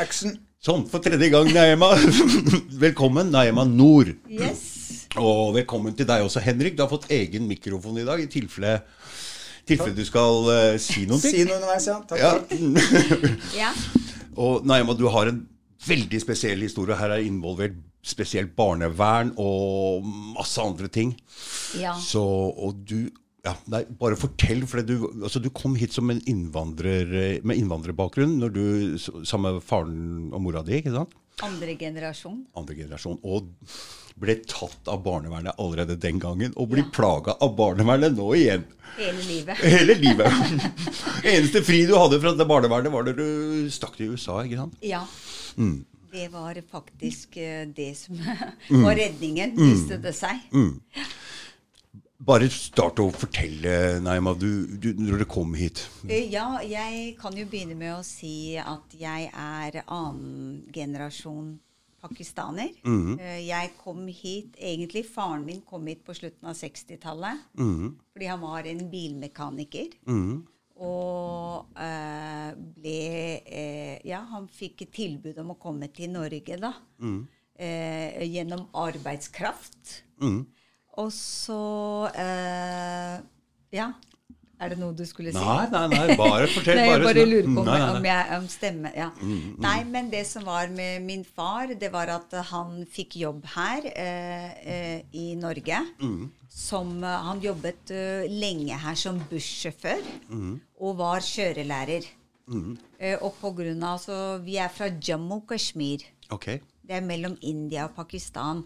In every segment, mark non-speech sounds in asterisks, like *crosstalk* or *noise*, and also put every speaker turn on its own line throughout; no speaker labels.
Action.
Sånn, for tredje gang, Naima. *laughs* Velkommen, Naima Nord.
Yes.
Og velkommen til deg også, Henrik. Du har fått egen mikrofon i dag, i tilfelle, tilfelle du skal uh, si noe.
Si noe underveis, ja. Takk.
Ja. *laughs*
Ja.
Og Naima, du har en veldig spesiell historie. Her er involvert spesielt barnevern og masse andre ting.
ja.
Så, og du ja, nei, Bare fortell. for du, altså, du kom hit som en innvandrer eh, med innvandrerbakgrunn når du, sammen med faren og mora di. ikke sant?
Andre generasjon.
Andre generasjon. Og ble tatt av barnevernet allerede den gangen. Og blir
Ja.
plaga av barnevernet nå igjen.
Hele livet. *laughs*
Hele livet. *laughs* Eneste fri du hadde fra det barnevernet, var da du stakk til USA. ikke sant?
Ja.
Mm.
Det var faktisk eh, det som *laughs* var redningen, viste det seg.
Mm. Bare start å fortelle, Naima, du, du, når du kom hit.
Eh, Ja, jeg kan jo begynne med å si at jeg er annen generasjon pakistaner. -hmm. Jeg kom hit Egentlig faren min kom hit på slutten av 60-tallet. Fordi han var en bilmekaniker. Og eh, ble eh, Ja, han fikk et tilbud om å komme til Norge, da. Eh, gjennom arbeidskraft. Og så eh, Ja. Er det noe du skulle si?
Nei, nei, nei, bare fortell.
Nei, jeg bare lurer på om,
Nei, nei,
om jeg om stemme ja. Nei, men det som var med min far, det var at han fikk jobb her eh, eh, i Norge. Som, eh, han jobbet uh, lenge her som bussjåfør og var kjørelærer. Eh, og på grunn av så Vi er fra Jammu Kashmir.
Ok.
Det er mellom India og Pakistan.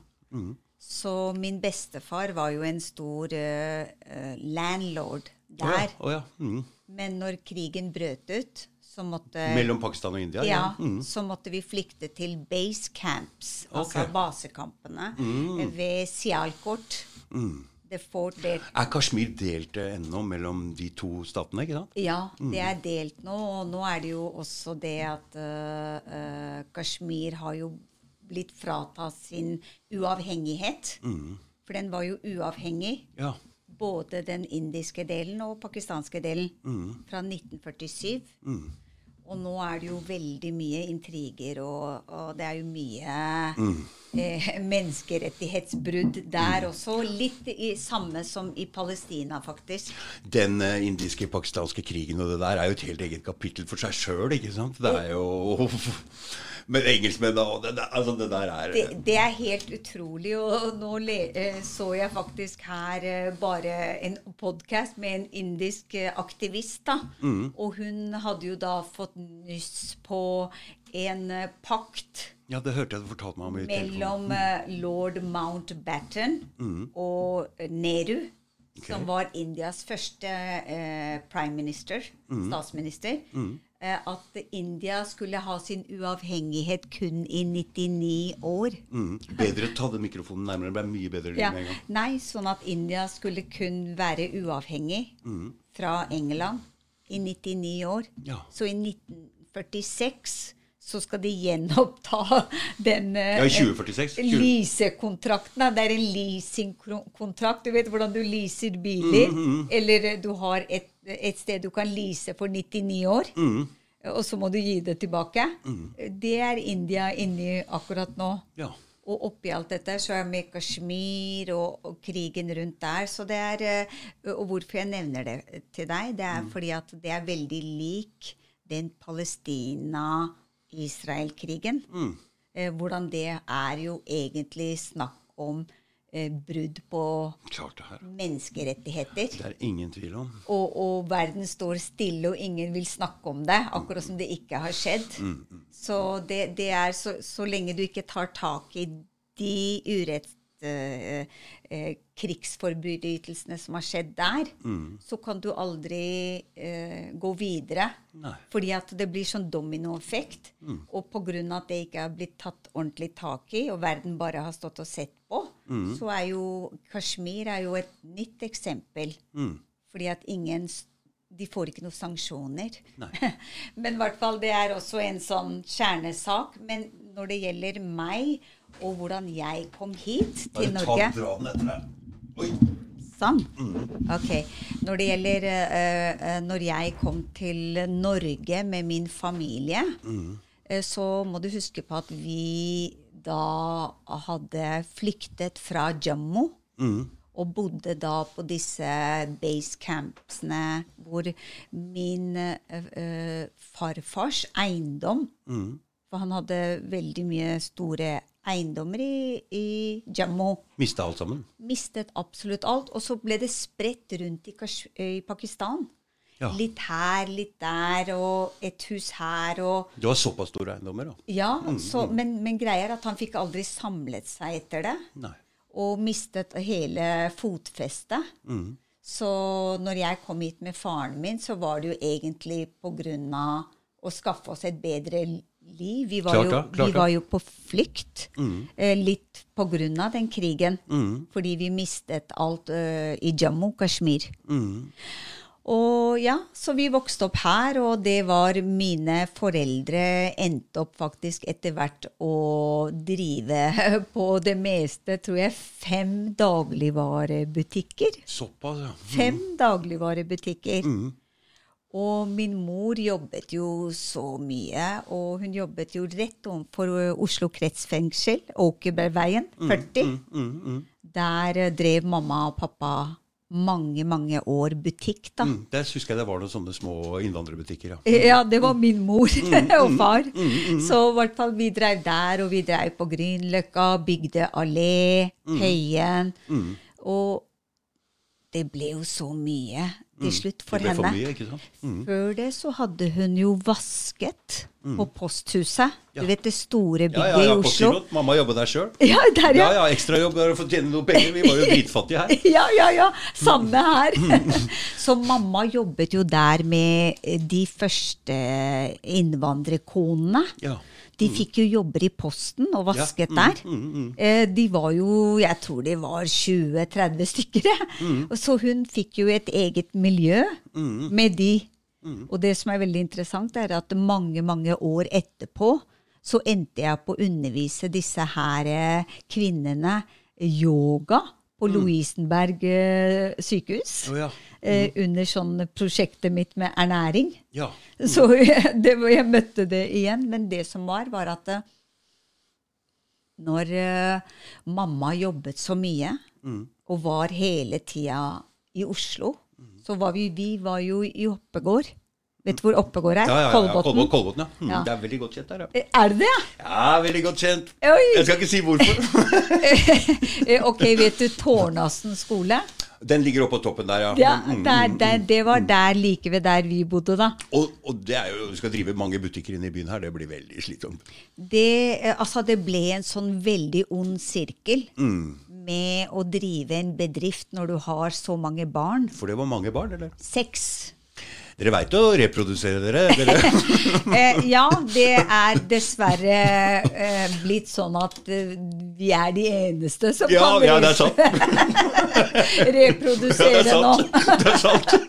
Så min bestefar var jo en stor uh, landlord
Oh ja.
der.
Ja. Mm.
Men når krigen brøt ut, så måtte
Mellom Pakistan og India?
ja,
Mm.
så måtte vi flykte til base camps, altså
basekampene, Mm.
basekampene, ved Sialkot. The fort there.
Er Kashmir delt eh, ennå mellom de to statene? ikke sant?
Ja, det er delt nå. Og nå er det jo også det at uh, Kashmir har jo blitt fratatt sin uavhengighet. For den var jo uavhengig.
Ja.
Både den indiske delen og pakistanske delen. Fra 1947. Og nå er det jo veldig mye intriger, og, og det er jo mye eh, menneskerettighetsbrudd der også. Litt i, samme som i Palestina, faktisk.
Den eh, indiske-pakistanske krigen og det der er jo et helt eget kapittel for seg sjøl, ikke sant? Det er jo Men engelskmennene det, altså, det der er
Det, det er helt utrolig. Og nå eh, så jeg faktisk her eh, bare en podkast med en indisk eh, aktivist. da. Og hun hadde jo da fått nyss på en pakt
Ja, det hørte jeg du fortalte meg om i telefonen.
mellom lord Mountbatten og Nehru. Nehru, som var Indias første eh, prime minister, statsminister, eh, at India skulle ha sin uavhengighet kun i 99 år.
Mm. Bedre ta den mikrofonen nærmere. Det ble mye bedre
Ja,
en gang.
nei, sånn at India skulle kun være uavhengig fra England i 99 år.
Ja.
Så i 1946 så skal de gjenoppta *laughs* den eh,
Ja, 2046. 20.
leasekontrakten. Det er en leasingkontrakt. Du vet hvordan du leaser biler. Eller eh, du har et, et sted du kan lease for 99 år. Og så må du gi det tilbake. Det er India inni akkurat nå.
Ja.
Og oppi alt dette så er med Kashmir og, og krigen rundt der. Så det er, eh, og hvorfor jeg nevner det til deg, det er fordi at det er veldig lik den Palestina-Israel-krigen. Eh, hvordan det er jo egentlig snakk om eh, brudd på menneskerettigheter.
Det er ingen tvil om.
Og, og verden står stille, og ingen vil snakke om det. Akkurat som det ikke har skjedd. Så, det, det er så, så lenge du ikke tar tak i de urett... eh, eh, krigsforbrytelsene som har skjedd der, så kan du aldri eh, gå videre.
Nei.
Fordi at det blir sånn dominoeffekt. Og pga. at det ikke er blitt tatt ordentlig tak i, og verden bare har stått og sett på, så er jo Kashmir er jo et nytt eksempel. Fordi at ingen De får ikke noen sanksjoner. *laughs* Men i hvert fall, det er også en sånn kjernesak. Men når det gjelder meg, og hvordan jeg kom hit til Norge
ta, den etter deg. Oi.
Sånn. Ok. Når det gjelder eh, Når jeg kom til Norge med min familie, eh, så må du huske på at vi da hadde flyktet fra Jammu. Og bodde da på disse basecampsene hvor min eh, farfars eiendom For han hadde veldig mye store eiendommer i, i Jammu.
Mista alt sammen?
Mistet absolutt alt. Og så ble det spredt rundt i, i Pakistan.
Ja.
Litt her, litt der, og et hus her og
Du har såpass store eiendommer, da?
Ja, så, men, men greia er at han fikk aldri samlet seg etter det.
Nei.
Og mistet hele fotfestet. Så når jeg kom hit med faren min, så var det jo egentlig på grunn av å skaffe oss et bedre liv. Vi var,
Klart
jo,
klart
vi var jo på flykt. Eh, litt på grunn av den krigen. Fordi vi mistet alt uh, i Jammu, Kashmir. Og ja, så vi vokste opp her, og det var mine foreldre endte opp faktisk etter hvert å drive *laughs* på det meste, tror jeg, fem dagligvarebutikker.
Såpass, ja.
Fem dagligvarebutikker. Og min mor jobbet jo så mye, og hun jobbet jo rett overfor Oslo kretsfengsel, Åkerbergveien 40. Der eh, drev mamma og pappa mange, mange år butikk, da.
Mm, Der husker jeg det var noen sånne små innvandrerbutikker, ja. *laughs*
Ja, det var min mor *laughs* og far. Så i hvert fall vi drev der, og vi drev på Grünerløkka, Bygde allé, Høyen. Og det ble jo så mye til slutt for
det ble for
henne.
mye? Mm.
Før det så hadde hun jo vasket på posthuset.
Ja.
Du vet det store bygget
ja, ja,
i Oslo?
Kirot. Mamma jobba der sjøl. *laughs*
Ja, der,
Ja,
ja.
ja, ekstrajobb for å tjene noe penger. Vi var jo *laughs* dritfattige her.
Ja, ja, ja. Samme her. *laughs* Så mamma jobbet jo der med de første innvandrerkonene.
Ja.
De fikk jo jobber i posten og vasket
Ja, mm,
der. Eh, De var jo, jeg tror de var 20-30 stykker.
Mm.
Og Så hun fikk jo et eget miljø med de.
Mm.
Og det som er veldig interessant, er at mange, mange år etterpå så endte jeg på å undervise disse her eh, kvinnene yoga på Lovisenberg eh, sykehus.
Oh, ja.
Eh, Under sånn prosjektet mitt med ernæring.
Ja. *laughs*
Så jeg, det, jeg møtte det igjen. Men det som var, var at eh, når eh, mamma jobbet så mye,
Mm.
og var hele tida i Oslo, så var vi, vi var jo i Oppegård. Vet du hvor Oppegård er?
Ja, ja, ja.
Kolbotn,
Kolbotn, ja. Mm,
Ja.
Det er veldig godt kjent der, ja.
Eh, Er det det?
Ja, veldig godt kjent.
Oi!
Jeg skal ikke si hvorfor. *laughs*
Eh, Ok, vet du Tårnassen skole?
Den ligger oppå toppen der, ja.
Ja,
Mm,
der, der, det var der like ved der vi bodde, da.
Og, og det er jo, du skal drive mange butikker inne i byen her, det blir veldig slitsomt.
Det, eh, altså, det ble en sånn veldig ond sirkel
Mm.
med å drive en bedrift når du har så mange barn.
For det var mange barn, eller?
Seks.
Dere veit å reprodusere dere? *laughs* dere.
Eh, ja, det er dessverre eh, blitt sånn at eh, vi er de eneste som
Ja,
kan
ja, det er sant. *laughs* Ja,
reprodusere
det er
nå.
Det er sant. *laughs*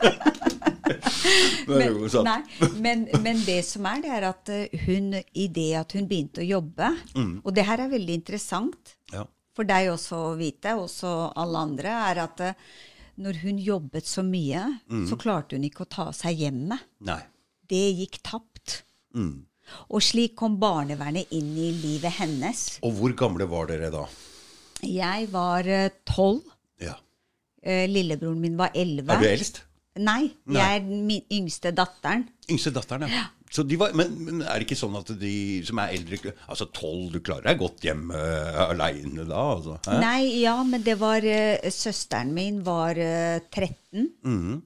Det er jo sant.
Nei, men, men det som er, det er at eh, hun, i det at hun begynte å jobbe
Mm.
Og det her er veldig interessant
Ja.
for deg også å vite, også alle andre, er at eh, når hun jobbet så mye,
Mm.
så klarte hun ikke å ta seg hjemme.
Nei.
Det gikk tapt.
Mm.
Og slik kom barnevernet inn i livet hennes.
Og hvor gamle var dere da?
Jeg var eh, tolv.
Ja.
Eh, Lillebroren min var elleve.
Er du eldst?
Nei,
Nei.
jeg er den yngste datteren.
Yngste datteren, ja. Så de var, men, men er det ikke sånn at de som er eldre Altså tolv, du klarer deg godt hjemme uh, aleine da? Altså.
Nei, ja, men det var uh, Søsteren min var uh, 13.
Mm
-hmm.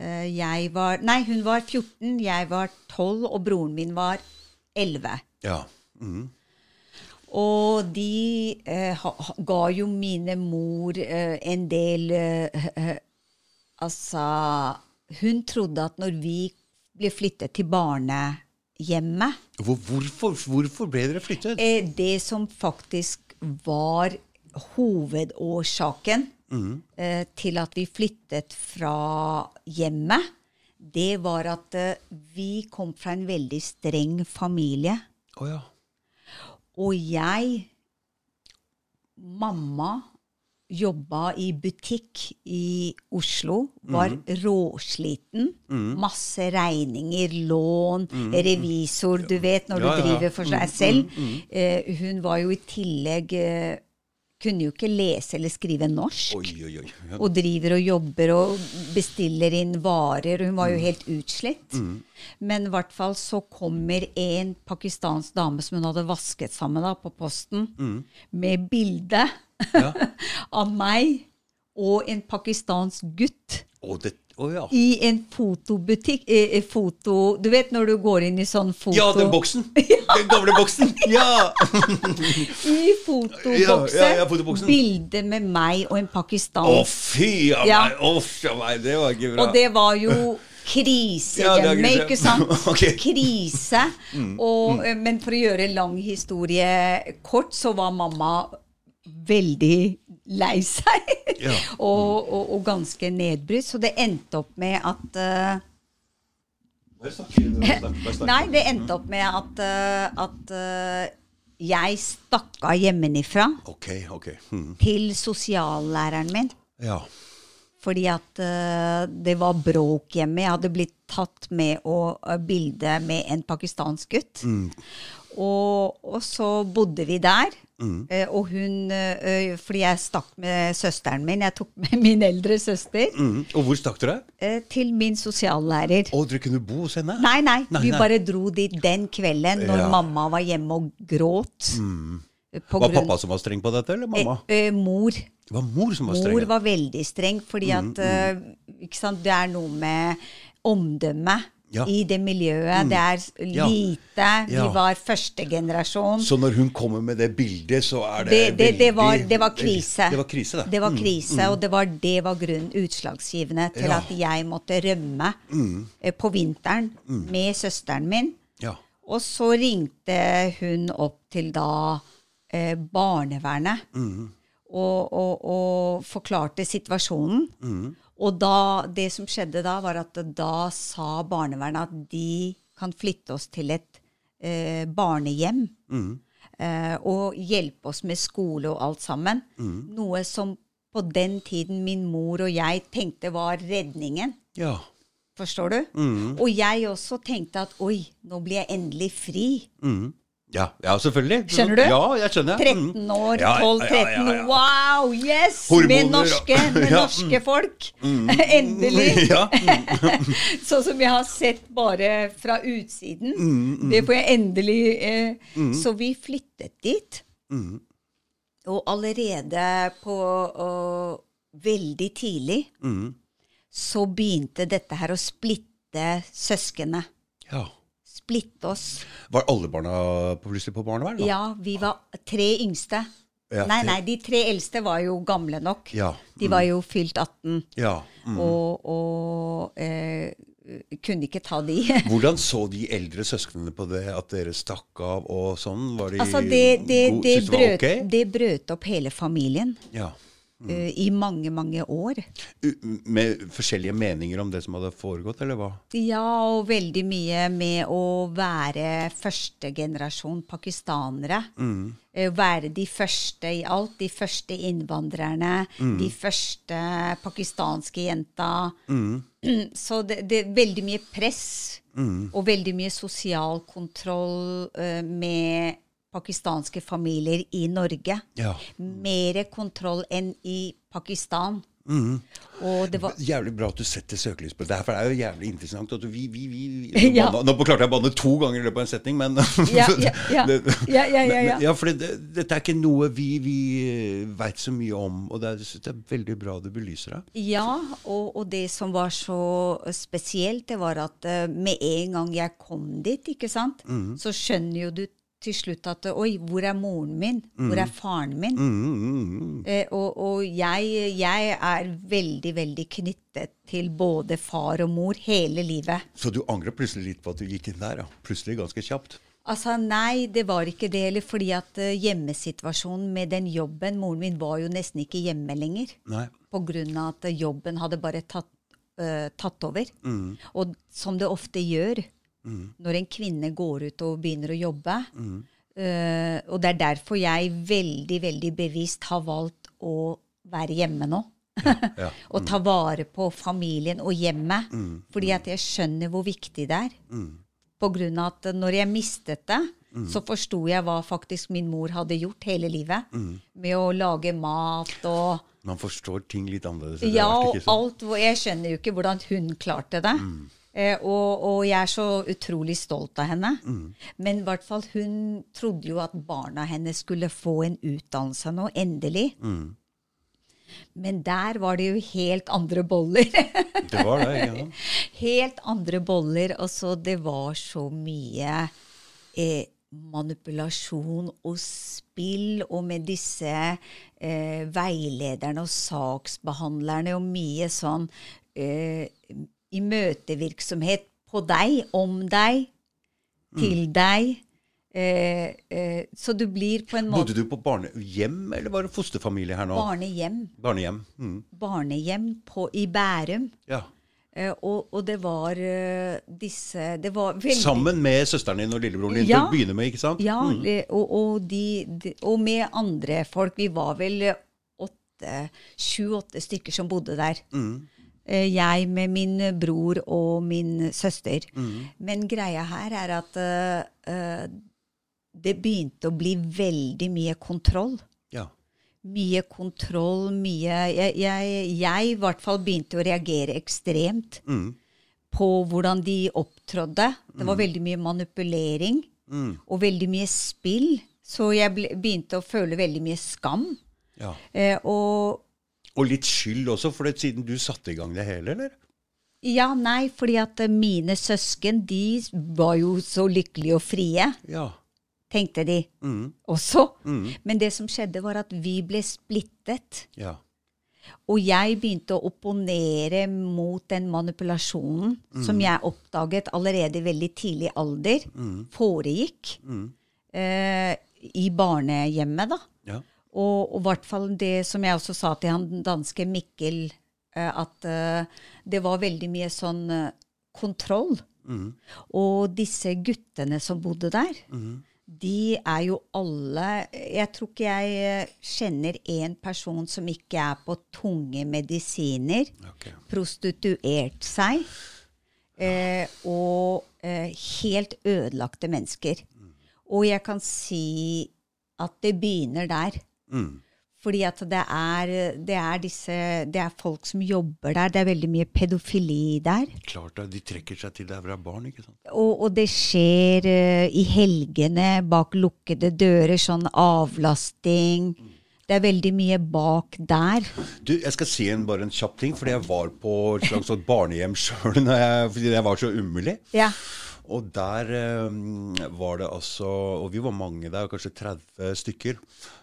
uh, jeg var Nei, hun var 14, jeg var 12, og broren min var 11.
Ja. Mhm.
Og de eh, ha, ga jo mine mor eh, en del Altså Hun trodde at når vi ble flyttet til barnehjemmet
Hvor, hvorfor, hvorfor ble dere flyttet?
eh, Det som faktisk var hovedårsaken mm. til at vi flyttet fra hjemmet, det var at eh, vi kom fra en veldig streng familie.
Oh, ja.
Og jeg Mamma jobba i butikk i Oslo, var råsliten. Masse regninger, lån, revisor Du vet når
Ja, du
du
ja.
driver for seg selv. Eh, hun var jo i tillegg eh, Kunne jo ikke lese eller skrive norsk.
Oi, oi, oi. Ja.
Og driver og jobber og bestiller inn varer. Hun var jo helt utslitt. Men i hvert fall så kommer en pakistansk dame som hun hadde vasket sammen da, på posten, med bilde *laughs* av meg og en pakistansk gutt
Oh, det, oh, ja.
i en fotobutikk eh, eh, foto, Du vet når du går inn i sånn foto
Ja, den boksen! *laughs* Den gamle boksen! Ja! *laughs*
I fotoboksen.
Ja, ja, ja.
Bilde med meg og en
Å,
pakistansk
fy a
Ja.
meg! Å, meg! Det var ikke bra.
Og det var jo krise
Ja,
hjemme,
krise.
ikke sant?
okay.
Krise. Og, eh, men for å gjøre lang historie kort, så var mamma veldig lei seg.
Ja. *laughs*
og, og, og ganske nedbrutt. Så det endte opp med at
snakk.
Nei, det endte opp med at, uh, at uh, jeg stakk av hjemmefra
okay, okay. Mhm.
til sosiallæreren min.
Ja.
Fordi at det var bråk hjemme. Jeg hadde blitt tatt med å uh, bilde med en pakistansk gutt. Og, og så bodde vi der. Eh, og hun eh, Fordi jeg stakk med søsteren min. Jeg tok med min eldre søster
Mm. Og hvor stakk du
deg? til min sosiallærer.
Og dere kunne bo hos henne?
Nei, nei,
Nei,
vi
nei.
bare dro dit den kvelden når
Ja.
mamma var hjemme og gråt. Mm.
Var
grunn-
pappa som var streng på dette, eller mamma?
Eh, eh, mor.
Det var mor som var streng.
Mor var veldig streng, fordi
Mm,
at eh, ikke sant, det er noe med omdømme
Ja. Mm.
i det miljøet. Det er lite.
Ja.
Vi var første generasjon.
Så når hun kommer med det bildet, så er det,
Det, det, det, var, det var krise.
Det var krise, det.
Det var krise, og det var, det var grunn utslagsgivende til
Ja.
at jeg måtte rømme mm. på vinteren med søsteren min.
Ja.
Og så ringte hun opp til da eh, barnevernet og, og, og forklarte situasjonen. Og da, det som skjedde da, var at da sa barnevernet at de kan flytte oss til et eh, barnehjem. Eh, og hjelpe oss med skole og alt sammen. Noe som på den tiden min mor og jeg tenkte var redningen.
ja.
Forstår du? Og jeg også tenkte at oi, nå blir jeg endelig fri.
Ja, ja, selvfølgelig.
Skjønner du?
Ja, jeg skjønner.
13 år,
Ja, ja,
12-13.
ja.
Wow, yes!
Hormoner, *laughs*
med norske, med norske folk. *laughs* Endelig. *laughs*
Ja.
sånn som jeg har sett bare fra utsiden.
Mm,
Det får jeg endelig eh, Så vi flyttet dit.
Mm.
Og allerede på og, veldig tidlig
Mm.
så begynte dette her å splitte søskene.
ja.
Splitte oss.
Var alle barna plutselig på barnevern? da?
Ja, vi var tre yngste.
Ja,
nei, nei, de tre eldste var jo gamle nok.
Ja.
De var jo fylt 18,
Ja. Mm.
og, og eh, kunne ikke ta de. *laughs*
Hvordan så de eldre søsknene på det, at dere stakk av og sånn? Var de
altså, det, det, det, brøt,
ok?
det brøt opp hele familien
Ja.
Eh, i mange, mange år.
Med forskjellige meninger om det som hadde foregått, eller hva?
Ja, og veldig mye med å være førstegenerasjon pakistanere. Eh, Være de første i alt. De første innvandrerne. De første pakistanske jenta. *clears throat* Så det, det er veldig mye press og veldig mye sosial kontroll uh, med pakistanske familier i Norge.
Ja.
Mer kontroll enn i Pakistan. Og det var
Jævlig bra at du setter søkelys på det. For det er jo jævlig interessant. At vi, vi, vi, vi *laughs*
Ja.
banna- Nå klarte jeg å banne to ganger i løpet av en setning, men
Ja, ja, ja. *laughs*
Det-
Ja, ja, ja, ja.
Ja, for det, dette er ikke noe vi, vi veit så mye om, og det er, det er veldig bra du belyser det.
Ja, og, og det som var så spesielt, det var at eh, med en gang jeg kom dit, ikke sant, så skjønner jo du til slutt at oi, hvor er moren min? Hvor er faren min? Eh, og og jeg, jeg er veldig, veldig knyttet til både far og mor hele livet.
Så du angrer plutselig litt på at du gikk inn der? ja. Plutselig ganske kjapt.
Altså, Nei, det var ikke det heller. Fordi at uh, hjemmesituasjonen med den jobben Moren min var jo nesten ikke hjemme lenger.
Nei.
På grunn av at jobben hadde bare tatt, uh, tatt over. Og som det ofte gjør når en kvinne går ut og begynner å jobbe. Eh, og det er derfor jeg veldig, veldig bevisst har valgt å være hjemme nå.
Ja. *laughs*
og ta vare på familien og hjemmet. Fordi at jeg skjønner hvor viktig det er. På grunn av at når jeg mistet det, så forsto jeg hva faktisk min mor hadde gjort hele livet. Med å lage mat og
Man forstår ting litt annerledes.
Ja, og alt Jeg skjønner jo ikke hvordan hun klarte det. Eh, og, og jeg er så utrolig stolt av henne. Men i hvert fall hun trodde jo at barna hennes skulle få en utdannelse nå, endelig. Men der var det jo helt andre boller. *laughs*
Det var det. Ja. *laughs*
helt andre boller. Altså, det var så mye eh, manipulasjon og spill, og med disse eh, veilederne og saksbehandlerne, og mye sånn eh, i møtevirksomhet på deg, om deg, til deg. Eh, eh, så du blir på en måte
Bodde du på barnehjem, eller var det fosterfamilie her nå?
barnehjem.
Barnehjem. Mm.
Barnehjem på, i Bærum.
Ja.
Eh, og, og det var eh, disse Det var veldig
Sammen med søsteren din og lillebroren din
Ja.
til å begynne med, ikke sant?
Ja, mm. og, og, de, de, og med andre folk. Vi var vel åtte, sju-åtte stykker som bodde der. Eh, Jeg med min bror og min søster. Men greia her er at eh, eh, det begynte å bli veldig mye kontroll.
Ja.
Mye kontroll, mye Jeg, jeg, jeg i hvert fall begynte å reagere ekstremt
Mm.
på hvordan de opptrådde. Det var veldig mye manipulering
Mm.
og veldig mye spill. Så jeg begynte å føle veldig mye skam.
ja.
Eh, og
Og litt skyld også, for det, siden du satte i gang det hele, eller?
ja, nei, fordi at eh, mine søsken, de var jo så lykkelige og frie,
Ja.
tenkte de
Mm.
også.
Mm.
Men det som skjedde, var at vi ble splittet.
Ja.
Og jeg begynte å opponere mot den manipulasjonen som jeg oppdaget allerede i veldig tidlig alder foregikk eh, i barnehjemmet, da. Og i hvert fall det som jeg også sa til han danske Mikkel, eh, at eh, det var veldig mye sånn eh, kontroll. Og disse guttene som bodde der, de er jo alle Jeg tror ikke jeg kjenner én person som ikke er på tunge medisiner,
okay.
prostituert seg, eh, og eh, helt ødelagte mennesker. Og jeg kan si at det begynner der.
Mm.
Fordi at det er, det er disse Det er folk som jobber der. Det er veldig mye pedofili der.
Klart det, de trekker seg til der hvor det er barn, ikke sant?
Og, og det skjer uh, i helgene bak lukkede dører, sånn avlasting. Det er veldig mye bak der.
Du, jeg skal si en, bare en kjapp ting, fordi jeg var på et slags barnehjem sjøl *laughs* fordi jeg var så umulig.
Ja.
Og der eh, var det altså Og vi var mange der, kanskje 30 stykker.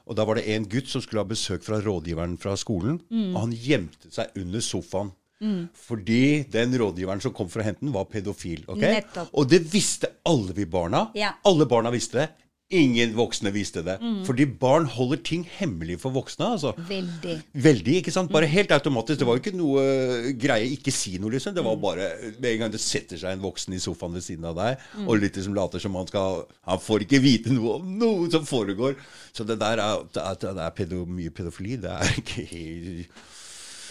Og da var det en gutt som skulle ha besøk fra rådgiveren fra skolen.
Mm.
Og han gjemte seg under sofaen. Fordi den rådgiveren som kom for å hente den, var pedofil.
Okay?
Og det visste alle vi barna.
Ja.
Alle barna visste det. Ingen voksne visste det. Fordi barn holder ting hemmelig for voksne. altså.
Veldig.
Veldig, ikke sant? Bare helt automatisk. Det var jo ikke noe eh, greie ikke si noe, liksom. Det var bare Med en gang det setter seg en voksen i sofaen ved siden av deg, og litt liksom later som han skal Han får ikke vite noe om noe som foregår. Så det der er, det er, det er pedo, mye pedofili. Det er ikke helt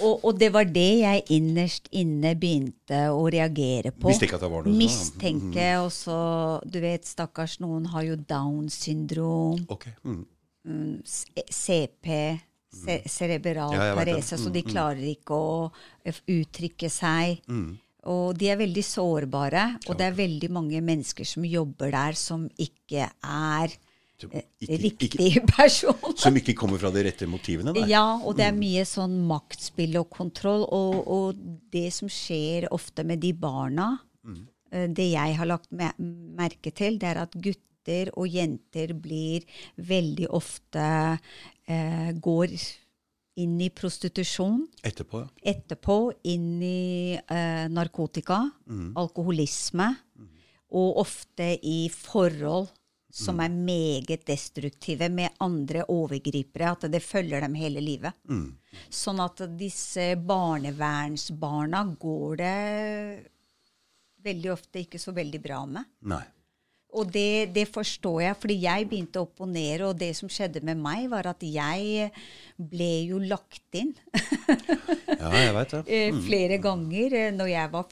Og, og det var det jeg innerst inne begynte å reagere på.
Visste ikke at det var noe.
Mistenke. Og så, du vet, stakkars, noen har jo Downs syndrom,
Ok. Mm.
s- CP, ce cerebral
Ja,
parese, så de klarer ikke å eh, uttrykke seg.
Mm.
Og de er veldig sårbare, og det er veldig mange mennesker som jobber der, som ikke er
Som
eh,
ikke-
riktig *laughs* person.
Som ikke kommer fra de rette motivene? Der.
Ja, og det er mye sånn maktspill og kontroll. Og, og det som skjer ofte med de barna, mm. det jeg har lagt merke til, det er at gutter og jenter blir veldig ofte eh, går inn i prostitusjon.
Etterpå, ja.
Etterpå inn i eh, narkotika, alkoholisme, og ofte i forhold som er meget destruktive med andre overgripere. At det følger dem hele livet. Sånn at disse barnevernsbarna går det veldig ofte ikke så veldig bra med.
Nei.
Og det, det forstår jeg, fordi jeg begynte å opponere, og det som skjedde med meg, var at jeg ble jo lagt inn *laughs*
Ja, jeg vet det.
Mm. flere ganger eh, når jeg var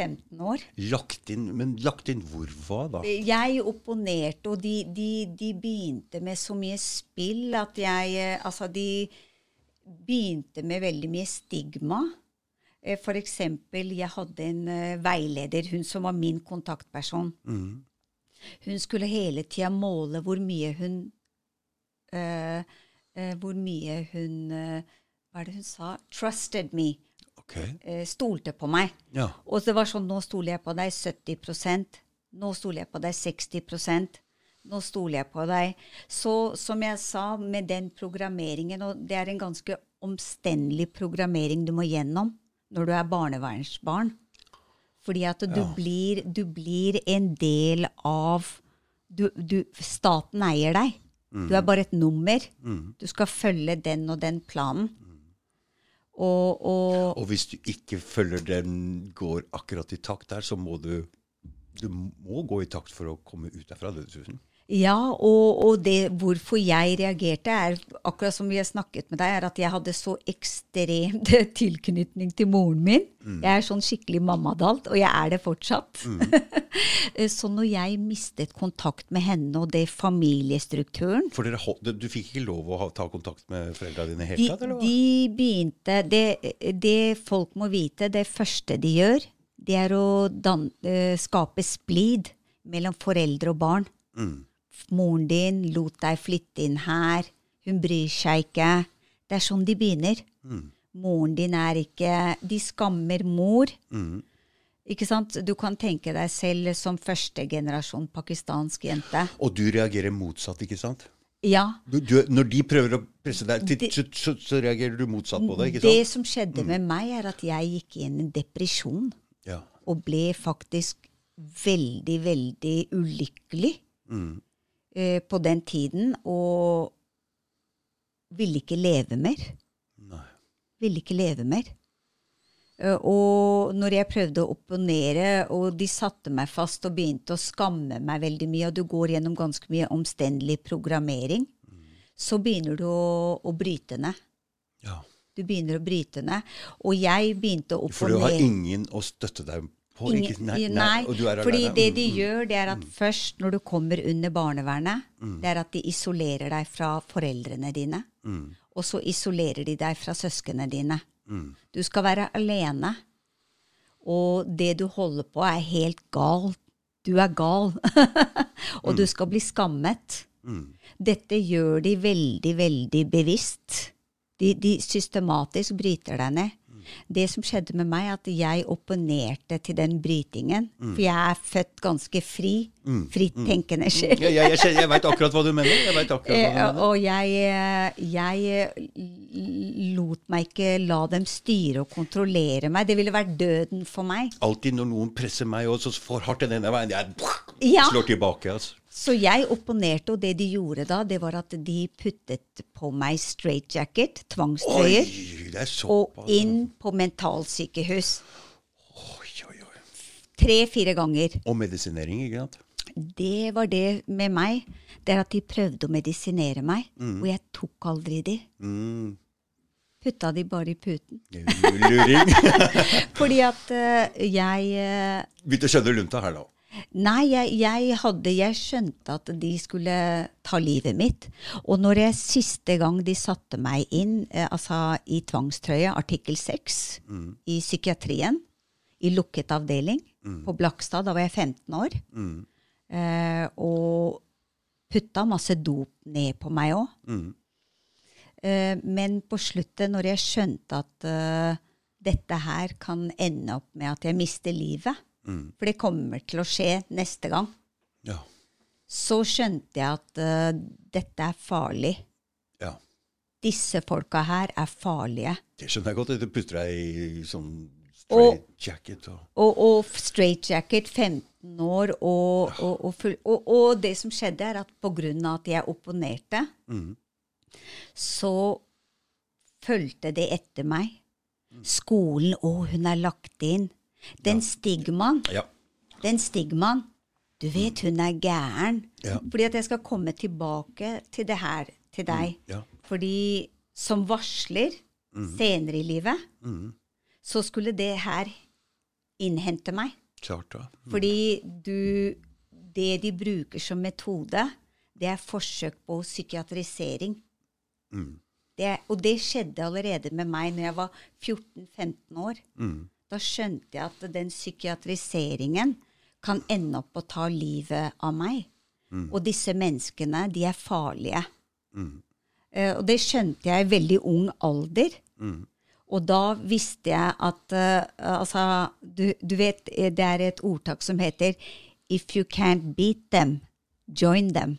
14-15 år.
Lagt inn, men lagt inn hvor hva da?
Jeg opponerte, og de, de, de begynte med så mye spill at jeg eh, Altså, de begynte med veldig mye stigma. Eh, For eksempel, jeg hadde en eh, veileder, hun som var min kontaktperson. Hun skulle hele tida måle hvor mye hun uh, uh, Hvor mye hun uh, Hva er det hun sa? Trusted me.
Ok.
eh, stolte på meg.
Ja.
Og det var sånn Nå stoler jeg på deg 70 Nå stoler jeg på deg 60 Nå stoler jeg på deg. Så som jeg sa, med den programmeringen, og det er en ganske omstendelig programmering du må gjennom når du er barnevernsbarn. Fordi at du, blir, du blir en del av du, du, Staten eier deg. Du er bare et nummer. Du skal følge den og den planen. Og, og
Og hvis du ikke følger den går akkurat i takt der, så må du Du må gå i takt for å komme ut derfra. Det.
Ja, og, og det, hvorfor jeg reagerte, er akkurat som vi har snakket med deg, er at jeg hadde så ekstremt *laughs* tilknytning til moren min. Jeg er sånn skikkelig mammadalt, og jeg er det fortsatt. *laughs* så når jeg mistet kontakt med henne og det familiestrukturen
For dere, du fikk ikke lov å ha, ta kontakt med foreldra dine i
det
hele tatt? eller hva?
de begynte det, det folk må vite, det første de gjør, det er å dan, eh, skape splid mellom foreldre og barn.
Mm.
Moren din lot deg flytte inn her. Hun bryr seg ikke. Det er sånn de begynner.
Mm.
Moren din er ikke De skammer mor.
Mm.
Ikke sant? Du kan tenke deg selv som førstegenerasjon pakistansk jente.
Og du reagerer motsatt, ikke sant?
Ja.
Du, du, når de prøver å presse deg, til, så, så, så reagerer du motsatt på det, ikke sant?
Det som skjedde med meg, er at jeg gikk inn i en depresjon.
Ja.
og ble faktisk veldig, veldig ulykkelig
Mm.
Eh, på den tiden. Og ville ikke leve mer.
Nei.
Ville ikke leve mer. Eh, og når jeg prøvde å opponere, og de satte meg fast og begynte å skamme meg veldig mye, og du går gjennom ganske mye omstendelig programmering, så begynner du å, å bryte ned.
Ja.
Du begynner å bryte ned. Og jeg begynte å opponere
For du har ingen å støtte deg på?
Ingen,
ikke?
nei,
og du er
fordi
alene.
det
Mm,
de
mm.
gjør, det er at først når du kommer under barnevernet, det er at de isolerer deg fra foreldrene dine.
Mm.
Og så isolerer de deg fra søsknene dine.
Mm.
Du skal være alene. Og det du holder på, er helt galt. Du er gal. *laughs* og du skal bli skammet.
Mm.
Dette gjør de veldig, veldig bevisst. De, de systematisk bryter deg ned. Det som skjedde med meg, at jeg opponerte til den brytingen. For jeg er født ganske fri. Fritt tenkende sjel.
Ja, jeg, jeg, jeg veit akkurat hva du mener. Jeg vet akkurat hva du
Eh,
mener.
og jeg, eh, jeg eh, lot meg ikke la dem styre og kontrollere meg. Det ville vært døden for meg.
Alltid når noen presser meg også, så for hardt den ene veien, jeg
Ja.
slår tilbake. Altså.
Så jeg opponerte, og det de gjorde da, det var at de puttet på meg straightjacket, tvangstrøyer,
er
og inn på mentalsykehus.
Oi, oi, oi.
Tre-fire ganger.
Og medisinering, ikke sant?
Det var det med meg. Det er at de prøvde å medisinere meg, og jeg tok aldri de.
Mm.
Putta de bare i puten.
Luring. *laughs*
Fordi at uh, jeg uh,
Begynte å skjønne lunta her nå.
Nei, jeg, jeg hadde Jeg skjønte at de skulle ta livet mitt. Og når jeg siste gang de satte meg inn, eh, altså i tvangstrøye, artikkel 6, i psykiatrien, i lukket avdeling på Blakstad, da var jeg 15 år,
Mm.
eh, og putta masse dop ned på meg òg.
Mm.
Eh, men på sluttet, når jeg skjønte at eh, dette her kan ende opp med at jeg mister livet,
Mm.
for det kommer til å skje neste gang,
Ja.
så skjønte jeg at uh, dette er farlig.
ja.
Disse folka her er farlige.
Det skjønner jeg godt. Du putter deg i sånn
Og-
straight jacket og
Og, og straightjacket, 15 år, og, og, og, full, og, og det som skjedde, er at på grunn av at jeg opponerte,
mm.
så fulgte det etter meg. Skolen, å, hun er lagt inn. Den stigmaen,
Ja.
den stigmaen, Du vet hun er gæren.
Ja.
Fordi at jeg skal komme tilbake til det her til deg.
Ja.
Fordi som varsler senere i livet, så skulle det her innhente meg.
Klart da.
Fordi du Det de bruker som metode, det er forsøk på psykiatrisering. Det, og det skjedde allerede med meg når jeg var 14-15 år. Da skjønte jeg at den psykiatriseringen kan ende opp å ta livet av meg. Og disse menneskene, de er farlige. Eh, og det skjønte jeg i veldig ung alder. Og da visste jeg at uh, Altså, du, du vet, eh, det er et ordtak som heter If you can't beat them, join them.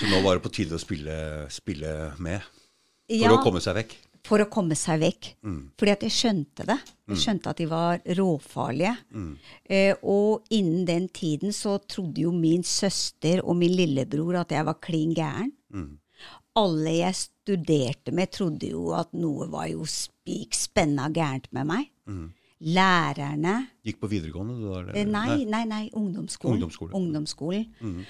Så nå var det på tide å spille, spille med. For
Ja.
å komme seg vekk.
For å komme seg vekk. Fordi at jeg skjønte det. Jeg skjønte at de var råfarlige. Eh, og innen den tiden så trodde jo min søster og min lillebror at jeg var klin gæren. Alle jeg studerte med, trodde jo at noe var jo spik spenna gærent med meg. Lærerne
Gikk på videregående? Du, eller?
Eh, Nei, nei, nei, ungdomsskolen.
Ungdomsskole.
Ungdomsskolen.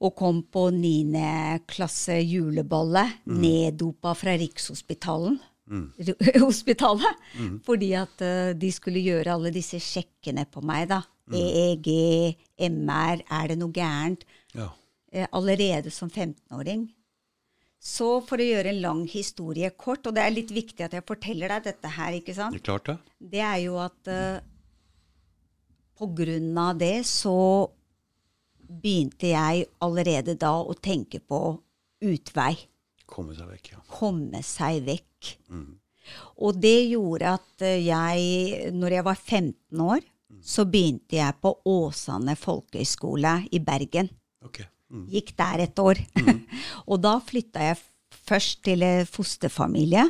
Og kom på niende klasse mm. neddopa fra Rikshospitalen. *laughs* Hospitalet. Fordi at uh, de skulle gjøre alle disse sjekkene på meg, da. EEG, MR, er det noe gærent?
Ja.
Uh, allerede som 15-åring. Så for å gjøre en lang historie kort, og det er litt viktig at jeg forteller deg dette her, ikke sant?
Det er klart ja.
det er jo at uh, på grunn av det så begynte jeg allerede da å tenke på utvei.
Komme seg vekk, ja.
Komme seg vekk. Og det gjorde at eh, jeg, når jeg var 15 år, så begynte jeg på Åsane folkehøgskole i Bergen.
Ok. Mm.
Gikk der et år. *laughs* og da flytta jeg først til fosterfamilie.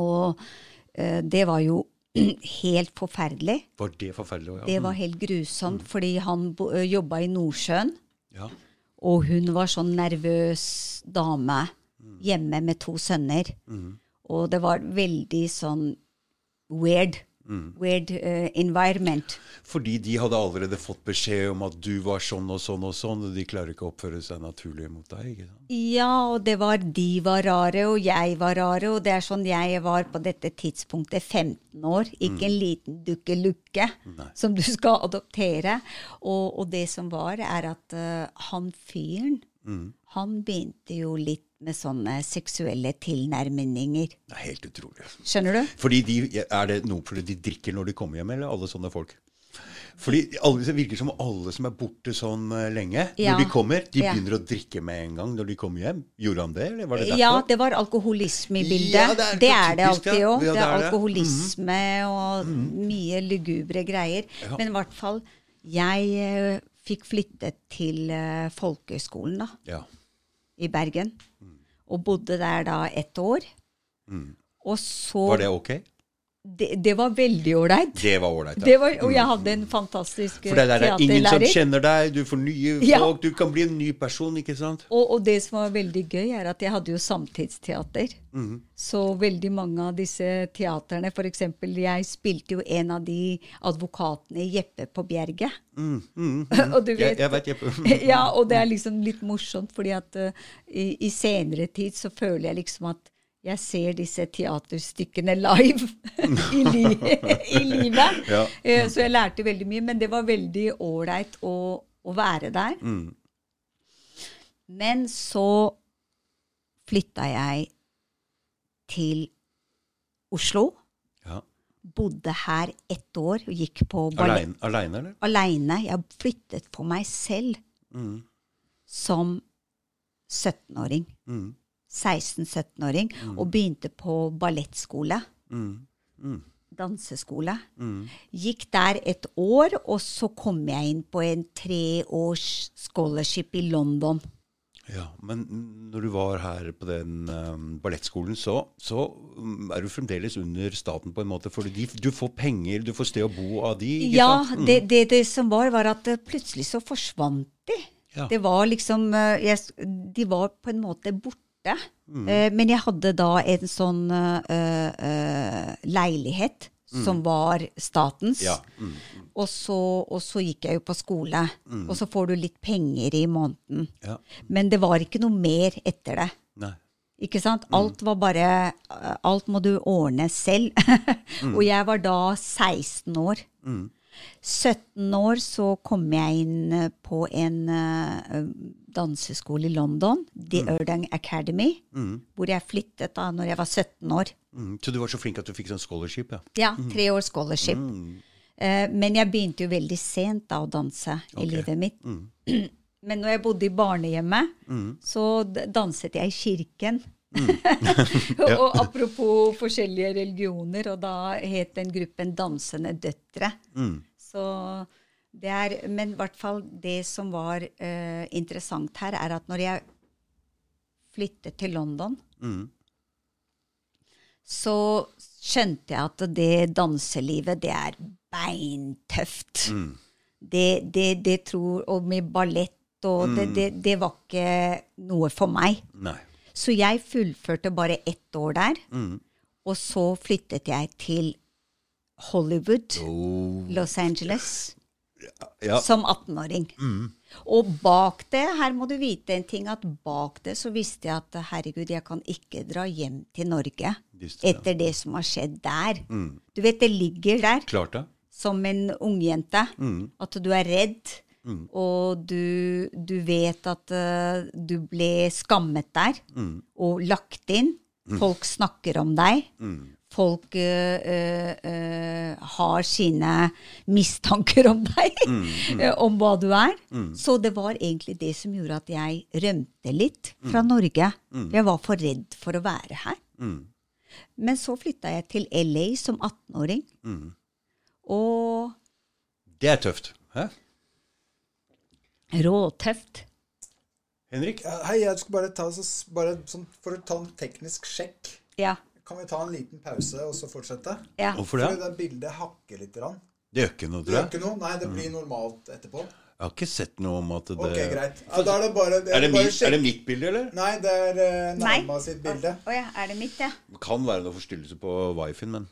Og eh, det var jo *clears throat* helt forferdelig.
Var det forferdelig? Ja.
Det var helt grusomt, fordi han bo- jobba i Nordsjøen.
ja.
Og hun var sånn nervøs dame hjemme med to sønner. Og det var veldig sånn weird. Weird uh, environment.
Fordi de hadde allerede fått beskjed om at du var sånn og sånn og sånn, og de klarer ikke å oppføre seg naturlig mot deg. ikke sant?
Ja, og det var de var rare, og jeg var rare. Og det er sånn jeg var på dette tidspunktet 15 år. Ikke en liten dukkelukke som du skal adoptere. Og, og det som var, er at uh, han fyren, han begynte jo litt med sånne seksuelle tilnærminger.
Det er helt utrolig.
Skjønner du?
Fordi de, Er det noe fordi de drikker når de kommer hjem, eller alle sånne folk? Fordi alle, Det virker som alle som er borte sånn eh, lenge,
Ja.
når de kommer, de
Ja.
begynner å drikke med en gang når de kommer hjem. Gjorde han det, eller var det derfor?
Ja, det var alkoholisme i bildet.
Ja,
det,
det
er
er
det
typisk,
alltid òg. Det er
alkoholisme det.
alkoholisme og mye lugubre greier. Men i hvert fall, jeg eh, fikk flyttet til uh, folkehøgskolen da,
Ja.
i Bergen. Og bodde der da ett år. Og så
Var det ok?
Det, det var veldig ålreit.
Det var ålreit.
ja. Og jeg hadde en fantastisk
For det der er ingen som kjenner deg, du får nye *laughs*
Ja.
folk, du kan bli en ny person, ikke sant?
Og, og det som var veldig gøy, er at jeg hadde jo samtidsteater. Så veldig mange av disse teaterne F.eks. jeg spilte jo en av de advokatene i Jeppe på Bjerget. *laughs* og du
Jeg,
vet
jeg vet, Jeppe. *laughs*
Ja, og det er liksom litt morsomt, fordi at uh, i, i senere tid så føler jeg liksom at jeg ser disse teaterstykkene live *laughs* i, li i livet.
Ja.
Eh, Så jeg lærte veldig mye, men det var veldig ålreit å, å være der. Men så flytta jeg til Oslo.
ja.
Bodde her ett år og gikk på ballett
Aleine, eller?
aleine. Jeg flyttet på meg selv som 17-åring. 16-17-åring. Og begynte på ballettskole. Danseskole. Gikk der et år, og så kom jeg inn på en treårs scholarship i London.
Ja, Men når du var her på den um, ballettskolen, så, så um, er du fremdeles under staten på en måte. For de, du får penger, du får sted å bo av de.
Ja,
sant?
det, det, det som var, var at eh, plutselig så forsvant de.
Ja.
Det var liksom eh, jeg, De var på en måte borte.
Mm.
Eh, men jeg hadde da en sånn eh, eh, leilighet som var statens.
Ja. Mm.
Og, så, og så gikk jeg jo på skole. Og så får du litt penger i måneden.
Ja.
Men det var ikke noe mer etter det.
Nei.
Ikke sant? Alt var bare Alt må du ordne selv. *laughs* og jeg var da 16 år. 17 år så kom jeg inn på en eh, danseskole i London, The Erdang Academy, hvor jeg flyttet da når jeg var 17 år.
Mm. Så du var så flink at du fikk sånn scholarship, ja?
Ja, tre år scholarship. Eh, men jeg begynte jo veldig sent da å danse i
Ok.
livet mitt. *clears throat* Men når jeg bodde i barnehjemmet, så danset jeg i kirken. *laughs* og apropos forskjellige religioner, og da het den gruppen Dansende døtre. Så er, men i hvert fall det som var eh, interessant her, er at når jeg flyttet til London, så skjønte jeg at det danselivet, det er beintøft. Det, det, det tror Og med ballett og det, det, det var ikke noe for meg.
Nei.
Så jeg fullførte bare ett år der. Og så flyttet jeg til Hollywood,
Oh.
Los Angeles,
Ja.
som 18-åring. Og bak det, her må du vite en ting, at bak det så visste jeg at herregud, jeg kan ikke dra hjem til Norge
Visste ja.
etter det som har skjedd der. Du vet, det ligger der
Klart det.
som en ungjente. At du er redd. Og du, du vet at uh, du ble skammet der og lagt inn. Folk snakker om deg. Folk eh, eh, eh, har sine mistanker om deg, *laughs* eh, om hva du er. Så det var egentlig det som gjorde at jeg rømte litt fra Norge. Jeg var for redd for å være her. Men så flytta jeg til LA som 18-åring. Og
Det er tøft. Hæ?
råtøft.
Henrik?
Hei, jeg skulle bare ta så, bare sånn, For å ta en teknisk sjekk,
Ja.
Kan vi ta en liten pause og så fortsette?
ja.
Hvorfor
Fordi
det?
det bildet hakker litt. Rann.
Det gjør ikke noe, tror jeg.
Det gjør ikke noe. Nei, det blir normalt etterpå.
Jeg har ikke sett noe om at det
Ok, greit. Ja, da er det bare, det
Er det,
bare
mitt, er det mitt bilde, eller?
Nei, det er uh,
Nei.
Sitt bilde.
Å ja, er det mitt, ja?
Det kan være noe forstyrrelse på wifien, men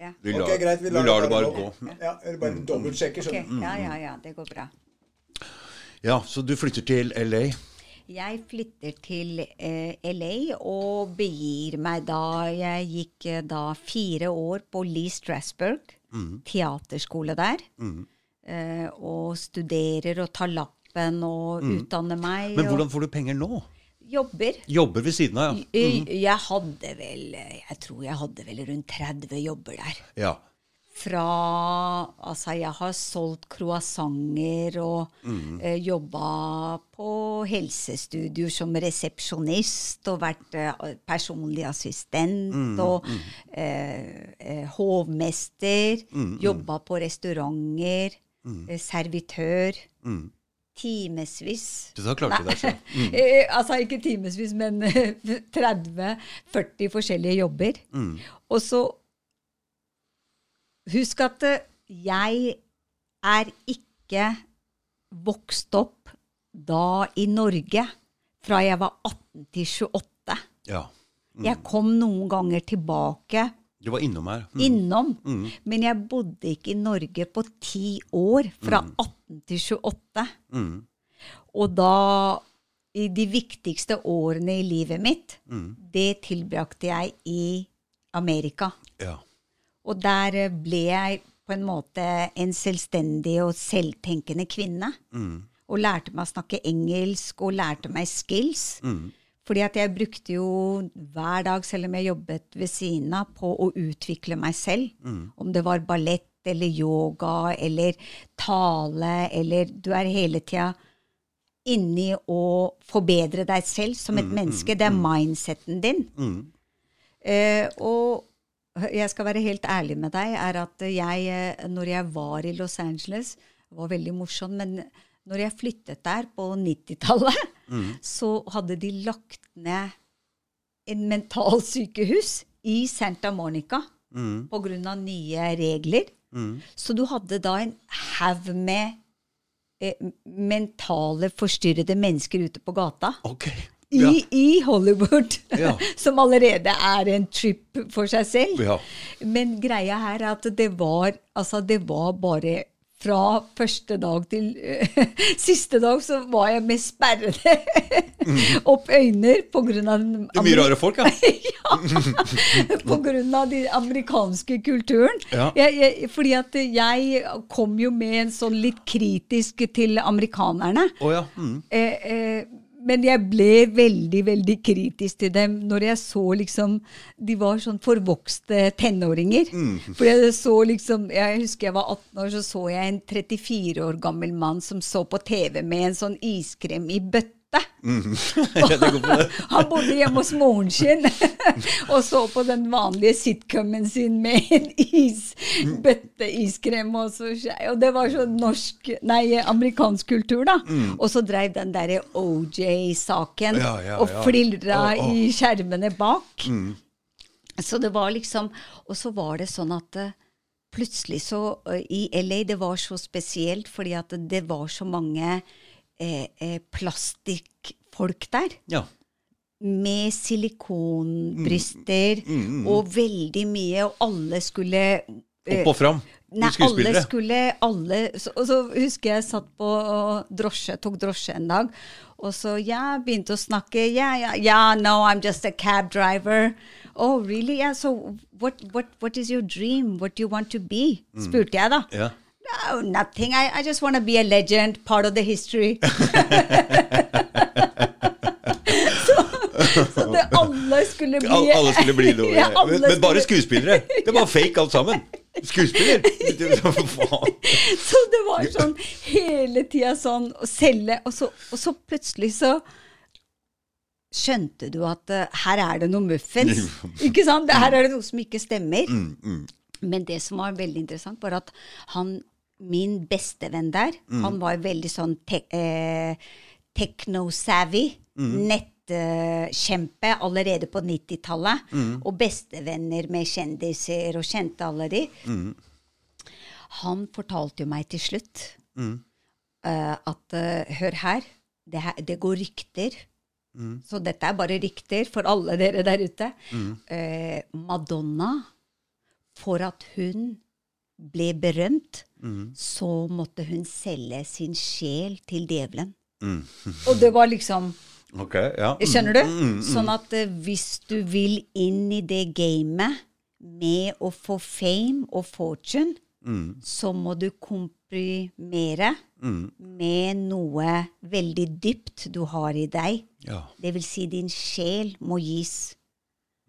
Ja.
vi
lar,
lar,
greit.
vi lar det bare gå.
Ja, eller bare dobbeltsjekker.
Ok,
skjønner du.
ja, ja, ja, det går bra.
Ja, så du flytter til LA.
Jeg flytter til eh, LA og begir meg da Jeg gikk eh, da fire år på Lee Strasberg, teaterskole der. Eh, og studerer og tar lappen og utdanner meg.
Men hvordan får du penger nå?
jobber.
Jobber ved siden av, ja.
Jeg, jeg hadde vel Jeg tror jeg hadde vel rundt 30 jobber der.
ja.
Fra Altså, jeg har solgt croissanter og
Mm.
eh, jobba på helsestudio som resepsjonist og vært eh, personlig assistent
Mm,
og eh, eh, hovmester.
Mm,
Jobba på restauranter. Eh, servitør.
Mm.
Timevis.
Du klarte du deg selv. *laughs*
Eh, altså ikke timevis, men *laughs* 30-40 forskjellige jobber. Og så Husk at eh, jeg er ikke vokst opp da i Norge fra jeg var 18 til 28.
Ja.
Jeg kom noen ganger tilbake
Du var innom her. Mm.
innom, men jeg bodde ikke i Norge på ti år, fra 18 til 28.
Mm.
Og da i de viktigste årene i livet mitt, det tilbrakte jeg i Amerika.
Ja.
Og der eh, ble jeg på en måte en selvstendig og selvtenkende kvinne. Og lærte meg å snakke engelsk og lærte meg skills. Fordi at jeg brukte jo hver dag, selv om jeg jobbet ved siden av, på å utvikle meg selv. Om det var ballett eller yoga eller tale eller Du er hele tida inni å forbedre deg selv som et menneske. Det er mindseten din. Uh, og jeg skal være helt ærlig med deg, er at jeg, eh, når jeg var i Los Angeles, var veldig morsomt, men når jeg flyttet der på 90-tallet, *laughs* så hadde de lagt ned en mentalsykehus i Santa Monica på grunn av nye regler. Så du hadde da en haug med eh, mentale forstyrrede mennesker ute på gata.
Ok.
I,
Ja.
i Hollywood, *laughs*
Ja.
som allerede er en trip for seg selv.
Ja.
Men greia her er at det var, altså det var bare fra første dag til *laughs* siste dag så var jeg med sperrede *laughs* opp øyne på grunn av
Mm. Det er mye rare folk, ja.
ja, av den amerikanske kulturen.
Ja.
Jeg, jeg, fordi at jeg kom jo med en sånn litt kritisk til amerikanerne.
Oh, ja. Mm.
Eh, eh, men jeg ble veldig, veldig kritisk til dem når jeg så liksom De var sånn forvokste tenåringer. For jeg så liksom Jeg husker jeg var 18 år, så så jeg en 34 år gammel mann som så på TV med en sånn iskrem i bøtte.
Jeg Mm. *laughs* *laughs*
Han bodde hjemme hos moren sin *laughs* og så på den vanlige sitcomen sin med en is, bøtteiskrem. Og, så, og det var sånn norsk, nei, amerikansk kultur, da. Og så dreiv den derre OJ-saken
ja, Ja, ja,
og flirra
oh, oh.
i skjermene bak.
Mm.
Så det var liksom Og så var det sånn at eh, plutselig så eh, I LA det var så spesielt fordi at det var så mange eh, eh, plastikkfolk der
Ja.
med silikonbryster og veldig mye, og alle skulle eh,
Opp og fram.
Nei, alle skulle alle, så, Og så husker jeg satt på drosje, tok drosje en dag, og så ja, begynte å snakke. Ja, ja, ja, no, I'm just a cab driver. Oh, really? Yeah, so what, what, what is your dream? What do you want to be? Spurte jeg, da.
Ja.
No, nothing. I, I just want to be a legend, part of the history. så det, alle skulle bli
All, Alle skulle bli noe. *laughs*
Ja,
men, men bare skuespillere. Det var fake alt sammen. Skuespiller! *laughs* *laughs*
Så det var sånn hele tida sånn å selge, og så, og så plutselig så skjønte du at uh, her er det noe muffins. Ikke sant? Her er det noe som ikke stemmer.
Mm,
Men det som var veldig interessant, var at han, min bestevenn der, han var veldig sånn te eh, techno-savvy. Nettkjempe allerede på 90-tallet. Og bestevenner med kjendiser, og kjente alle de. Han fortalte jo meg til slutt eh, at eh, hør her, det, her, det går rykter. Så dette er bare rykter for alle dere der ute. Eh, Madonna, for at hun ble berømt, så måtte hun selge sin sjel til djevelen. Og det var liksom
okay, ja.
Skjønner du? Sånn at uh, hvis du vil inn i det gamet med å få fame og fortune, så må du komprimere med noe veldig dypt du har i deg.
ja.
Det vil si, din sjel må gis.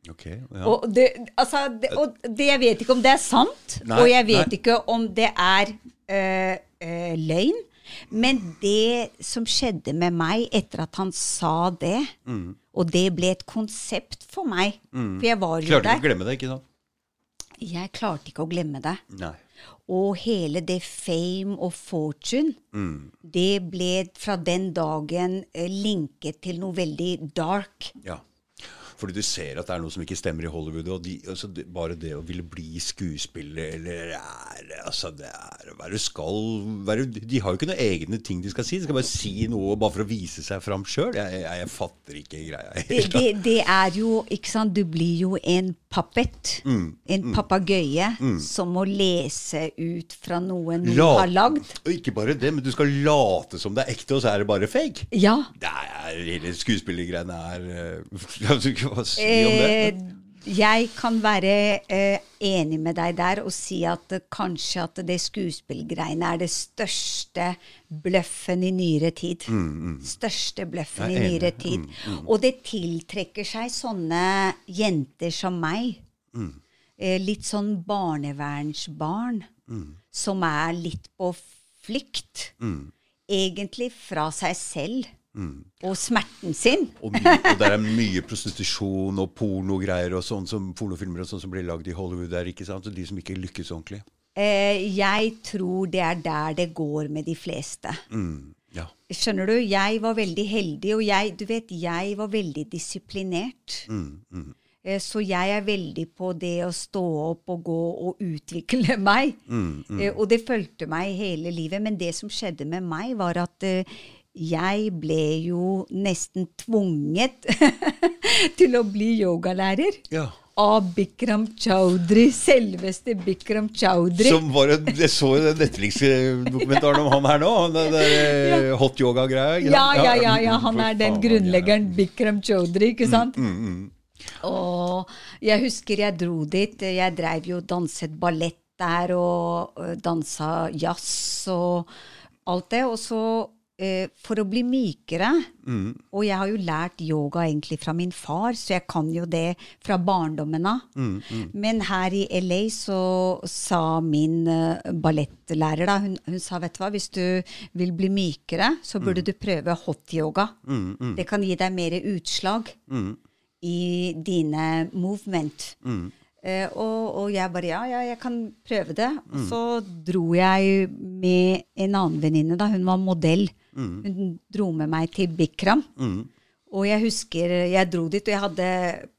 Ok, ja.
Og, det, altså, det, og det, jeg vet ikke om det er sant,
Nei,
og jeg vet
nei.
ikke om det er øh, øh, løgn. Men det som skjedde med meg etter at han sa det,
Mm.
og det ble et konsept for meg For jeg var jo
Klarte ikke å glemme det, ikke sant?
Jeg klarte ikke å glemme det.
Nei.
Og hele det fame og fortune,
Mm.
det ble fra den dagen eh, linket til noe veldig dark.
Ja. Fordi du ser at det er noe som ikke stemmer i Hollywood. Og de, altså det, bare det å ville bli skuespiller eller er, altså det er hva du skal være, De har jo ikke noen egne ting de skal si. De skal bare si noe bare for å vise seg fram sjøl. Jeg, jeg, jeg fatter ikke greia.
Det, det, det er jo Ikke sant, du blir jo en pappet.
Mm,
En papegøye som må lese ut fra noe noen
La-
har lagd.
Og ikke bare det, men du skal late som det er ekte, og så er det bare fake.
Ja.
Det er, hele skuespillergreiene er eh, *laughs* *laughs* Hva si om det?
Eh, jeg kan være eh, enig med deg der og si at eh, kanskje at det skuespillgreiene er det største bløffen i nyere tid. Største bløffen i
er
nyere tid. Og det tiltrekker seg sånne jenter som meg. Eh, litt sånn barnevernsbarn som er litt på flykt. Egentlig fra seg selv og smerten sin. *laughs*
Og, mye, og der er mye prostitusjon og pornogreier og sånn som pornofilmer og sånn som blir lagd i Hollywood der, ikke sant? Og de som ikke lykkes ordentlig.
Eh, jeg tror det er der det går med de fleste.
Mm, ja.
Skjønner du? Jeg var veldig heldig, og jeg, du vet, jeg var veldig disiplinert.
Mm,
mm. Så jeg er veldig på det å stå opp og gå og utvikle *laughs* meg.
Mm,
Eh, Og det fulgte meg hele livet. Men det som skjedde med meg, var at eh, jeg ble jo nesten tvunget *laughs* til å bli yogalærer.
Ja.
Av Bikram Chaudhry, selveste Bikram Chaudhry.
Som var en, Jeg så jo den Netflix-dokumentaren om han her nå. Den der, eh, hot yoga-greia.
Ja, ja, ja, ja,
mm,
han er den grunnleggeren Bikram Chaudhry, ikke sant?
Mm,
Og jeg husker jeg dro dit. Jeg dreiv jo danset ballett der og dansa jazz og alt det. Og så for å bli mykere
Mm.
Og jeg har jo lært yoga egentlig fra min far, så jeg kan jo det fra barndommen av.
Mm,
Men her i LA så sa min uh, ballettlærer da, hun, hun sa vet du hva, hvis du vil bli mykere, så
Mm.
burde du prøve hot yoga. Det kan gi deg mer utslag
mm,
i dine movement. Eh, og, og jeg bare ja, ja, jeg kan prøve det. Og så dro jeg med en annen venninne, da. Hun var modell. Hun dro med meg til Bikram. Og jeg husker jeg dro dit, og jeg hadde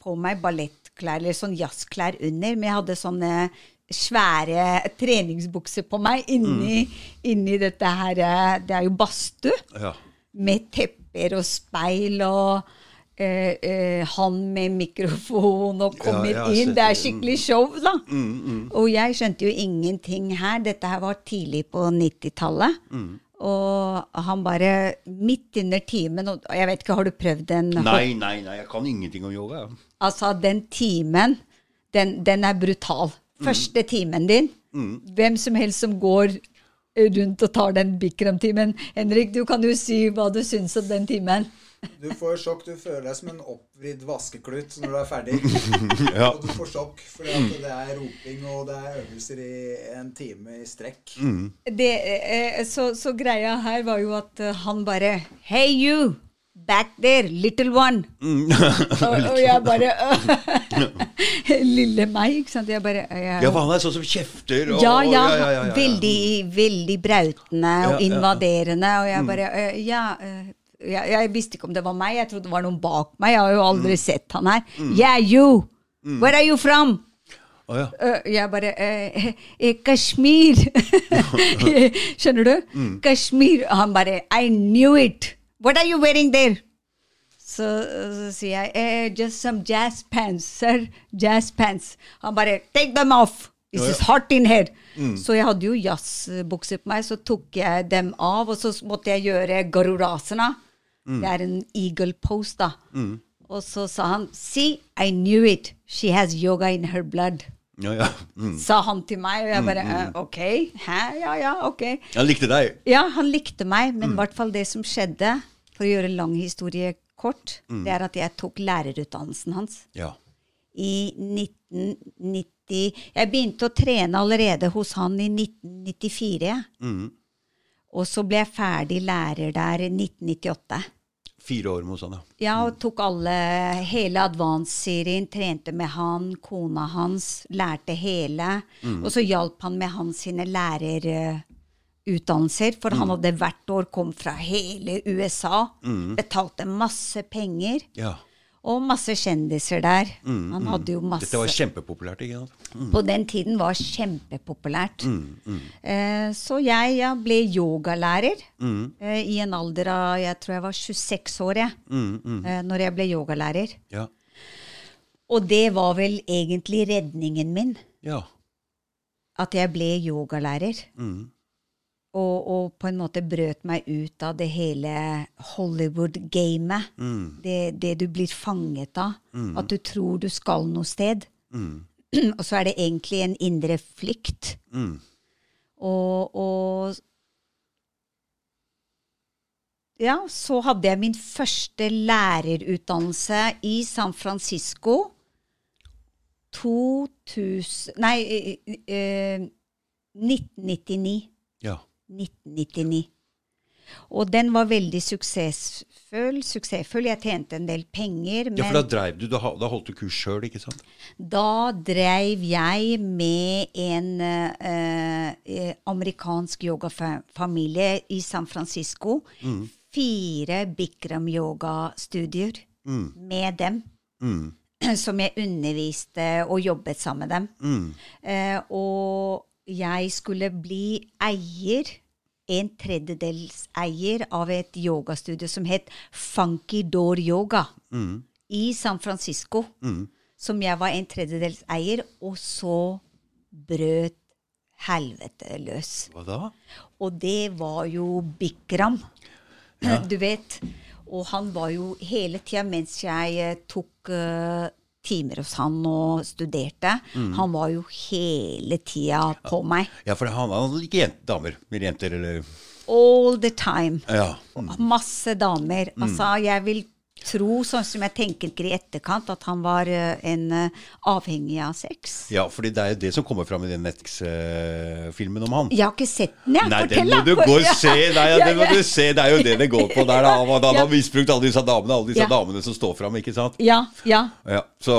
på meg ballettklær, eller sånn jazzklær under, men jeg hadde sånne svære treningsbukser på meg inni, inni dette her eh, Det er jo badstue
Ja.
med tepper og speil og eh, eh, han med mikrofon og kommer
Ja,
inn. Det er skikkelig show, da.
Mm,
Og jeg skjønte jo ingenting her. Dette her var tidlig på 90-tallet.
Mm.
Og han bare midt under timen og Jeg vet ikke, har du prøvd den?
Nei, nei, nei, jeg kan ingenting om yoga.
Altså, den timen, den, den er brutal.
Mm.
Første timen din. Hvem som helst som går rundt og tar den Bikram-timen. Henrik, du kan jo si hva du syns om den timen.
Du får sjokk. Du føler deg som en oppvridd vaskeklut når du er ferdig. *laughs*
Ja.
Og du får sjokk fordi at det er roping, og det er øvelser i en time i strekk.
Det, eh, så, så greia her var jo at eh, han bare Hey you! Back there, little one! *laughs* og, og jeg bare *laughs* Lille meg, ikke sant. Jeg bare jeg,
ja, for han er sånn som kjefter og
ja, ja,
ja, ja, ja, ja.
Veldig, veldig brautende og
ja, ja.
invaderende. Og jeg bare ja, Ja. Eh, jeg, jeg visste ikke om det var meg, jeg trodde det var noen bak meg. Jeg har jo aldri sett han her. Yeah, you! Where are you from?
Oh, ja.
Øh, jeg bare eh, eh, Kashmir. *laughs* Skjønner du? Kashmir. Han bare I knew it. What are you wearing there? Så, så sier jeg eh, Just some jazz pants, sir. Jazz pants. Han bare Take them off. This is hot in here. Så jeg hadde jo jazzbukser på meg, så tok jeg dem av, og så måtte jeg gjøre garurasana. Det er en eagle pose, da. Og så sa han See, I knew it. She has yoga in her blood
ja, ja. Mm.
sa han til meg, og jeg bare eh, OK. Hæ? Ja, ja, ok.
Han likte deg.
Ja, han likte meg, men i hvert fall det som skjedde, for å gjøre lang historie kort, det er at jeg tok lærerutdannelsen hans.
Ja.
I 1990 Jeg begynte å trene allerede hos han i 1994. Og så ble jeg ferdig lærer der i 1998.
Fire år hos han, ja.
Ja, og tok alle, hele advance-serien, trente med han, kona hans, lærte hele. Og så hjalp han med hans sine lærerutdannelser, for han hadde hvert år kom fra hele USA, betalte masse penger,
ja.
Og masse kjendiser der. Han hadde jo masse
Dette var kjempepopulært, ikke sant?
på den tiden var kjempepopulært. Eh, så jeg ja, ble yogalærer eh, i en alder av jeg tror jeg var 26 år jeg, eh, når jeg ble yogalærer.
Ja.
Og det var vel egentlig redningen min,
Ja.
at jeg ble yogalærer. Og, og på en måte brøt meg ut av det hele Hollywood-gamet. Det, det du blir fanget av. At du tror du skal noe sted. *clears throat* og så er det egentlig en indre flykt. Og, og Ja, så hadde jeg min første lærerutdannelse i San Francisco. 2000 Nei, eh, eh, 1999.
ja.
1999. Og den var veldig suksessfull. suksessfull. Jeg tjente en del penger. Men
Ja, for da dreiv du, da, holdt du kurs sjøl, ikke sant?
da dreiv jeg med en eh, eh, amerikansk yogafamilie i San Francisco. Fire Bikram-yogastudier med dem. *clears throat* Som jeg underviste og jobbet sammen med dem. Eh, og jeg skulle bli eier en tredjedelseier av et yogastudio som het Funky Door Yoga i San Francisco. Som jeg var en tredjedelseier, og så brøt helvete løs.
Hva da?
Og det var jo Bikram, du vet. Og han var jo hele tida mens jeg eh, tok eh, timer hos han og studerte, han var jo hele tida på meg.
Ja, for han, han ikke jent, damer. Mer jenter, eller
All the time.
Ja.
Masse damer. Altså, jeg vil tro, sånn som jeg tenker i etterkant, at han var eh, en eh, avhengig av sex.
Ja, fordi det er jo det som kommer fram i den Netflix-filmen om han.
Jeg har ikke sett den, jeg.
Nei, den må du gå og *laughs* se! Nei, ja, den må du se. Det er jo det det går på der. Da. *laughs* Han, han har misbrukt alle disse damene, alle disse
Ja.
damene som står fram, ikke sant?
Ja, ja.
Ja, så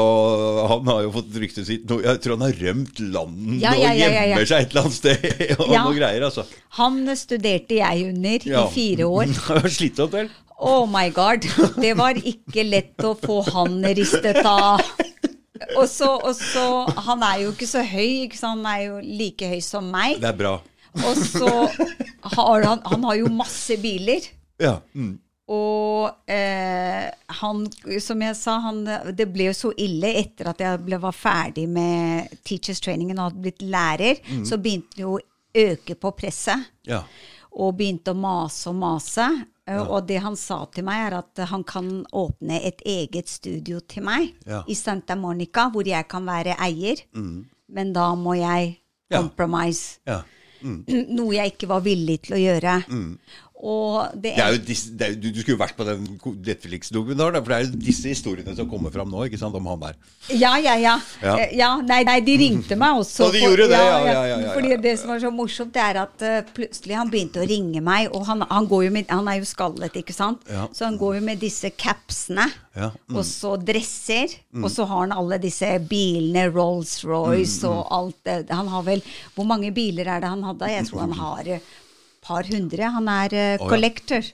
han har jo fått ryktet sitt Jeg tror han har rømt landet og gjemmer seg et eller annet sted. *laughs* og noe greier, altså.
Han studerte jeg under i fire år.
Det var slitsomt, vel?
Oh my god. Det var ikke lett å få han ristet av. Og så, og så Han er jo ikke så høy, ikke sant? han er jo like høy som meg.
Det er bra.
Og så har han Han har jo masse biler.
Ja. Mm.
Og eh, han, som jeg sa, han, det ble jo så ille etter at jeg ble, var ferdig med teachers trainingen og hadde blitt lærer, så begynte det jo å øke på presset.
ja.
Og begynte å mase og mase. Eh, Og det han sa til meg, er at han kan åpne et eget studio til meg
Ja.
i Santa Monica, hvor jeg kan være eier. Men da må jeg
Ja.
compromise.
ja. *clears throat*
Noe jeg ikke var villig til å gjøre. Og det,
Det er disse, det er, du, skulle jo vært på den Netflix-dokumentaren, for det er jo disse historiene som kommer fram nå, ikke sant, om han der.
Ja, ja, ja.
Ja.
Eh, ja nei, nei, de ringte meg også.
Og de gjorde det, ja, ja, ja,
Fordi det som var så morsomt, det er at uh, plutselig han begynte å ringe meg, og han, han, med, han er jo skallet, ikke sant?
Ja.
Så han går jo med disse capsene,
Ja, mm.
og så dresser, og så har han alle disse bilene, Rolls-Royce
Mm,
og alt det. Han har vel Hvor mange biler er det han hadde? Jeg tror han har et par hundre. Han er eh,
ja.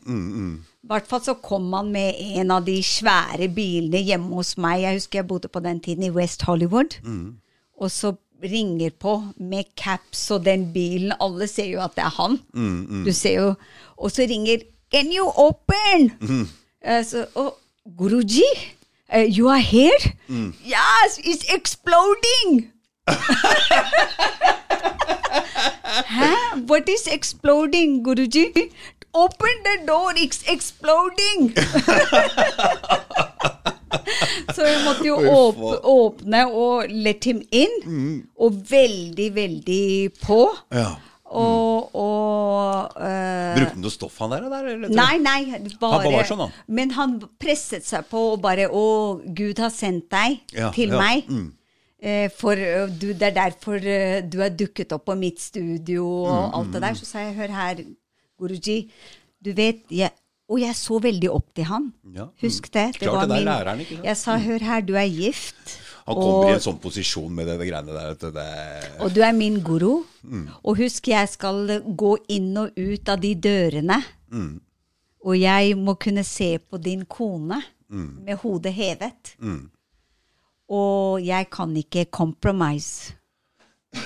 mm,
Mm,
I hvert fall så kom han med en av de svære bilene hjemme hos meg. Jeg husker jeg bodde på den tiden i West Hollywood. Og så ringer på med caps og den bilen. Alle ser jo at det er han. Du ser jo Og så ringer Can you open? Uh, så, og Guruji, uh, you are here? Yes, it's exploding! Hæ? What is exploding, Guruji? Open the door, it's exploding! *laughs* Så jeg måtte jo
åpne,
åpne og let him in. Og veldig, veldig på.
Ja.
Og, og uh,
Brukte han noe stoff, han der? eller?
Nei, nei, bare,
bare var sånn, han.
Men han presset seg på og bare Å, Gud har sendt deg
Ja,
til
ja,
meg.
mm.
Eh, for du, det er derfor du er dukket opp på mitt studio og
Mm,
alt det der. Så sa jeg, hør her, Guruji, du vet jeg, Og jeg så veldig opp til han.
Ja,
Husk det. det
Klart
var
det, det er
min-
læreren, ikke sant?
Jeg sa, hør her, du er gift.
Han kommer
og-
i en sånn posisjon med det, det greiene der Det, det
og du er min guru.
Mm.
Og husk, jeg skal gå inn og ut av de dørene.
Mm.
Og jeg må kunne se på din kone
Mm.
med hodet hevet. Og jeg kan ikke compromise.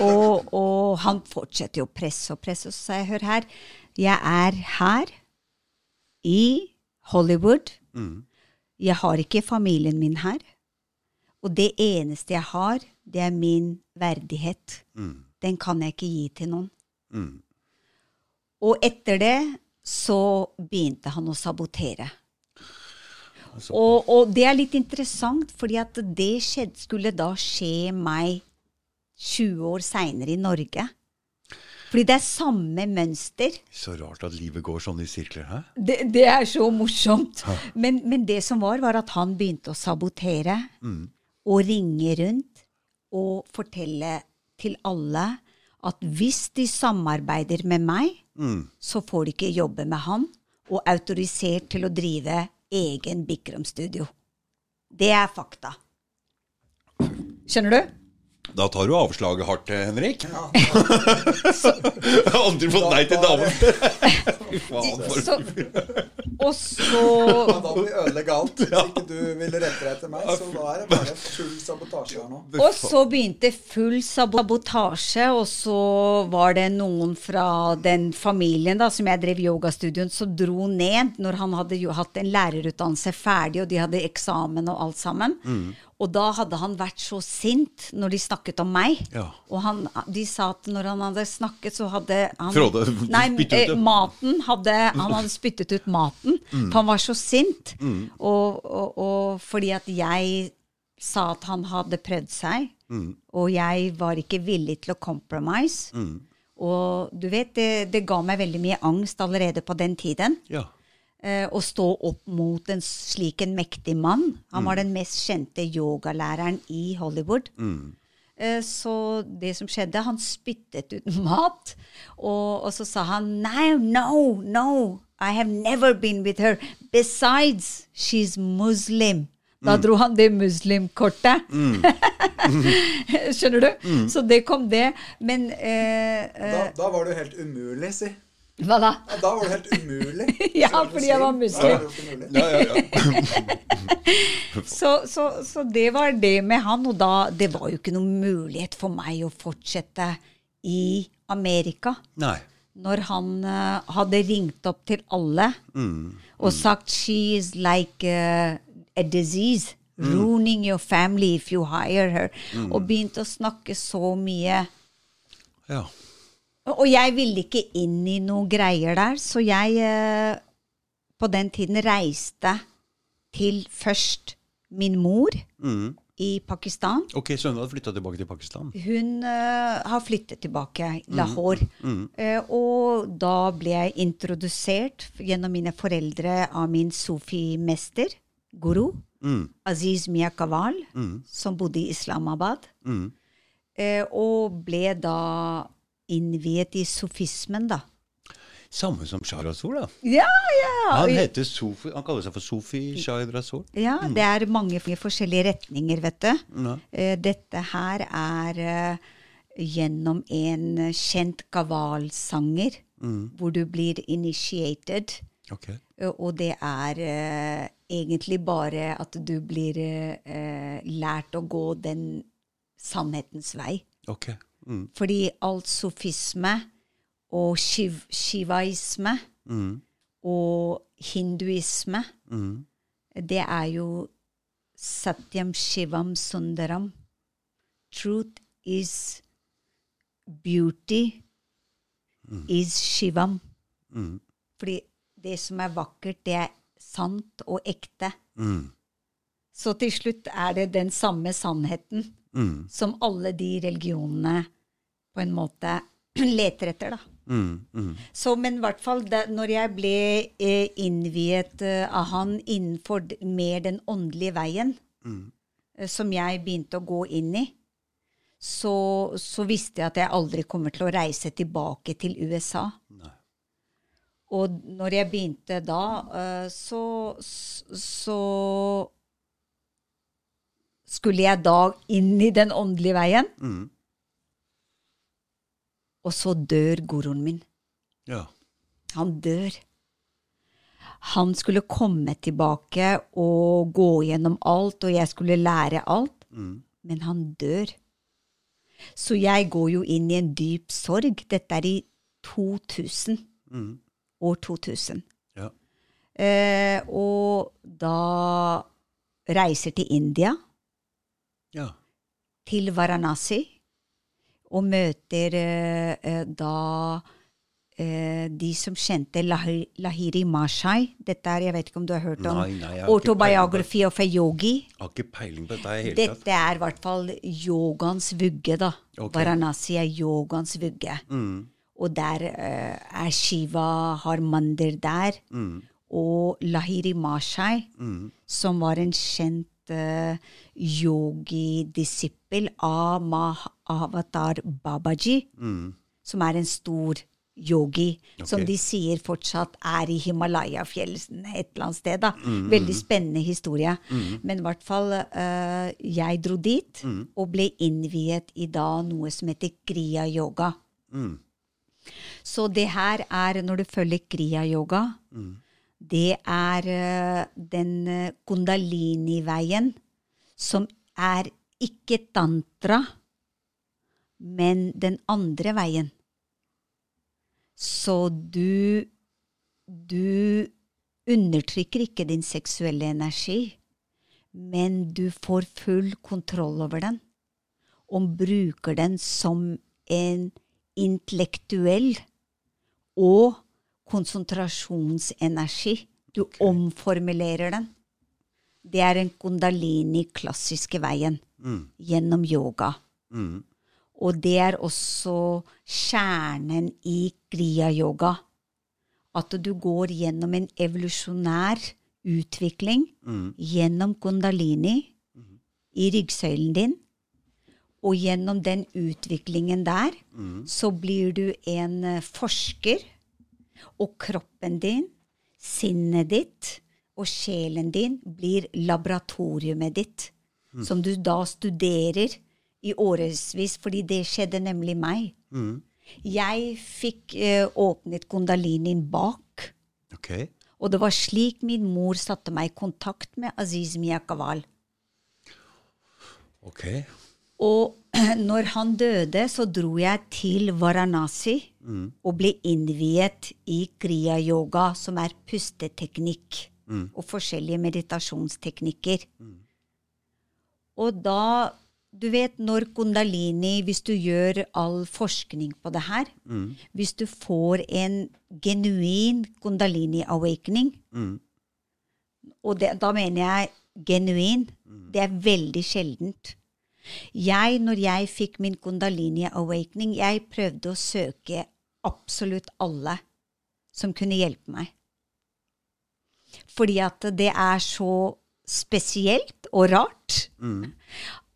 Og, og han fortsetter jo å presse og presse. Og så sa jeg, hør her, jeg er her i Hollywood.
Mm.
Jeg har ikke familien min her. Og det eneste jeg har, det er min verdighet.
Mm.
Den kan jeg ikke gi til noen. Og etter det så begynte han å sabotere.
Så-
Og, og det er litt interessant, fordi at det skjedde, skulle da skje meg 20 år seinere i Norge. Fordi det er samme mønster.
Så rart at livet går sånn i sirkler, hæ?
Det, det er så morsomt. Men, men det som var, var at han begynte å sabotere og ringe rundt og fortelle til alle at hvis de samarbeider med meg, så får de ikke jobbe med han, og autorisert til å drive egen Bikram-studio. Det er fakta. Skjønner du?
Da tar du avslaget hardt, eh, Henrik.
Ja, *laughs*
aldri fått nei til damen. *laughs* Fy faen, for
Så, og så
da må vi ødelegge alt. Hvis ikke du vil rette deg etter meg, så da er det bare full sabotasje her nå.
Og så begynte full sabotasje, og så var det noen fra den familien da, som jeg drev yogastudioen, som dro ned når han hadde jo hatt en lærerutdannelse ferdig, og de hadde eksamen og alt sammen. Og da hadde han vært så sint når de snakket om meg.
Ja.
Og han, de sa at når han hadde snakket, så hadde han
Frode, *laughs*
Nei,
spyttet ut
eh, maten hadde Han hadde spyttet ut maten. For han var så sint. Og, og, og fordi at jeg sa at han hadde prøvd seg, og jeg var ikke villig til å compromise. Og du vet, det, det ga meg veldig mye angst allerede på den tiden.
Ja.
Eh, å stå opp mot en slik en mektig mann. Han var den mest kjente yogalæreren i Hollywood. Mm. Så det som skjedde, han spyttet ut mat, og, og så sa han Nei, no, no, I have never been with her. Besides, she's Muslim. Da dro han det muslimkortet. *laughs* Skjønner du? Så det kom det. Men eh, eh,
Da, da var du helt umulig, si.
Hva da?
Ja, da var du helt umulig. *laughs*
Ja, fordi jeg var muslim.
Ja, ja, ja. *laughs*
Så, så, så det var det med han, og da Det var jo ikke noen mulighet for meg å fortsette i Amerika.
Nei.
Når han uh, hadde ringt opp til alle og sagt 'she is like uh, a disease'. Ruining your family if you hire her. Og begynte å snakke så mye.
Ja.
Og jeg ville ikke inn i noe greier der, så jeg eh, på den tiden reiste til først min mor i Pakistan.
Ok, så hun hadde flytta tilbake til Pakistan?
Hun eh, har flyttet tilbake, Lahore. Eh, og da ble jeg introdusert gjennom mine foreldre av min sufi-mester, guru, Aziz Mia Kawal, som bodde i Islamabad. Eh, og ble da innviet i sofismen, da.
Samme som Shah Rasool, da.
Ja, ja!
Han heter Sofi, han kaller seg for Sofi Shah Rasool.
Ja, det er mange forskjellige retninger, vet du.
Ja.
Eh, Dette her er eh, gjennom en kjent kavalsanger, hvor du blir initiated.
Ok.
Eh, Og det er egentlig bare at du blir lært å gå den sannhetens vei.
Ok. Mm.
Fordi alt sofisme og shiv shivaisme og hinduisme, det er jo satyam shivam sundaram. Truth is beauty is shivam. Fordi det som er vakkert, det er sant og ekte. Så til slutt er det den samme sannheten som alle de religionene på en måte *clears throat* leter etter, da. Så, men i hvert fall da, når jeg ble eh, innviet eh, av han innenfor mer den åndelige veien, eh, som jeg begynte å gå inn i, så, så visste jeg at jeg aldri kommer til å reise tilbake til USA. Og når jeg begynte da, eh, så, så skulle jeg da inn i den åndelige veien. Og så dør goroen min.
Ja.
Han dør. Han skulle komme tilbake og gå gjennom alt, og jeg skulle lære alt. Men han dør. Så jeg går jo inn i en dyp sorg. Dette er i 2000. År 2000.
Ja.
Eh, og da reiser til India,
Ja.
til Varanasi, og møter eh, eh, da eh, de som kjente Lahiri, Lahiri Mashai. Dette er, jeg vet ikke om du har hørt om
Nei, nei, ikke
of a Yogi.
Jeg har ikke peiling på dette hele tatt.
Dette er i hvert fall yogaens vugge, da.
Okay.
Varanasi er yogaens vugge. Og der eh, er Shiva, har mandir der. Og Lahiri Mashai, som var en kjent yogi-disippel av Mahavatar Babaji, som er en stor yogi, som de sier fortsatt er i Himalaya-fjellene et eller annet sted. da. Veldig spennende historie. Men i hvert fall, uh, jeg dro dit og ble innviet i da noe som heter kriya-yoga. Så det her er, når du følger kriya-yoga, det er eh, den eh, kundalini-veien som er ikke tantra, men den andre veien. Så du Du undertrykker ikke din seksuelle energi, men du får full kontroll over den. Og bruker den som en intellektuell og konsentrasjonsenergi. Du omformulerer den. Det er den kundalini-klassiske veien gjennom yoga. Og det er også kjernen i kriya-yoga. At du går gjennom en evolusjonær utvikling gjennom kundalini i ryggsøylen din. Og gjennom den utviklingen der, så blir du en eh, forsker. Og kroppen din, sinnet ditt og sjelen din blir laboratoriumet ditt. Som du da studerer i årevis, fordi det skjedde nemlig meg. Jeg fikk eh, åpnet kundalinin bak.
Okay.
Og det var slik min mor satte meg i kontakt med Aziz Miyakawal.
Ok.
Og *clears throat* når han døde, så dro jeg til Varanasi og ble innviet i kriya-yoga, som er pusteteknikk, og forskjellige meditasjonsteknikker. Og da Du vet når kundalini Hvis du gjør all forskning på det her Hvis du får en genuin kundalini-awakening Og det, da mener jeg genuin. Det er veldig sjeldent. Jeg, når jeg fikk min kundalini-awakening, jeg prøvde å søke absolutt alle som kunne hjelpe meg. Fordi at det er så spesielt og rart.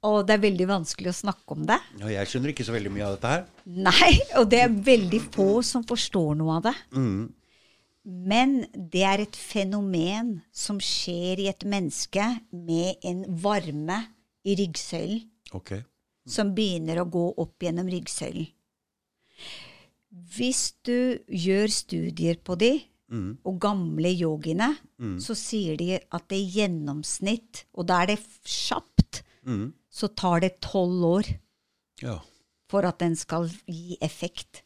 Og det er veldig vanskelig å snakke om det.
Og jeg skjønner ikke så veldig mye av dette her.
Nei, og det er veldig få som forstår noe av det. Men det er et fenomen som skjer i et menneske med en varme i ryggsøylen,
Ok.
som begynner å gå opp gjennom ryggsøylen. Hvis du gjør studier på de, og gamle yogiene, så sier de at det i gjennomsnitt, og da er det kjapt, kjapt, så tar det tolv år
Ja.
for at den skal gi effekt.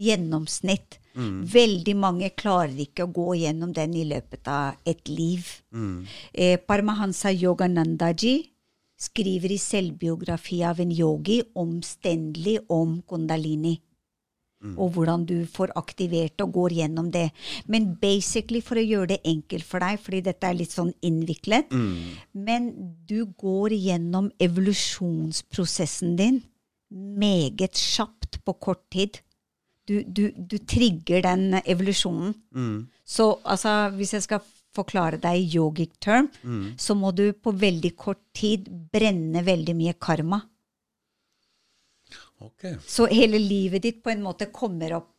Gjennomsnitt. Veldig mange klarer ikke å gå gjennom den i løpet av et liv. Eh, Paramahansa Yoganandaji skriver i selvbiografi av en yogi omstendelig om kundalini. Og hvordan du får aktivert og går gjennom det. Men basically, for å gjøre det enkelt for deg, fordi dette er litt sånn innviklet Men du går gjennom evolusjonsprosessen din meget kjapt på kort tid. Du, du, du trigger den evolusjonen. Så altså, hvis jeg skal forklare deg i yogic term, så må du på veldig kort tid brenne veldig mye karma.
Ok.
Så hele livet ditt på en måte kommer opp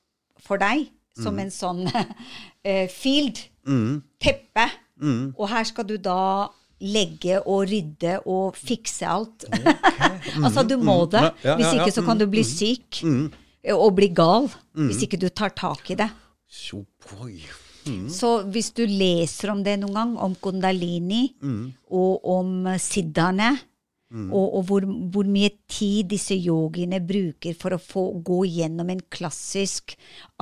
for deg som en sånn uh, *laughs* field. Teppe. Og her skal du da legge og rydde og fikse alt. *laughs* altså, du må det.
Ja, ja,
Hvis ikke så kan du bli syk og bli gal. Hvis ikke du tar tak i det.
Så, boy.
Så hvis du leser om det noen gang, om kundalini og om siddhane, og, og hvor, hvor mye tid disse yogiene bruker for å få gå gjennom en klassisk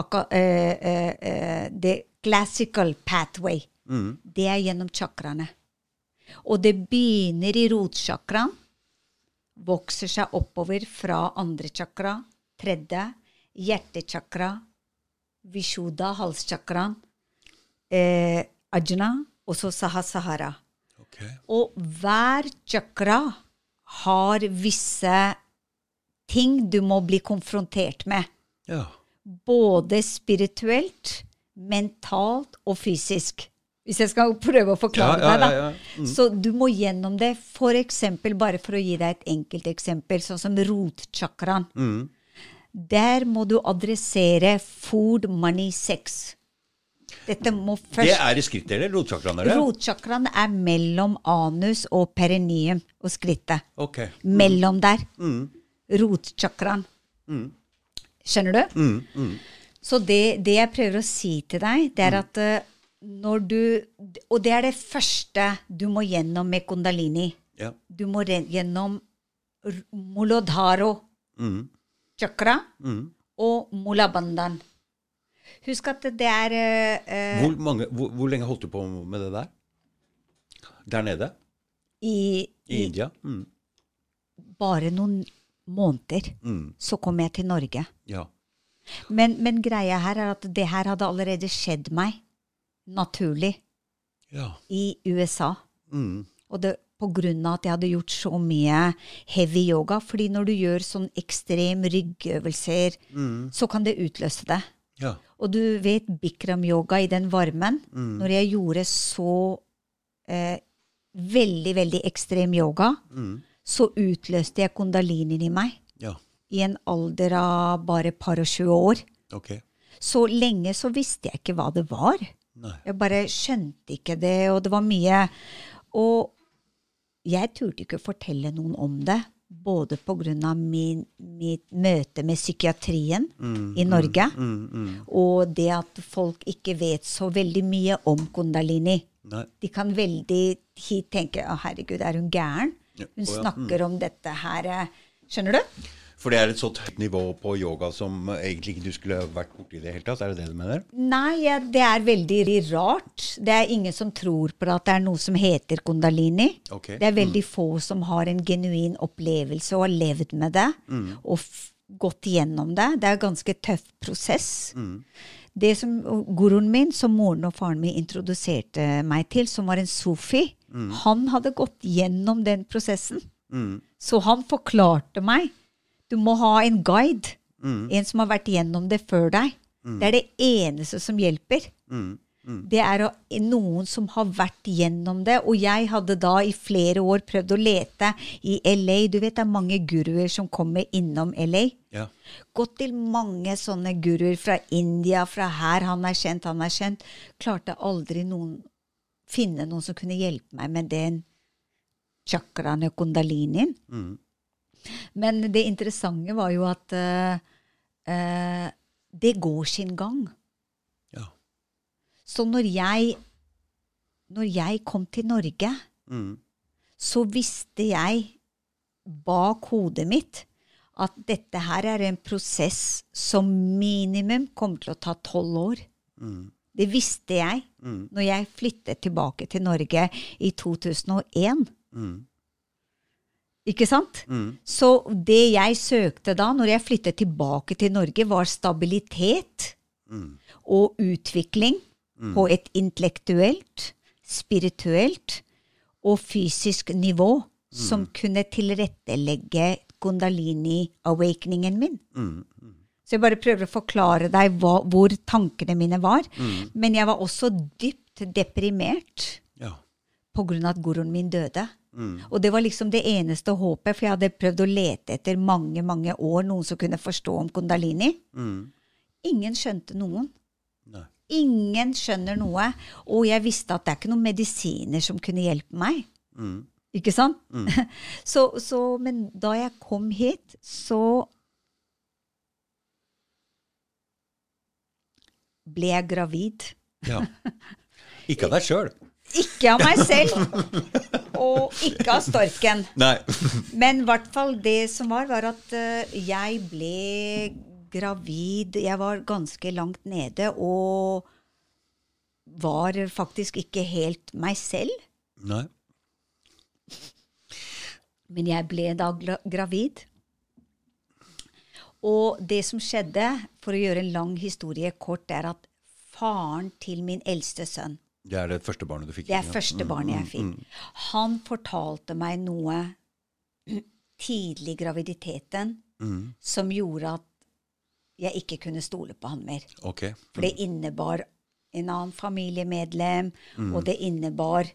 akka, uh, uh, uh, The classical pathway, det er gjennom chakraene. Og det begynner i rotchakraen, vokser seg oppover fra andre chakra, tredje, hjertechakra, visjoda, halschakraen, eh, ajna, og så sahasahara.
Okay.
Og hver chakra har visse ting du må bli konfrontert med.
Ja.
Både spirituelt, mentalt og fysisk. Hvis jeg skal prøve å forklare
Ja, ja,
deg, da.
ja.
Så du må gjennom det. For eksempel, bare for å gi deg et enkelt eksempel, sånn som rotchakraen. Der må du adressere food, money, sex. Dette må
Det er i skrittet, eller? Rotchakraen?
Rotchakraen er mellom anus og perineum og skrittet.
Ok.
Mellom der.
Mm.
Rotchakraen. Skjønner du?
Mm, mm.
Så det, det jeg prøver å si til deg, det er at eh, når du Og det er det første du må gjennom med kundalini.
Ja.
Du må gjennom molodharo
Mm.
chakra
Mm.
og mulabandhan. Husk at det er eh,
Hvor, mange, hvor, hvor lenge holdt du på med det der? Der nede?
i,
I
i
India? Mm.
bare noen måneder.
Mm.
Så kom jeg til Norge.
Ja.
Men, men greia her er at det her hadde allerede skjedd meg naturlig
ja.
i USA.
Mm.
Og det på grunn av at jeg hadde gjort så mye heavy yoga. Fordi når du gjør sånn ekstrem ryggøvelser,
Mm.
så kan det utløse det.
Ja.
Og du vet bikram-yoga i den varmen.
Mm.
Når jeg gjorde så eh, veldig, veldig ekstrem yoga,
Mm.
så utløste jeg kondalinen i meg.
Ja.
I en alder av bare par og 20 år.
Okay.
Så lenge så visste jeg ikke hva det var.
Nei.
Jeg bare skjønte ikke det, og det var mye Og jeg turte ikke å fortelle noen om det. Både pga. mitt møte med psykiatrien i Norge,
Mm, mm.
og det at folk ikke vet så veldig mye om kundalini.
Nei.
De kan veldig hit tenke å herregud, er hun gæren?
Ja,
Hun
å ja,
snakker om dette her eh, Skjønner du?
For det er et sånt høyt nivå på yoga som egentlig ikke du skulle vært borti i det hele tatt? Er det det du mener?
Nei, ja, det er veldig rart. Det er ingen som tror på at det er noe som heter kundalini.
Okay.
Det er veldig få som har en genuin opplevelse og har levd med det og f gått gjennom det. Det er en ganske tøff prosess. Det som Guruen min, som moren og faren min introduserte meg til, som var en sofi, han hadde gått gjennom den prosessen.
Mm.
Så han forklarte meg. Du må ha en guide.
Mm.
En som har vært gjennom det før deg. Det er det eneste som hjelper.
Mm. Mm.
Det er noen som har vært gjennom det. Og jeg hadde da i flere år prøvd å lete i LA. Du vet det er mange guruer som kommer innom LA.
Ja.
Gått til mange sånne guruer fra India, fra her. Han er kjent, han er kjent. Klarte aldri noen finne noen som kunne hjelpe meg med den chakraen og kundalinien.
Mm.
Men det interessante var jo at uh, det går sin gang.
Ja.
Så når jeg, når jeg kom til Norge,
Mm.
så visste jeg bak hodet mitt at dette her er en prosess som minimum kommer til å ta tolv år.
Mm.
Det visste jeg
Mm.
når jeg flyttet tilbake til Norge i 2001.
Mm.
Ikke sant?
Mm.
Så det jeg søkte da, når jeg flyttet tilbake til Norge, var stabilitet
Mm.
og utvikling på et intellektuelt, spirituelt og fysisk nivå som kunne tilrettelegge Gondalini-awakeningen min.
Mm.
Så jeg bare prøver å forklare deg hva, hvor tankene mine var. Men jeg var også dypt deprimert
Ja.
på grunn av at guruen min døde.
Mm.
Og det var liksom det eneste håpet, for jeg hadde prøvd å lete etter mange mange år noen som kunne forstå om kundalini.
Mm.
Ingen skjønte noen.
Nei.
Ingen skjønner noe. Og jeg visste at det er ikke noen medisiner som kunne hjelpe meg.
Mm.
Ikke sant? *laughs* så, så, men da jeg kom hit, så ble jeg gravid.
Ja. *laughs* Ikke av deg sjøl.
Ikke av meg selv, og ikke av storken.
Nei.
Men i hvert fall det som var, var at eh, jeg ble gravid. Jeg var ganske langt nede og var faktisk ikke helt meg selv.
Nei.
Men jeg ble da gravid. Og det som skjedde, for å gjøre en lang historie kort, er at faren til min eldste sønn
Det er det første barnet du fikk?
Det er
ja.
første barnet jeg fikk. Han fortalte meg noe tidlig i graviditeten
Mm.
som gjorde at jeg ikke kunne stole på han mer.
Ok.
For det innebar en annen familiemedlem,
Mm.
og det innebar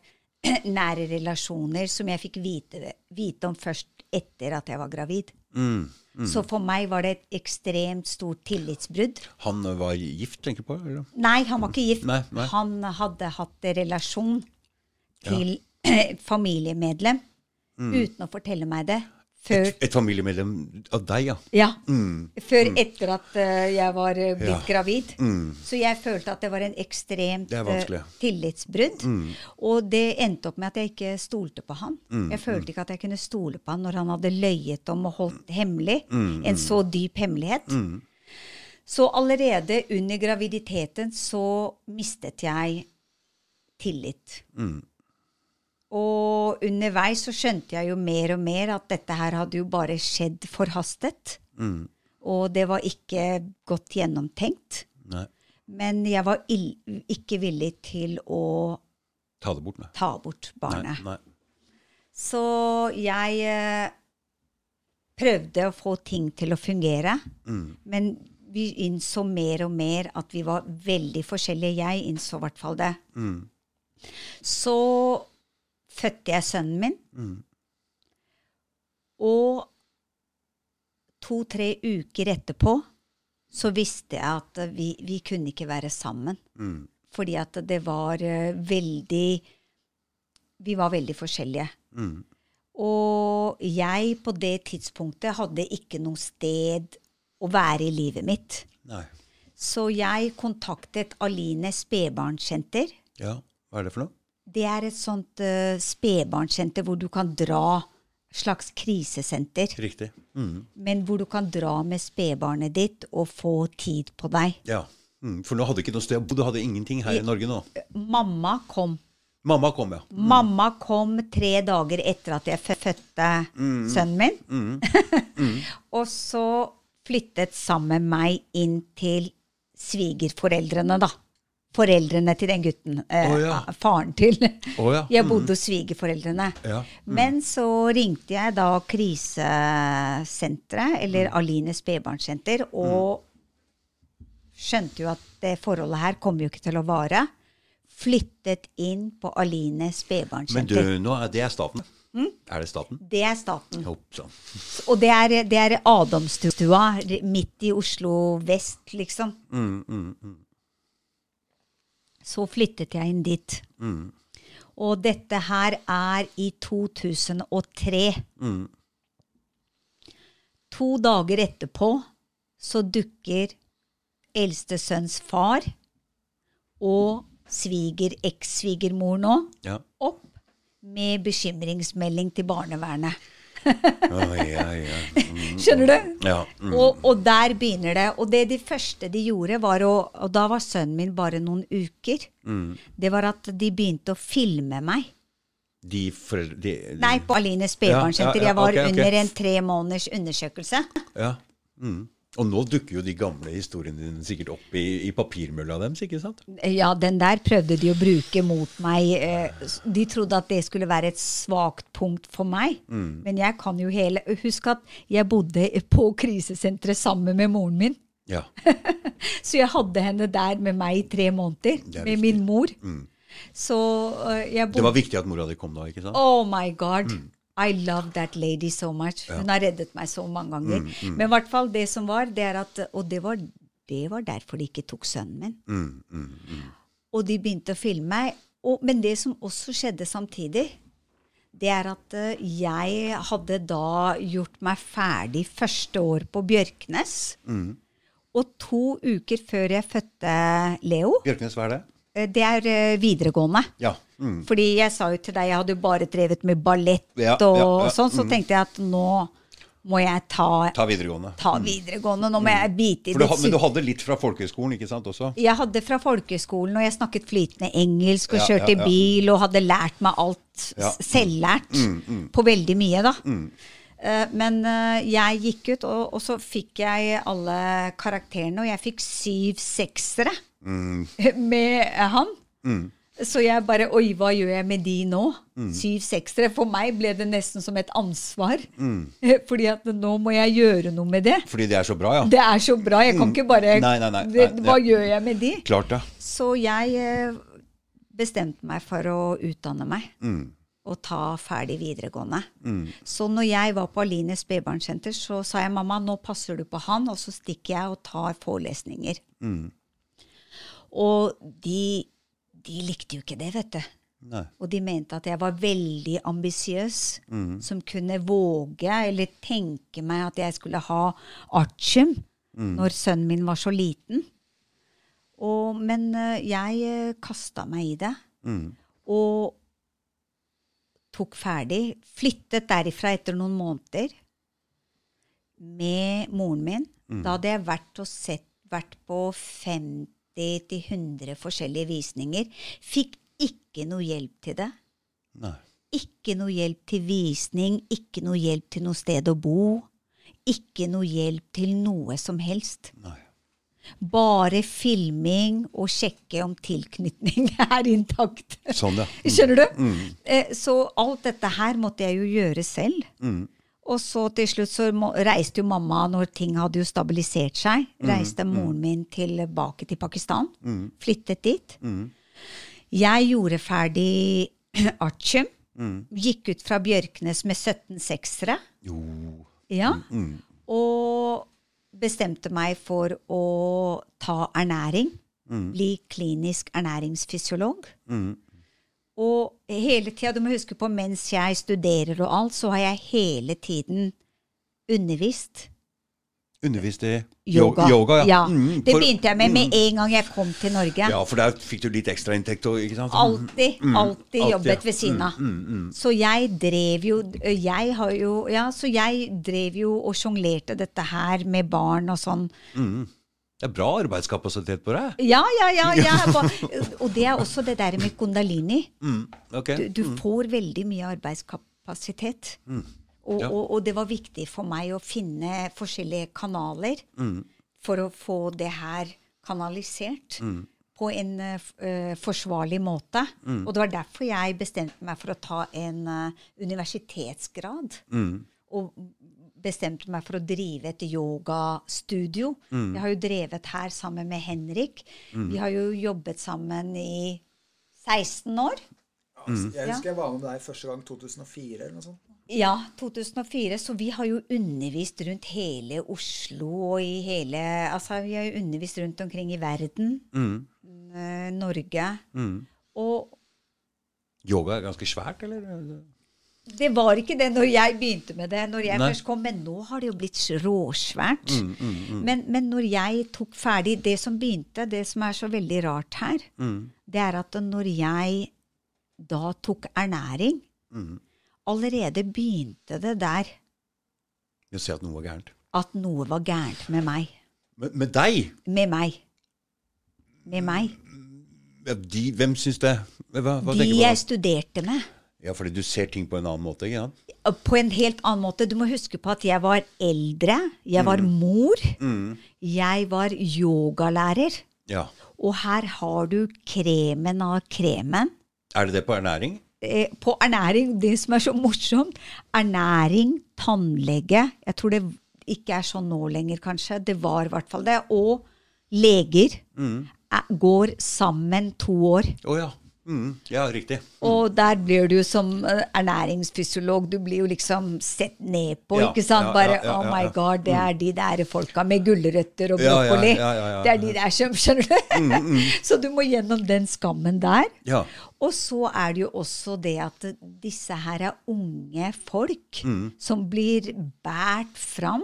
*clears throat* nære relasjoner som jeg fikk vite, vite om først etter at jeg var gravid. Så for meg var det et ekstremt stort tillitsbrudd.
Han var gift, tenker du på? Eller?
Nei, han var ikke gift.
Nei, nei.
Han hadde hatt relasjon til *clears throat* familiemedlem uten å fortelle meg det. Før,
Et familiemedlem av deg, ja.
ja, før etter at uh, jeg var eh, blitt
Ja.
gravid. Så jeg følte at det var en ekstremt uh, tillitsbrudd. Og det endte opp med at jeg ikke stolte på han. Jeg følte ikke at jeg kunne stole på han når han hadde løyet om og holdt hemmelig en så dyp hemmelighet. Så allerede under graviditeten så mistet jeg tillit. Og underveis så skjønte jeg jo mer og mer at dette her hadde jo bare skjedd forhastet. Og det var ikke godt gjennomtenkt.
Nei.
Men jeg var ikke villig til å
Ta det bort, nei.
ta bort barnet.
Nei, nei.
Så jeg eh, prøvde å få ting til å fungere. Men vi innså mer og mer at vi var veldig forskjellige. Jeg innså i hvert fall det. Så fødte jeg sønnen min. Og to-tre uker etterpå så visste jeg at vi, vi kunne ikke være sammen. Fordi at det var eh, veldig Vi var veldig forskjellige. Og jeg på det tidspunktet hadde ikke noe sted å være i livet mitt.
nei.
Så jeg kontaktet Aline spedbarnssenter.
Ja, hva er det for noe?
Det er et sånt uh, spedbarnssenter hvor du kan dra slags krisesenter.
Riktig. Mm.
Men hvor du kan dra med spedbarnet ditt og få tid på deg.
Ja. Mm. For nå hadde du ikke noe sted å bo. Du hadde ingenting her i Norge nå.
Mamma kom.
Mamma kom, ja.
Mamma kom tre dager etter at jeg fø- fødte sønnen min. *laughs* og så flyttet sammen med meg inn til svigerforeldrene, da. Foreldrene til den gutten. Eh,
oh, ja.
Faren til.
Oh, ja.
Jeg bodde hos svigerforeldrene.
Ja.
Men så ringte jeg da krisesenteret, eller
Mm.
Aline spedbarnssenter, og skjønte jo at det forholdet her kommer jo ikke til å vare. Flyttet inn på Aline
Men du, nå er det staten.
Mm.
Er det staten?
Det er staten. Og det er, det er Adamstua, midt i Oslo vest, liksom.
Mm, Mm,
Så flyttet jeg inn dit.
Mm.
Og dette her er i 2003.
Mm.
To dager etterpå så dukker eldstesønns far og sviger, eks-svigermor nå
Ja.
opp med bekymringsmelding til barnevernet.
Mm.
Skjønner du?
Ja. Mm.
Og, og der begynner det. Og det de første de gjorde, var å Og da var sønnen min bare noen uker.
Mm.
Det var at de begynte å filme meg.
De foreldre de, de,
Nei, på Aline spedbarnssenter.
Ja, ja,
Jeg var
okay, okay.
under en tre måneders undersøkelse.
Ja. Mm. Og nå dukker jo de gamle historiene dine sikkert opp i, i papirmølla deres, ikke sant?
Ja, den der prøvde de å bruke mot meg. Eh, De trodde at det skulle være et svakt punkt for meg.
Mm.
Men jeg kan jo hele Husk at jeg bodde på krisesenteret sammen med moren min.
Ja. *laughs*
Så jeg hadde henne der med meg i tre måneder.
Er
Med.
Mm.
min mor. Så jeg bodde Det
var viktig at mora di kom da, ikke sant?
Oh my God.
Mm.
I love that lady so much. Hun har reddet meg så mange ganger.
Mm,
Men i hvert fall det som var, det er at Og det var, det var derfor de ikke tok sønnen min.
Mm, mm, mm.
Og de begynte å filme meg. Og, men det som også skjedde samtidig, det er at uh, jeg hadde da gjort meg ferdig første år på Bjørknes.
Mm.
Og to uker før jeg fødte Leo
Bjørknes, hva er det?
Eh, Det er eh, videregående.
Ja. Mm.
Fordi jeg sa jo til deg, jeg hadde jo bare drevet med ballett
Ja,
og
ja, ja,
sånn, så tenkte jeg at nå må jeg ta,
Ta videregående.
ta videregående. Nå må jeg bite i det
men du hadde litt fra folkehøyskolen, ikke sant, også?
Jeg hadde fra folkehøyskolen, og jeg snakket flytende engelsk og kjørte
ja.
bil og hadde lært meg alt
Ja.
s- selvlært på veldig mye, da. Eh, Men jeg gikk ut, og, og så fikk jeg alle karakterene, og jeg fikk syv seksere *laughs* med han. Så jeg bare Oi, hva gjør jeg med de nå? Syv seksere. For meg ble det nesten som et ansvar. *laughs* Fordi at nå må jeg gjøre noe med det.
Fordi det er så bra, ja?
Det er så bra. Jeg kan ikke bare
Nei, nei, nei,
det, Hva gjør jeg med de?
Klart det.
Så jeg eh, bestemte meg for å utdanne meg.
Mm.
Og ta ferdig videregående. Så når jeg var på Aline spedbarnssenter, så sa jeg mamma, nå passer du på han, og så stikker jeg og tar forelesninger. Og de, de likte jo ikke det, vet du.
Nei.
Og de mente at jeg var veldig ambisiøs, som kunne våge eller tenke meg at jeg skulle ha artium når sønnen min var så liten. Og, men eh, jeg uh, kasta meg i det. Og tok ferdig. Flyttet derifra etter noen måneder med moren min. Da hadde jeg vært, og sett, vært på 50-100 forskjellige visninger. Fikk ikke noe hjelp til det.
Nei.
Ikke noe hjelp til visning, ikke noe hjelp til noe sted å bo. Ikke noe hjelp til noe som helst.
Nei.
Bare filming og sjekke om tilknytning *laughs* er intakt.
Sånn, ja.
Skjønner du? Mm. Så alt dette her måtte jeg jo gjøre selv. Og så til slutt så reiste jo mamma, når ting hadde jo stabilisert seg, reiste moren min tilbake til Pakistan. Flyttet dit. Jeg gjorde ferdig *clears throat* artium. Gikk ut fra Bjørknes med 17 seksere.
Jo.
Ja. Og bestemte meg for å ta ernæring. Bli klinisk ernæringsfysiolog. Og hele tida, du må huske på, mens jeg studerer og alt, så har jeg hele tiden undervist
Undervist i
yoga.
yoga ja. Mm,
Det
for-
begynte jeg med med en gang jeg kom til Norge.
Ja, for der fikk du litt ekstrainntekt òg? ikke sant?
Alltid, alltid
alltid,
jobbet
ja.
ved siden av. Så jeg drev jo Jeg har jo Ja, så jeg drev jo og sjonglerte dette her med barn og sånn.
Det er bra arbeidskapasitet på deg.
Ja, ja, ja. ja. *laughs* og det er også det der med kundalini.
Mm, okay.
Du, du får veldig mye arbeidskapasitet. Og,
Ja.
og, og det var viktig for meg å finne forskjellige kanaler for å få det her kanalisert på en uh, forsvarlig måte. Og det var derfor jeg bestemte meg for å ta en uh, universitetsgrad. Og bestemte meg for å drive et yogastudio. Jeg har jo drevet her sammen med Henrik. Vi har jo jobbet sammen i 16 år.
Jeg husker jeg var med deg første gang 2004 eller noe sånt.
Ja, 2004. Så vi har jo undervist rundt hele Oslo og i hele Altså, vi har jo undervist rundt omkring i verden. Mm. Norge. Og
Yoga er ganske svært, eller?
Det var ikke det når jeg begynte med det, når jeg
Nei.
først kom, men nå har det jo blitt råsvært. Men, men når jeg tok ferdig Det som begynte, det som er så veldig rart her, det er at når jeg da tok ernæring Allerede begynte det der
Å se at noe var gærent.
at noe var gærent med meg.
Med, med deg?
Med meg. Med meg.
De, hvem syns det? Hva, hva
De jeg studerte med.
Ja, fordi du ser ting på en annen måte, ikke sant?
På en helt annen måte. Du må huske på at jeg var eldre. Jeg var mor. Jeg var yogalærer.
Ja.
Og her har du kremen av kremen.
Er det det på ernæring?
Eh, På ernæring, det som er så morsomt Ernæring, tannlege Jeg tror det ikke er sånn nå lenger, kanskje. Det var i hvert fall det. Og leger er, går sammen to år.
Å ja. Mm, ja, riktig.
Og der blir du som eh, ernæringsfysiolog, du blir jo liksom sett ned på,
Ja,
ikke sant? Bare
ja, ja,
oh my god, det er de der folka med gulrøtter og brokkoli. Det er de der som Skjønner du? *laughs* Så du må gjennom den skammen der.
Ja.
Og så er det jo også det at disse her er unge folk
Mm.
som blir båret fram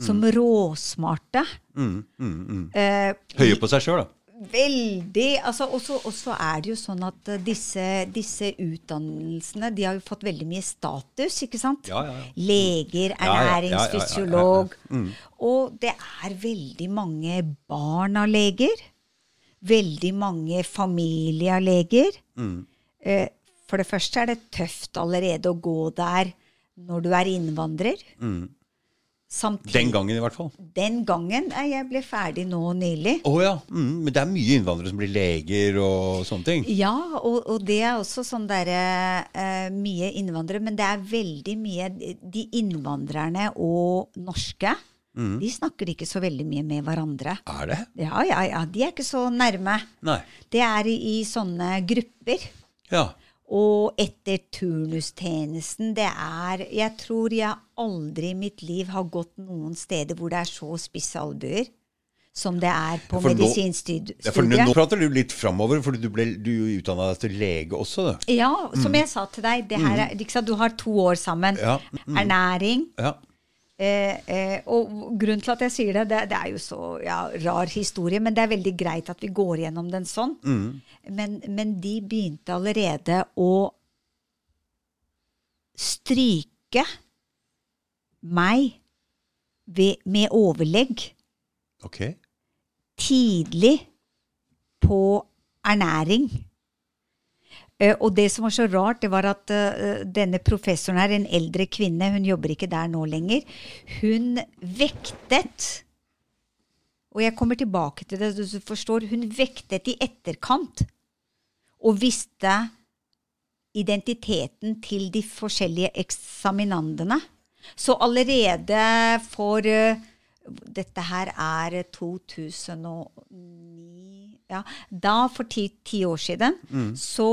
som råsmarte. Eh,
Høye på seg sjøl, da.
Veldig. altså Og så er det jo sånn at eh, disse, disse utdannelsene de har jo fått veldig mye status, ikke sant?
Ja, ja, ja.
Leger, ernæringsfysiolog. Og det er veldig mange barn av leger. Veldig mange familier av leger. Eh, For det første er det tøft allerede å gå der når du er innvandrer. Samtidig,
Den gangen, i hvert fall.
den gangen Jeg ble ferdig nå nylig.
Oh, ja. Mm, men det er mye innvandrere som blir leger og sånne ting.
Ja, og, og det er også sånn derre uh, Mye innvandrere, men det er veldig mye De innvandrerne og norske, de snakker ikke så veldig mye med hverandre.
Er det?
Ja, ja, ja. De er ikke så nærme.
Nei.
Det er i, i sånne grupper.
Ja.
Og etter turnustjenesten Det er Jeg tror jeg aldri i mitt liv har gått noen steder hvor det er så spisse albuer som det er på
For
medisinstudiet.
Ja, for nå, prater du litt framover, for du, ble- du utdanna deg til lege også. Da.
Ja, som jeg sa til deg, det her er, liksom, du har to år sammen.
Ja.
Ernæring.
Ja.
Eh, eh, og grunnen til at jeg sier det, det, det er jo så ja, rar historie, men det er veldig greit at vi går gjennom den sånn. Men, men de begynte allerede å stryke meg ved, med overlegg
okay.
tidlig på ernæring. Eh, og det som var så rart, det var at eh, denne professoren her, en eldre kvinne, hun jobber ikke der nå lenger, hun vektet Og jeg kommer tilbake til det, du forstår. Hun vektet i etterkant og visste identiteten til de forskjellige eksaminandene. Så allerede for eh, Dette her er 2009 ja, Da, for ti, ti år siden, så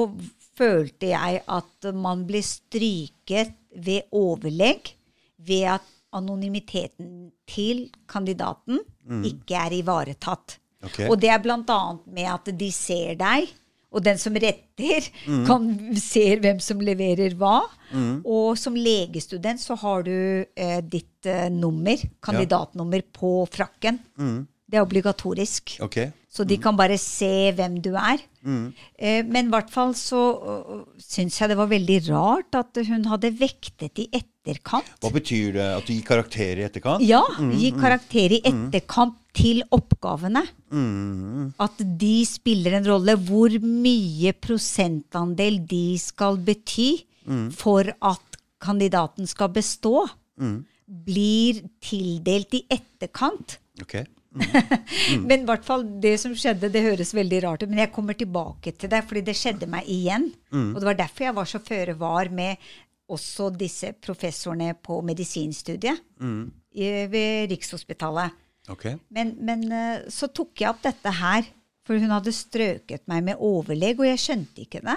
følte jeg at man ble stryket ved overlegg ved at anonymiteten til kandidaten ikke er ivaretatt.
Okay.
Og det er bl.a. med at de ser deg, og den som retter, kan ser hvem som leverer hva. Og som legestudent så har du eh, ditt eh, nummer, kandidatnummer, på frakken. Det er obligatorisk.
Ok.
Så de kan bare se hvem du er. Eh, men i hvert fall så uh, syns jeg det var veldig rart at hun hadde vektet i etterkant.
Hva betyr det? At du gir karakter i etterkant?
Ja, gi karakter i etterkant til oppgavene. At de spiller en rolle. Hvor mye prosentandel de skal bety for at kandidaten skal bestå, blir tildelt i etterkant.
Ok. *laughs*
Men i hvert fall det som skjedde, det høres veldig rart ut. Men jeg kommer tilbake til det, fordi det skjedde meg igjen. Og det var derfor jeg var så føre var med også disse professorene på medisinstudiet i, ved Rikshospitalet.
Okay.
Men, men eh, så tok jeg opp dette her, for hun hadde strøket meg med overlegg, og jeg skjønte ikke det.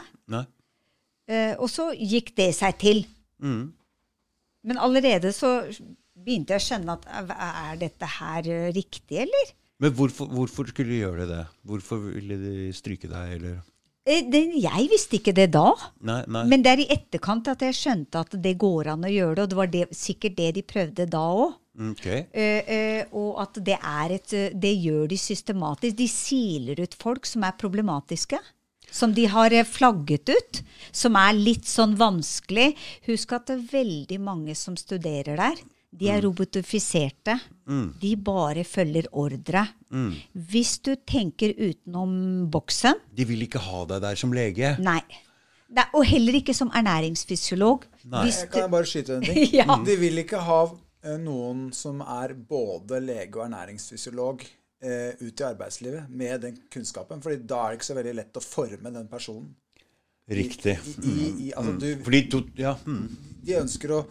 Eh, og så gikk det seg til. Men allerede så begynte jeg å skjønne at eh, er dette her eh, riktig, eller?
Men hvorfor, hvorfor skulle de gjøre det? Hvorfor ville de stryke deg, eller?
Eh, jeg visste ikke det da.
Nei, nei.
Men det er i etterkant at jeg skjønte at det går an å gjøre det, og det var det, sikkert det de prøvde da òg.
Ok.
og at det er et Det gjør de systematisk. De siler ut folk som er problematiske. Som de har flagget ut. Som er litt sånn vanskelig. Husk at det er veldig mange som studerer der. De er robotifiserte. De bare følger ordre. Hvis du tenker utenom boksen
De vil ikke ha deg der som lege.
Nei. Nei og heller ikke som ernæringsfysiolog.
Nei.
Hvis
Kan jeg bare skyte en ting? *laughs*
Ja.
De vil ikke ha eh, noen som er både lege og ernæringsfysiolog eh, ut i arbeidslivet med den kunnskapen. fordi da er det ikke så veldig lett å forme den personen.
Riktig.
I, i, i, altså du,
Fordi to, ja, mm.
de ønsker å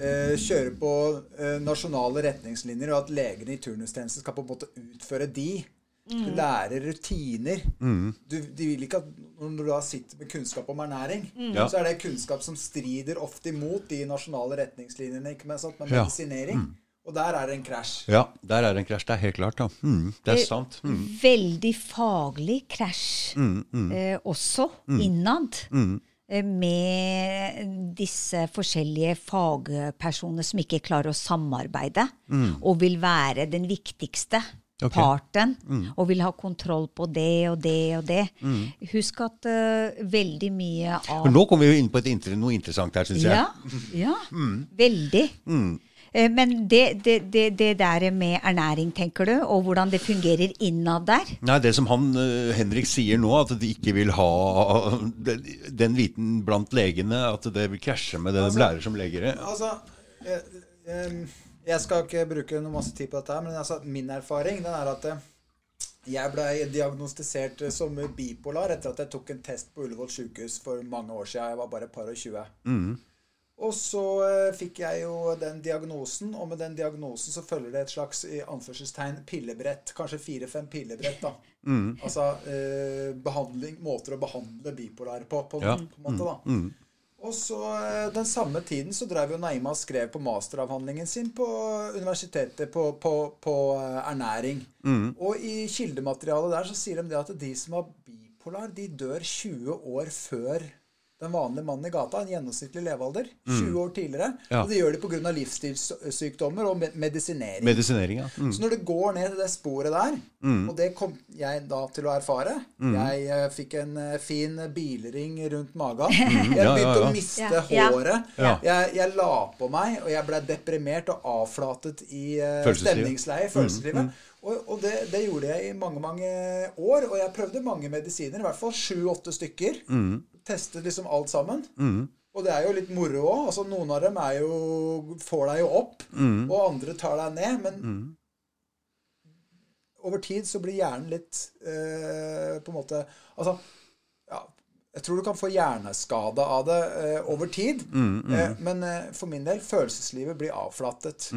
eh, kjøre på eh, nasjonale retningslinjer, og at legene i turnustjenesten skal på en måte utføre de. Du lærer rutiner. Du, de vil ikke at når du da sitter med kunnskap om ernæring,
Ja.
så er det kunnskap som strider ofte imot de nasjonale retningslinjene ikke med, sant, med
Ja.
medisinering. Og der er det en krasj.
ja, der er det en krasj. Det er helt klart, da. Mm, det er sant. Mm.
veldig faglig krasj eh, også innad. eh, Med disse forskjellige fagpersoner som ikke klarer å samarbeide, og vil være den viktigste
okay.
parten, og vil ha kontroll på det og det og det. Husk at uh, veldig mye av
nå kommer vi jo inn på et inter noe interessant her, syns jeg.
ja, ja *laughs* veldig. Eh, Men det, det, det, det der med ernæring, tenker du, og hvordan det fungerer innad der
Nei, det som han eh, Henrik sier nå, at de ikke vil ha den, viten blant legene, at det vil krasje med det de
Altså-
lærer som legere.
Altså, jeg, jeg skal ikke bruke noe masse tid på dette, men altså, min erfaring den er at eh, jeg ble diagnostisert eh, som bipolar etter at jeg tok en test på Ullevål sykehus for mange år siden. Jeg var bare et par og tjue. Og så eh, fikk jeg jo den diagnosen, og med den diagnosen så følger det et slags i anførselstegn pillebrett. Kanskje fire-fem pillebrett, da. *laughs* Altså eh, behandling, måter å behandle bipolare på, på,
Ja.
på en måte, da. Og så eh, Den samme tiden så drev jo Naima og skrev på masteravhandlingen sin på universitetet på, på, på ernæring. ernæring. Og i kildematerialet der så sier de det at de som har bipolar, de dør 20 år før den vanlige mannen i gata. En gjennomsnittlig levealder. 20 år tidligere.
Ja.
Og det gjør de pga. livsstilssykdommer og medisinering.
Medisinering, ja. Mm.
Så når det går ned det sporet der, og det kom jeg da til å erfare Jeg uh, fikk en uh, fin bilring rundt magen. *laughs* Jeg
Mm. Ja, ja,
begynte
ja.
å miste håret.
Ja.
Jeg, jeg la på meg, og jeg ble deprimert og avflatet i
uh,
stemningsleie, følelseslivet. Og, og det, det gjorde jeg i mange, mange år. Og jeg prøvde mange medisiner, i hvert fall sju-åtte stykker. Testet liksom alt sammen. Og det er jo litt moro òg. Altså, noen av dem er jo, får deg jo opp, og andre tar deg ned. Men over tid så blir hjernen litt eh, på en måte Altså, jeg tror du kan få hjerneskade av det eh, over tid. Eh, men eh, for min del, følelseslivet blir avflattet.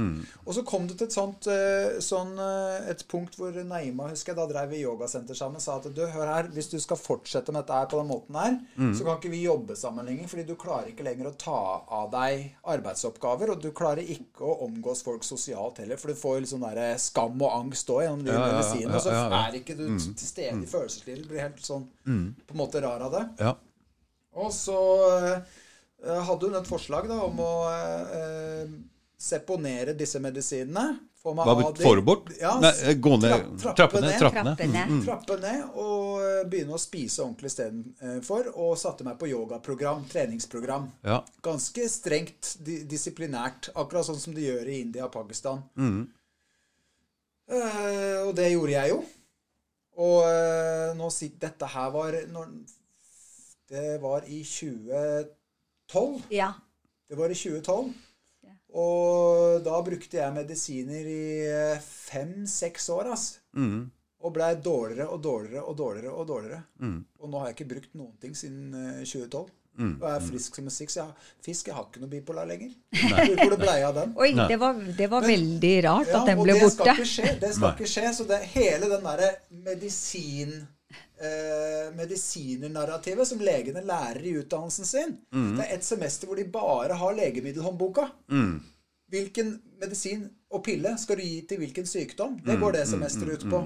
Og så kom du til et sånt eh, sånn, eh, et punkt hvor Naima husker jeg, da drev vi yogasenter sammen, sa at du, hør her, hvis du skal fortsette med dette her på den måten her, så kan ikke vi jobbe sammen lenger, fordi du klarer ikke lenger å ta av deg arbeidsoppgaver, og du klarer ikke å omgås folk sosialt heller, for du får sånn der skam og angst òg gjennom din
Ja, ja, ja,
medisinene, og så
ja, ja, ja.
er ikke du til stede i følelseslivet. Du blir helt sånn på en måte rar av det. Og så eh, hadde hun et forslag da om å eh, seponere disse medisinene. Få meg
Hva Får du bort?
Ja,
Nei, gå ned,
tra-
trappe ned, trappe ned.
Trappe ned.
Trappe ned og eh, begynne å spise ordentlig istedenfor. Og satte meg på yogaprogram, treningsprogram.
Ja.
Ganske strengt di disiplinært. Akkurat sånn som de gjør i India og Pakistan.
Mm.
Uh, og det gjorde jeg jo. Og uh, nå Dette her var når, Det var i 2012.
Ja.
Det var i 2012. Og da brukte jeg medisiner i eh, fem-seks år, ass.
Mm.
Og blei dårligere og dårligere og dårligere. Og dårligere. Og nå har jeg ikke brukt noen ting siden eh, 2012. Og jeg er frisk som en fisk. Jeg, har- fisk, jeg har ikke noe bipolar lenger. *laughs* Hvor det blei av den?
Oi, det var, det var veldig rart at den
og
ble
det
borte.
skal ikke skje. Det skal
Nei.
ikke skje. Så det, hele den derre medisin... Eh, medisinernarrativet som legene lærer i utdannelsen sin.
Mm.
Det er et semester hvor de bare har legemiddelhåndboka.
Mm.
Hvilken medisin og pille skal du gi til hvilken sykdom? Det
Mm,
går det semesteret ut på.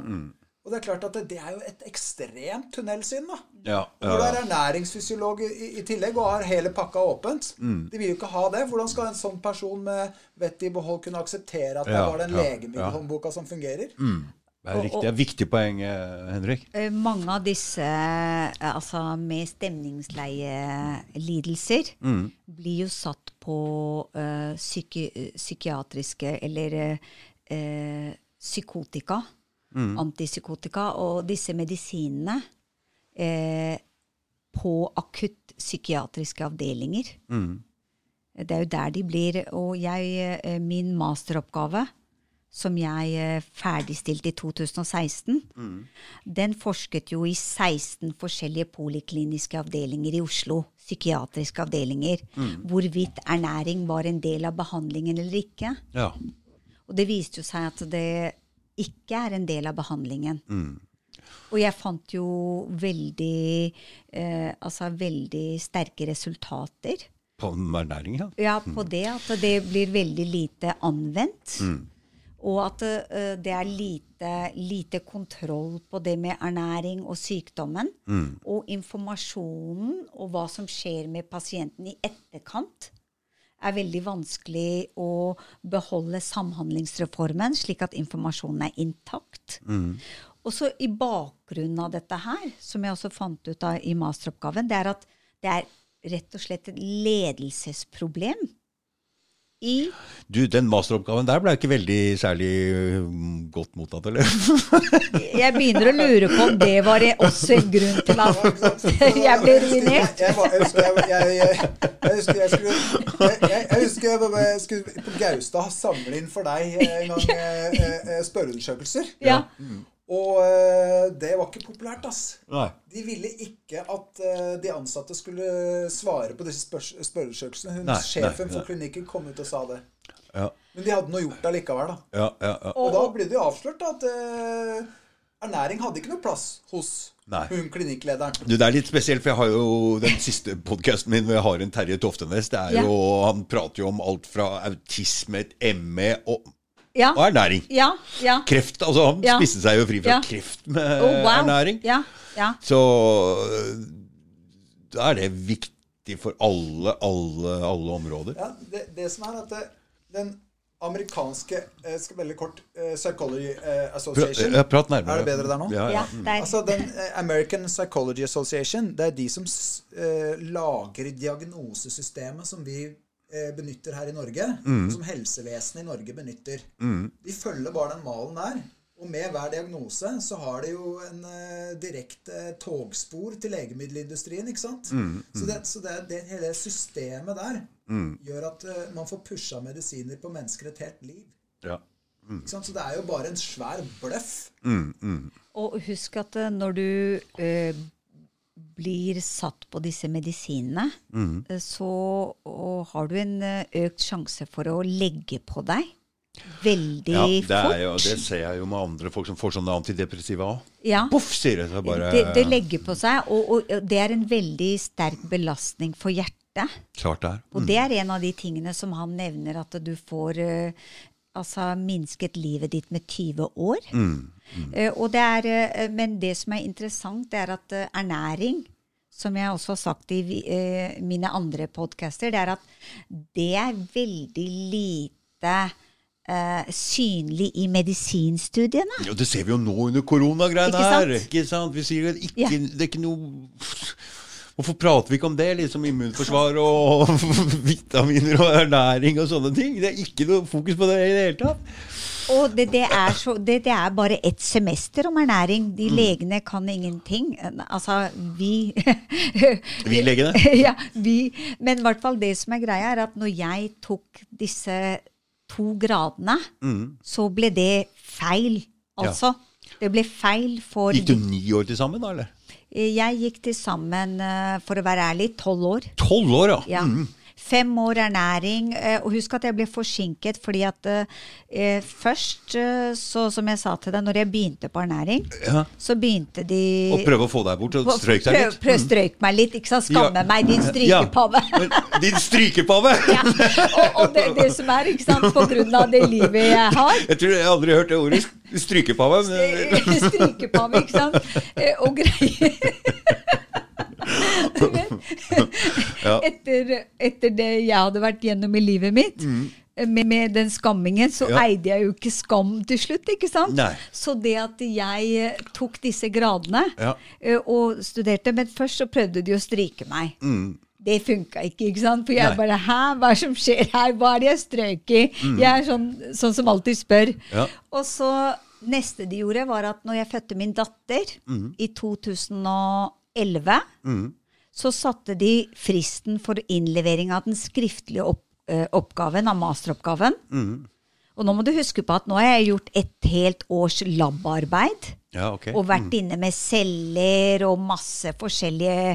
Og det er klart at det, det er jo et ekstremt tunnelsyn, da.
Ja,
ja. Når du er ernæringsfysiolog i, i tillegg og har hele pakka åpent
Mm.
De vil jo ikke ha det. Hvordan skal en sånn person med vettet i behold kunne akseptere at det
Ja,
var den
ja,
legemiddelhåndboka som fungerer?
Det er riktig. Det er viktig poeng, eh, Henrik.
Eh, Mange av disse eh, altså med stemningsleielidelser blir jo satt på eh, psyki psykiatriske eller eh, psykotika. psykotika, antipsykotika, og disse medisinene eh, på akutt psykiatriske avdelinger. Det er jo der de blir. Og jeg, min masteroppgave, som jeg eh, ferdigstilte i 2016, den forsket jo i 16 forskjellige polikliniske avdelinger i Oslo. Psykiatriske avdelinger. Hvorvidt ernæring var en del av behandlingen eller ikke.
Ja.
Og det viste jo seg at det ikke er en del av behandlingen. Og jeg fant jo veldig, eh, altså veldig sterke resultater
På ernæring, ja.
ja, på det at det blir veldig lite anvendt. Og at uh, det er lite, lite kontroll på det med ernæring og sykdommen. Og informasjonen og hva som skjer med pasienten i etterkant, er veldig vanskelig å beholde samhandlingsreformen, slik at informasjonen er intakt. Og så i bakgrunnen av dette her, som jeg også fant ut av i masteroppgaven, det er at det er rett og slett et ledelsesproblem i
Du, den masteroppgaven der ble ikke veldig særlig øh, godt mottatt, eller? *laughs*
Jeg begynner å lure på om det var også en grunn til at jeg *laughs* ble ruinert.
Jeg, husker jeg, skulle på Gaustad samle inn for deg en gang eh, eh, spørreundersøkelser.
Ja.
Og eh, det var ikke populært, ass.
Nei.
De ville ikke at eh, de ansatte skulle svare på disse spørreundersøkelsene. Hun,
Nei,
Sjefen
nei,
for
nei.
klinikken kom ut og sa det.
Ja,
Men de hadde nå gjort det likevel, da.
ja, ja. ja.
Og da ble det jo avslørt da, at uh, ernæring hadde ikke noe plass hos
Nei.
hun klinikklederen.
Du, Det er litt spesielt, for jeg har jo den siste podkasten min hvor jeg har en Terje Toftenes. Det er
Ja.
jo, Han prater jo om alt fra autisme, ME og,
Ja.
og ernæring.
Ja. ja.
Kreft. altså Han
Ja.
spiste seg jo fri fra
Ja.
kreft med
Oh, wow.
ernæring.
Ja. ja.
Så øh, da er det viktig for alle, alle, alle områder.
Ja, det, det som er at det, den amerikanske jeg skal veldig kort Psychology Association
Ja, prat nærmere.
Er det bedre der nå?
Ja, ja.
ja. Det er,
Altså den American Psychology Association, det er de som eh, lager diagnosesystemet som vi benytter her i Norge,
Mm.
som helsevesenet i Norge benytter. De følger bare den malen der. Og med hver diagnose så har de jo en uh, direkte togspor til legemiddelindustrien, ikke sant?
Mm,
Så, det, så det, det hele systemet der gjør at uh, man får pusha medisiner på mennesker et helt liv.
Ja.
Ikke sant? Så det er jo bare en svær bløff.
og husk at eh, når du eh, blir satt på disse medisinene,
Mm.
eh, så har du en eh, økt sjanse for å legge på deg veldig
ja det,
fort.
Ja, jo, det ser jeg jo med andre folk som får sånne antidepressiva òg.
Ja.
Boff, sier det. Så bare
det, det legger på seg, og, og det er en veldig sterk belastning for hjertet.
Klart det er.
Og det er en av de tingene som han nevner, at du får eh, altså minsket livet ditt med 20 år. Eh, og det er, uh, men det som er interessant, det er at uh, ernæring, som jeg også har sagt i eh, mine andre podcaster, det er at det er veldig lite eh, synlig i medisinstudiene.
Ja, det ser vi jo nå under koronagreiene her. Ikke sant? Vi sier at ikke,
Ja.
det er ikke noe Hvorfor prater vi ikke om det? Liksom immunforsvar og *laughs* vitaminer og ernæring og sånne ting. Det er ikke noe fokus på det i det hele tatt.
Og det, det, er så, det, det er bare ett semester om ernæring.
Mm.
De legene kan ingenting. Altså, vi *laughs*
Vi legene. *laughs*
ja, vi. Men i hvert fall det som er greia, er at når jeg tok disse to gradene,
Mm.
så ble det feil. Altså. Det ble feil for
Gikk du ni år til sammen, da? eller?
Jeg gikk til sammen, eh, for å være ærlig, tolv år.
Tolv år, ja.
Ja.
Mm.
Fem år ernæring. eh, Og husk at jeg ble forsinket fordi at eh, først, eh, så som jeg sa til deg, når jeg begynte på ernæring,
Ja.
så begynte de
Å prøve å få deg bort og strøyke deg litt.
Prøv, strøyk meg litt, ikke sant? Skamme
Ja.
meg, din strykepave.
Ja. Din strykepave! *laughs*
Ja. Og, og det, det som er, ikke sant, på grunn av det livet jeg har
Jeg tror jeg aldri har hørt det ordet. Strykepave. *laughs*
Strykepave, ikke sant? Eh, Og greier *laughs*
Ja.
etter, etter det jeg hadde vært gjennom i livet mitt, Mm. med, med den skammingen, så
Mm. Ja.
eide jeg jo ikke skam til slutt, ikke sant?
Nei.
Så det at jeg eh, tok disse gradene
Ja.
eh, og studerte Men først så prøvde de å stryke meg. Det funka ikke, ikke sant? For jeg
Mm. Nei.
bare Hæ, hva er det som skjer her? Hva er det jeg strøk i? Jeg er sånn, sånn som alltid spør.
Mm. Ja.
Og så neste de gjorde, var at når jeg fødte min datter
Mm.
i 2011, så satte de fristen for innlevering av den skriftlige opp, eh, oppgaven, av masteroppgaven.
Mm.
Og nå må du huske på at nå har jeg gjort et helt års labarbeid.
Ja, okay.
Og vært inne med celler og masse forskjellige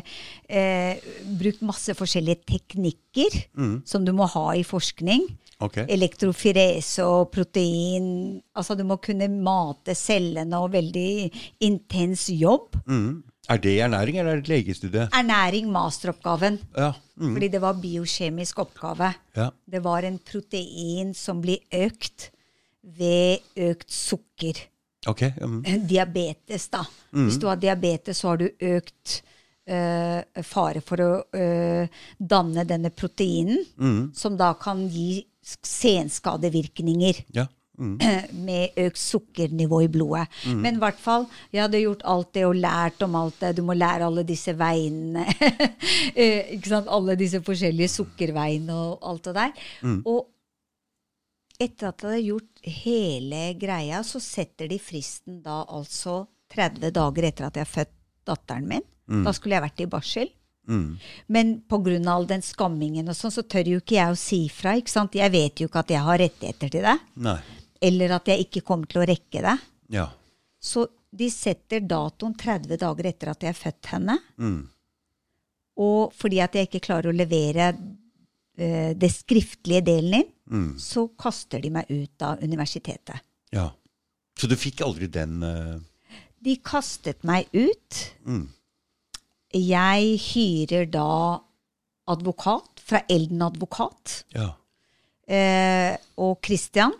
eh, Brukt masse forskjellige teknikker som du må ha i forskning.
Okay.
Elektrofirese og protein. Altså du må kunne mate cellene og veldig intens jobb.
Mm. Er det ernæring, eller er det et legestudie?
Ernæring, masteroppgaven.
Ja. Mm.
Fordi det var biokjemisk oppgave.
Ja.
Det var en protein som blir økt ved økt sukker.
Ok. mm. *clears throat*
diabetes, da. Hvis du har diabetes, så har du økt øh, fare for å øh, danne denne proteinen, som da kan gi senskadevirkninger.
Ja. Mm. *clears throat*
Med økt sukkernivå i blodet. Men i hvert fall, jeg hadde gjort alt det og lært om alt det. Du må lære alle disse veiene. *laughs* Eh, ikke sant? Alle disse forskjellige sukkerveiene og alt det der. Og etter at jeg hadde gjort hele greia, så setter de fristen da altså 30 dager etter at jeg har født datteren min. Da skulle jeg vært i barsel.
Mm.
Men pga. all den skammingen og sånn, så tør jo ikke jeg å si fra. ikke sant? Jeg vet jo ikke at jeg har rettigheter til det.
Nei.
Eller at jeg ikke kommer til å rekke det.
Ja.
Så de setter datoen 30 dager etter at jeg har født henne. Mm. Og fordi at jeg ikke klarer å levere uh, det skriftlige delen inn, så kaster de meg ut av universitetet.
Ja. Så du fikk aldri den uh...
De kastet meg ut. Mm. Jeg hyrer da advokat fra Elden advokat.
Ja.
Uh, og Christian,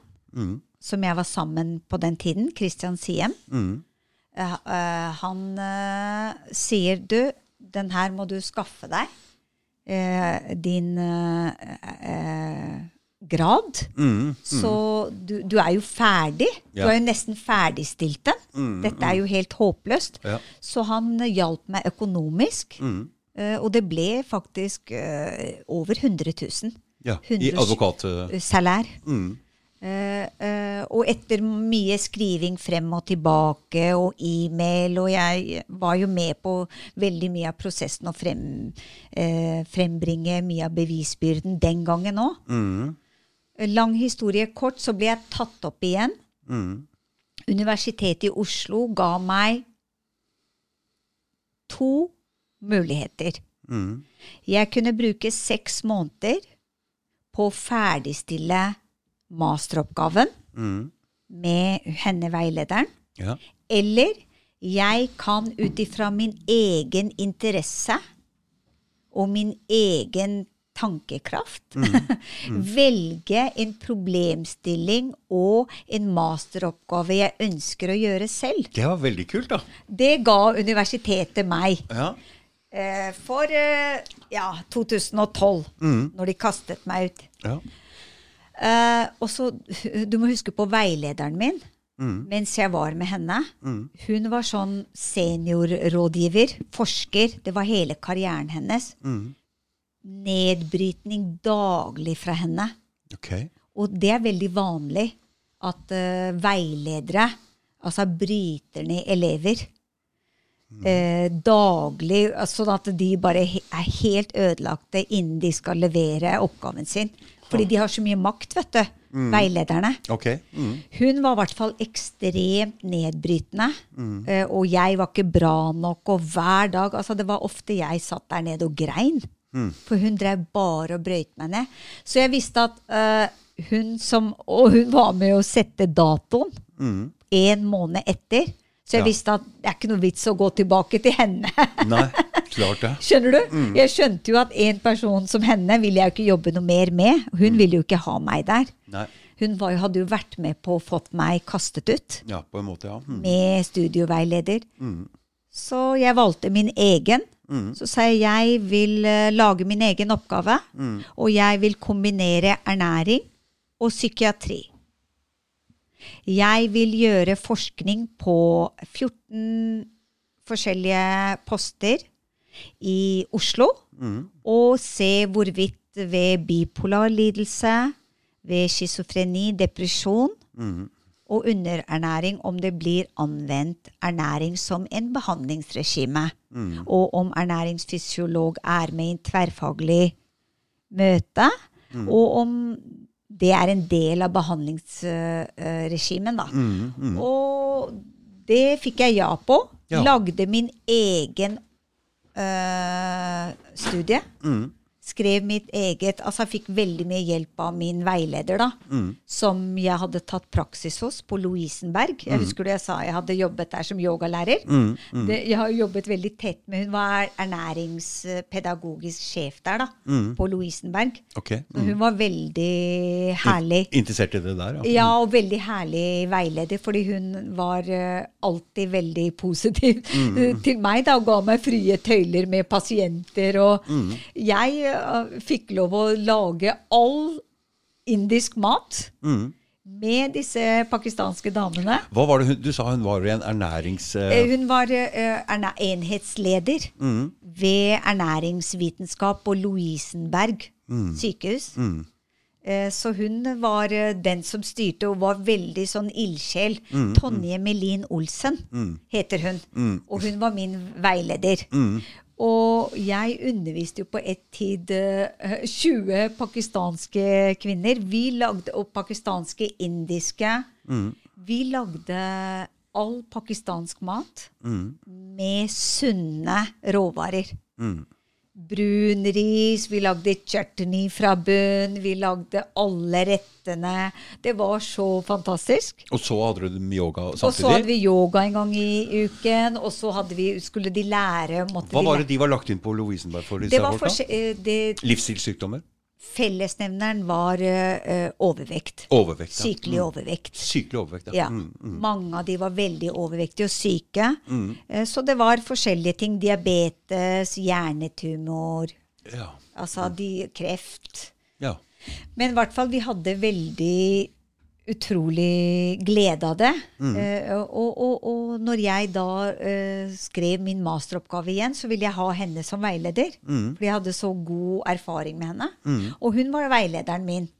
som jeg var sammen på den tiden, Christian Siem, mm. uh, uh, han uh, sier du, den her må du skaffe deg. Din eh, eh, grad. Så du, du er jo ferdig. Du har jo nesten ferdigstilt den. Dette er jo helt håpløst.
Ja.
Så han hjalp meg økonomisk. Og det ble faktisk over 100 000.
ja. I
100
advokat... eh,
salær. Eh, eh, og etter mye skriving frem og tilbake og e-mail, og jeg var jo med på veldig mye av prosessen å frem, eh, frembringe mye av bevisbyrden den gangen òg. Lang historie kort, så ble jeg tatt opp igjen. Universitetet i Oslo ga meg to muligheter. Jeg kunne bruke seks måneder på å ferdigstille masteroppgaven med henne veilederen.
ja.
Eller jeg kan ut ifra min egen interesse og min egen tankekraft *laughs* velge en problemstilling og en masteroppgave jeg ønsker å gjøre selv.
Det var veldig kult, da.
Det ga universitetet meg.
Ja.
Eh, for eh, ja, 2012, når de kastet meg ut.
ja.
Eh, og så, *laughs* Du må huske på veilederen min mens jeg var med henne. Hun var sånn seniorrådgiver, forsker. Det var hele karrieren hennes. Nedbrytning daglig fra henne.
Okay.
Og det er veldig vanlig at uh, veiledere altså bryter ned elever. Eh, daglig, sånn at de bare er helt ødelagte innen de skal levere oppgaven sin. Fordi de har så mye makt, vet du. Veilederne.
Ok. Mm.
Hun var i hvert fall ekstremt nedbrytende. Mm. og jeg var ikke bra nok. Og hver dag altså Det var ofte jeg satt der nede og grein. For hun drev bare og brøyt meg ned. Så jeg visste at uh, hun som Og hun var med å sette datoen en måned etter. Så jeg
Ja.
visste at det er ikke noe vits å gå tilbake til henne.
Nei, *laughs* klart det.
Skjønner du? Jeg skjønte jo at en person som henne ville jeg jo ikke jobbe noe mer med. Hun ville jo ikke ha meg der.
Nei.
Hun var, hadde jo vært med på å fått meg kastet ut
Ja, på en måte, ja. Mm.
med studioveileder. Så jeg valgte min egen. Så sa jeg jeg vil eh, lage min egen oppgave. Og jeg vil kombinere ernæring og psykiatri. Jeg vil gjøre forskning på 14 forskjellige poster i Oslo. Og se hvorvidt ved bipolar lidelse, ved schizofreni, depresjon og underernæring om det blir anvendt ernæring som en behandlingsregime. Og om ernæringsfysiolog er med i en tverrfaglig møte. Og om det er en del av behandlingsregimen, da. Og det fikk jeg ja på.
Ja.
Lagde min egen øh, studie. Skrev mitt eget Altså jeg fikk veldig mye hjelp av min veileder, da. Som jeg hadde tatt praksis hos på Lovisenberg. Jeg husker du jeg sa jeg hadde jobbet der som yogalærer. Det, jeg har jobbet veldig tett med Hun var ernæringspedagogisk sjef der, da. På Lovisenberg. Okay. Hun var veldig herlig.
Interessert i det der, ja.
Ja, og veldig herlig veileder, fordi hun var eh, alltid veldig positiv til meg da, og ga meg frie tøyler med pasienter. Og jeg fikk lov å lage all indisk mat med disse pakistanske damene.
Hva var det hun, Du sa hun var en ernærings...
Eh,
eh,
Hun var uh, enhetsleder ved ernæringsvitenskap på Lovisenberg sykehus. Eh, Så hun var den som styrte og var veldig sånn ildsjel. Tonje Melin Olsen heter hun. Og hun var min veileder. Og jeg underviste jo på et tid eh, 20 pakistanske kvinner. Vi lagde, og pakistanske, indiske. Vi lagde all pakistansk mat med sunne råvarer. Brun ris, vi lagde chutney fra bunn, vi lagde alle rettene. Det var så fantastisk.
Og så hadde du yoga samtidig?
Og så hadde vi yoga en gang i uken, og så hadde vi, skulle de lære
Hva
de
var det de var lagt inn på Lovisenberg for, disse
det var eh, det,
Livsstilssykdommer?
Fellesnevneren var uh, overvekt.
Overvekt. ja.
Sykelig overvekt.
Sykelig overvekt,
Ja.
Mm, mm.
Mange av de var veldig overvektige og syke. Uh, Så det var forskjellige ting. Diabetes, hjernetumor,
ja.
altså de, kreft.
ja.
Men i hvert fall, vi hadde veldig utrolig glede av det. Eh, og, og, og når jeg da uh, skrev min masteroppgave igjen, så ville jeg ha henne som veileder. For jeg hadde så god erfaring med henne. Og hun var veilederen min.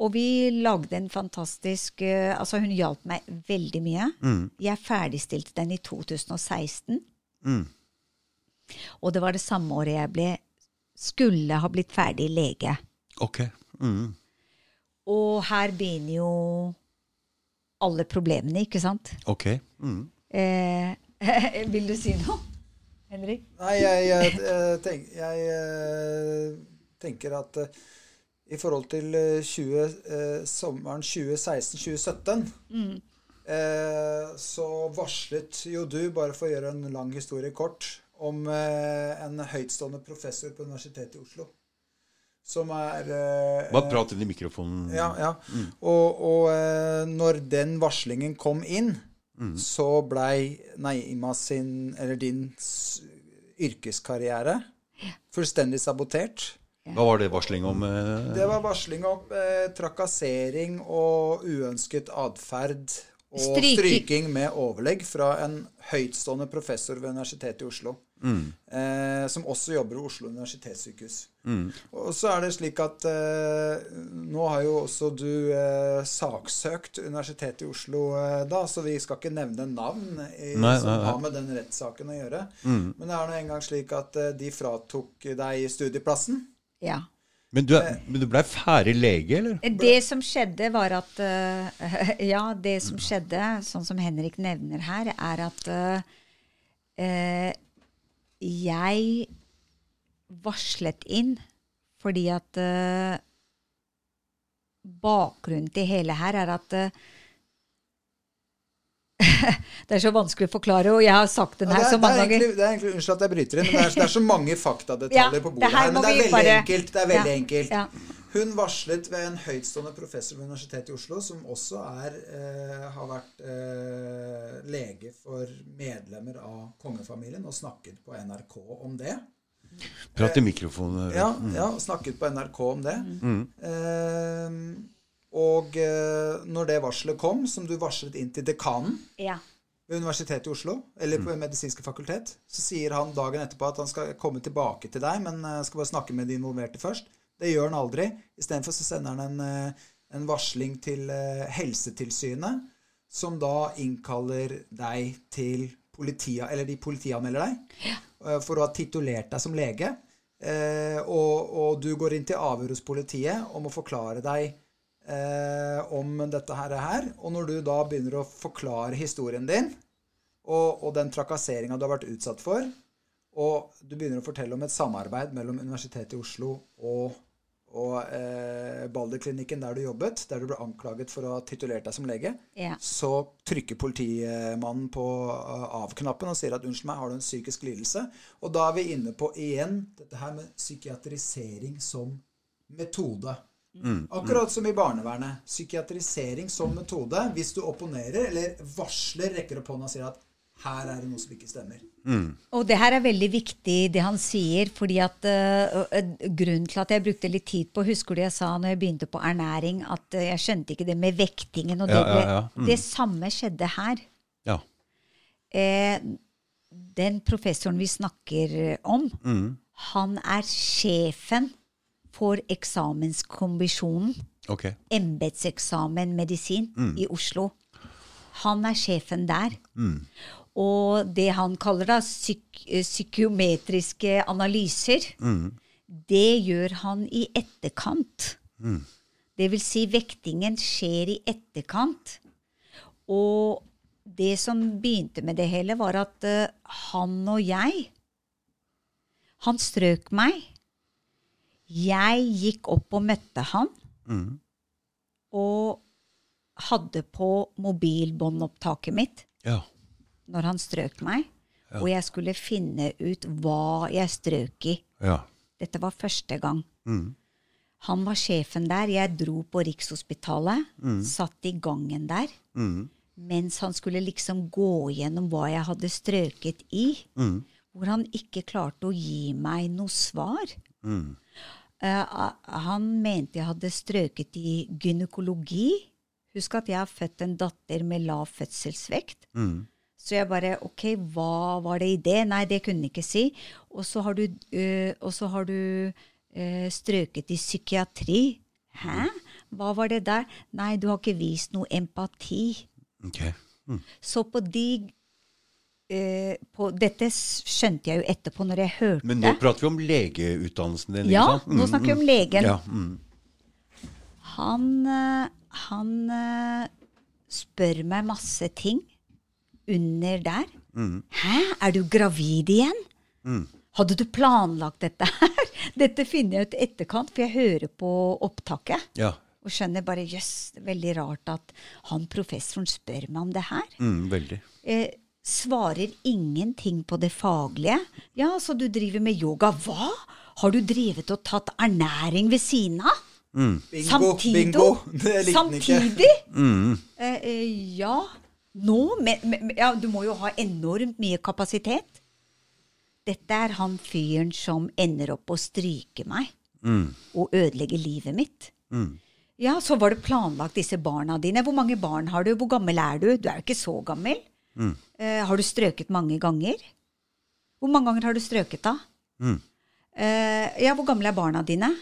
Og vi lagde en fantastisk uh, Altså, hun hjalp meg veldig mye. Jeg ferdigstilte den i 2016. Og det var det samme året jeg ble skulle ha blitt ferdig lege.
Ok. Mm.
Og her begynner jo alle problemene, ikke sant?
Ok. Mm.
Eh, *laughs* vil du si noe, Henrik?
Nei, jeg, jeg, eh, tenk, jeg eh, tenker at eh, i forhold til eh, 20, eh, sommeren 2016-2017 eh, så varslet jo du, bare for å gjøre en lang historie kort, om eh, en høytstående professor på Universitetet i Oslo. Som er eh,
Bare prat inn i mikrofonen.
ja, ja. Og, og eh, når den varslingen kom inn, så blei Naima sin, eller din s- yrkeskarriere fullstendig sabotert.
Hva var det varsling om? eh?
Det var varsling om eh, trakassering og uønsket atferd og
Stryking.
stryking med overlegg fra en høytstående professor ved Universitetet i Oslo. Eh, som også jobber ved Oslo universitetssykehus. Og så er det slik at eh, nå har jo også du eh, saksøkt Universitetet i Oslo eh, da, så vi skal ikke nevne navn i,
Nei,
som
nei, nei.
har med den rettssaken å gjøre. Men det er nå engang slik at eh, de fratok deg studieplassen.
Ja.
Men du, er- men du blei ferdig lege, eller?
Det som skjedde, var at eh, *laughs* Ja, det som skjedde, sånn som Henrik nevner her, er at eh, eh, jeg varslet inn fordi at uh, Bakgrunnen til hele her er at eh, *laughs* Det er så vanskelig å forklare, og jeg har sagt den her
ja,
så
det,
mange
er
ganger.
det er egentlig, Unnskyld at jeg bryter inn, men det er, det er så mange faktadetaljer
Ja,
på bordet
her.
Men det er veldig
bare-
enkelt. Det er veldig
Ja,
enkelt.
ja.
Hun varslet ved en høytstående professor ved Universitetet i Oslo, som også er, eh, har vært eh, lege for medlemmer av kongefamilien, og snakket på NRK om det.
Prat i mikrofonen.
Ja, ja snakket på NRK om det. Eh, og eh, når det varselet kom, som du varslet inn til dekanen
Ja.
ved Universitetet i Oslo, eller på Medisinske fakultet, så sier han dagen etterpå at han skal komme tilbake til deg, men eh, skal bare snakke med de involverte først. Det gjør han aldri. Istedenfor så sender han en, eh, en varsling til Helsetilsynet, som da innkaller deg til politiet, eller de politianmelder deg, ja. for å ha titulert deg som lege. Eh, og, og du går inn til avhør hos politiet om å forklare deg eh, om dette her, er. Og når du da begynner å forklare historien din, og, og den trakasseringa du har vært utsatt for, og du begynner å fortelle om et samarbeid mellom Universitetet i Oslo og, og eh, Balderklinikken der du jobbet, der du ble anklaget for å ha titulert deg som lege,
Ja.
så trykker politimannen på eh, av-knappen og sier at 'unnskyld meg, har du en psykisk lidelse?' Og da er vi inne på igjen dette her med psykiatrisering som metode. Akkurat som i barnevernet. Psykiatrisering som metode. Hvis du opponerer eller varsler, rekker opp hånda og sier at 'her er det noe som ikke stemmer'.
Og det her er veldig viktig, det han sier. fordi at uh, uh, Grunnen til at jeg brukte litt tid på Husker du jeg sa når jeg begynte på ernæring, at uh, jeg skjønte ikke det med vektingen. Og det,
Ja, ja, ja. Mm.
det samme skjedde her.
Ja.
Eh, den professoren vi snakker om,
Mm.
han er sjefen for eksamenskommisjonen,
Okay.
embetseksamen medisin,
Mm.
i Oslo. Han er sjefen der. Og det han kaller da psyk eh, psykometriske analyser, det gjør han i etterkant. Det vil si, vektingen skjer i etterkant. Og det som begynte med det hele, var at uh, han og jeg Han strøk meg. Jeg gikk opp og møtte han. Og hadde på mobilbåndopptaket mitt
Ja.
når han strøk meg. Ja. Og jeg skulle finne ut hva jeg strøk i.
Ja.
Dette var første gang. Han var sjefen der. Jeg dro på Rikshospitalet, satt i gangen der. Mens han skulle liksom gå gjennom hva jeg hadde strøket i. Hvor han ikke klarte å gi meg noe svar. Eh, han mente jeg hadde strøket i gynekologi. Husk at jeg har født en datter med lav fødselsvekt. Så jeg bare Ok, hva var det i det? Nei, det kunne han ikke si. Og så har du, øh, har du øh, strøket i psykiatri. Hæ? Hva var det der? Nei, du har ikke vist noe empati.
Ok.
Så på de øh, på, Dette skjønte jeg jo etterpå, når jeg hørte
Men nå prater vi om legeutdannelsen din,
Ja,
sant?
nå snakker vi om legen.
Ja, mm.
Han, øh, han øh, spør meg masse ting under der. Hæ, er du gravid igjen? Hadde du planlagt dette her? *laughs* Dette finner jeg ut i etterkant, for jeg hører på opptaket.
ja.
Og skjønner bare jøss, det er veldig rart at han professoren spør meg om det her.
Mm, veldig.
Eh, svarer ingenting på det faglige. Ja, så du driver med yoga. Hva? Har du drevet og tatt ernæring ved siden av?
Bingo,
Samtidig?
bingo. *laughs* Det likte han ikke.
Samtidig? Eh, eh, ja. Nå? Men, men, ja, du må jo ha enormt mye kapasitet. Dette er han fyren som ender opp å stryke meg og ødelegge livet mitt. Ja, så var det planlagt disse barna dine. Hvor mange barn har du? Hvor gammel er du? Du er jo ikke så gammel. Eh, har du strøket mange ganger? Hvor mange ganger har du strøket, da? Eh, ja, hvor gamle er barna dine?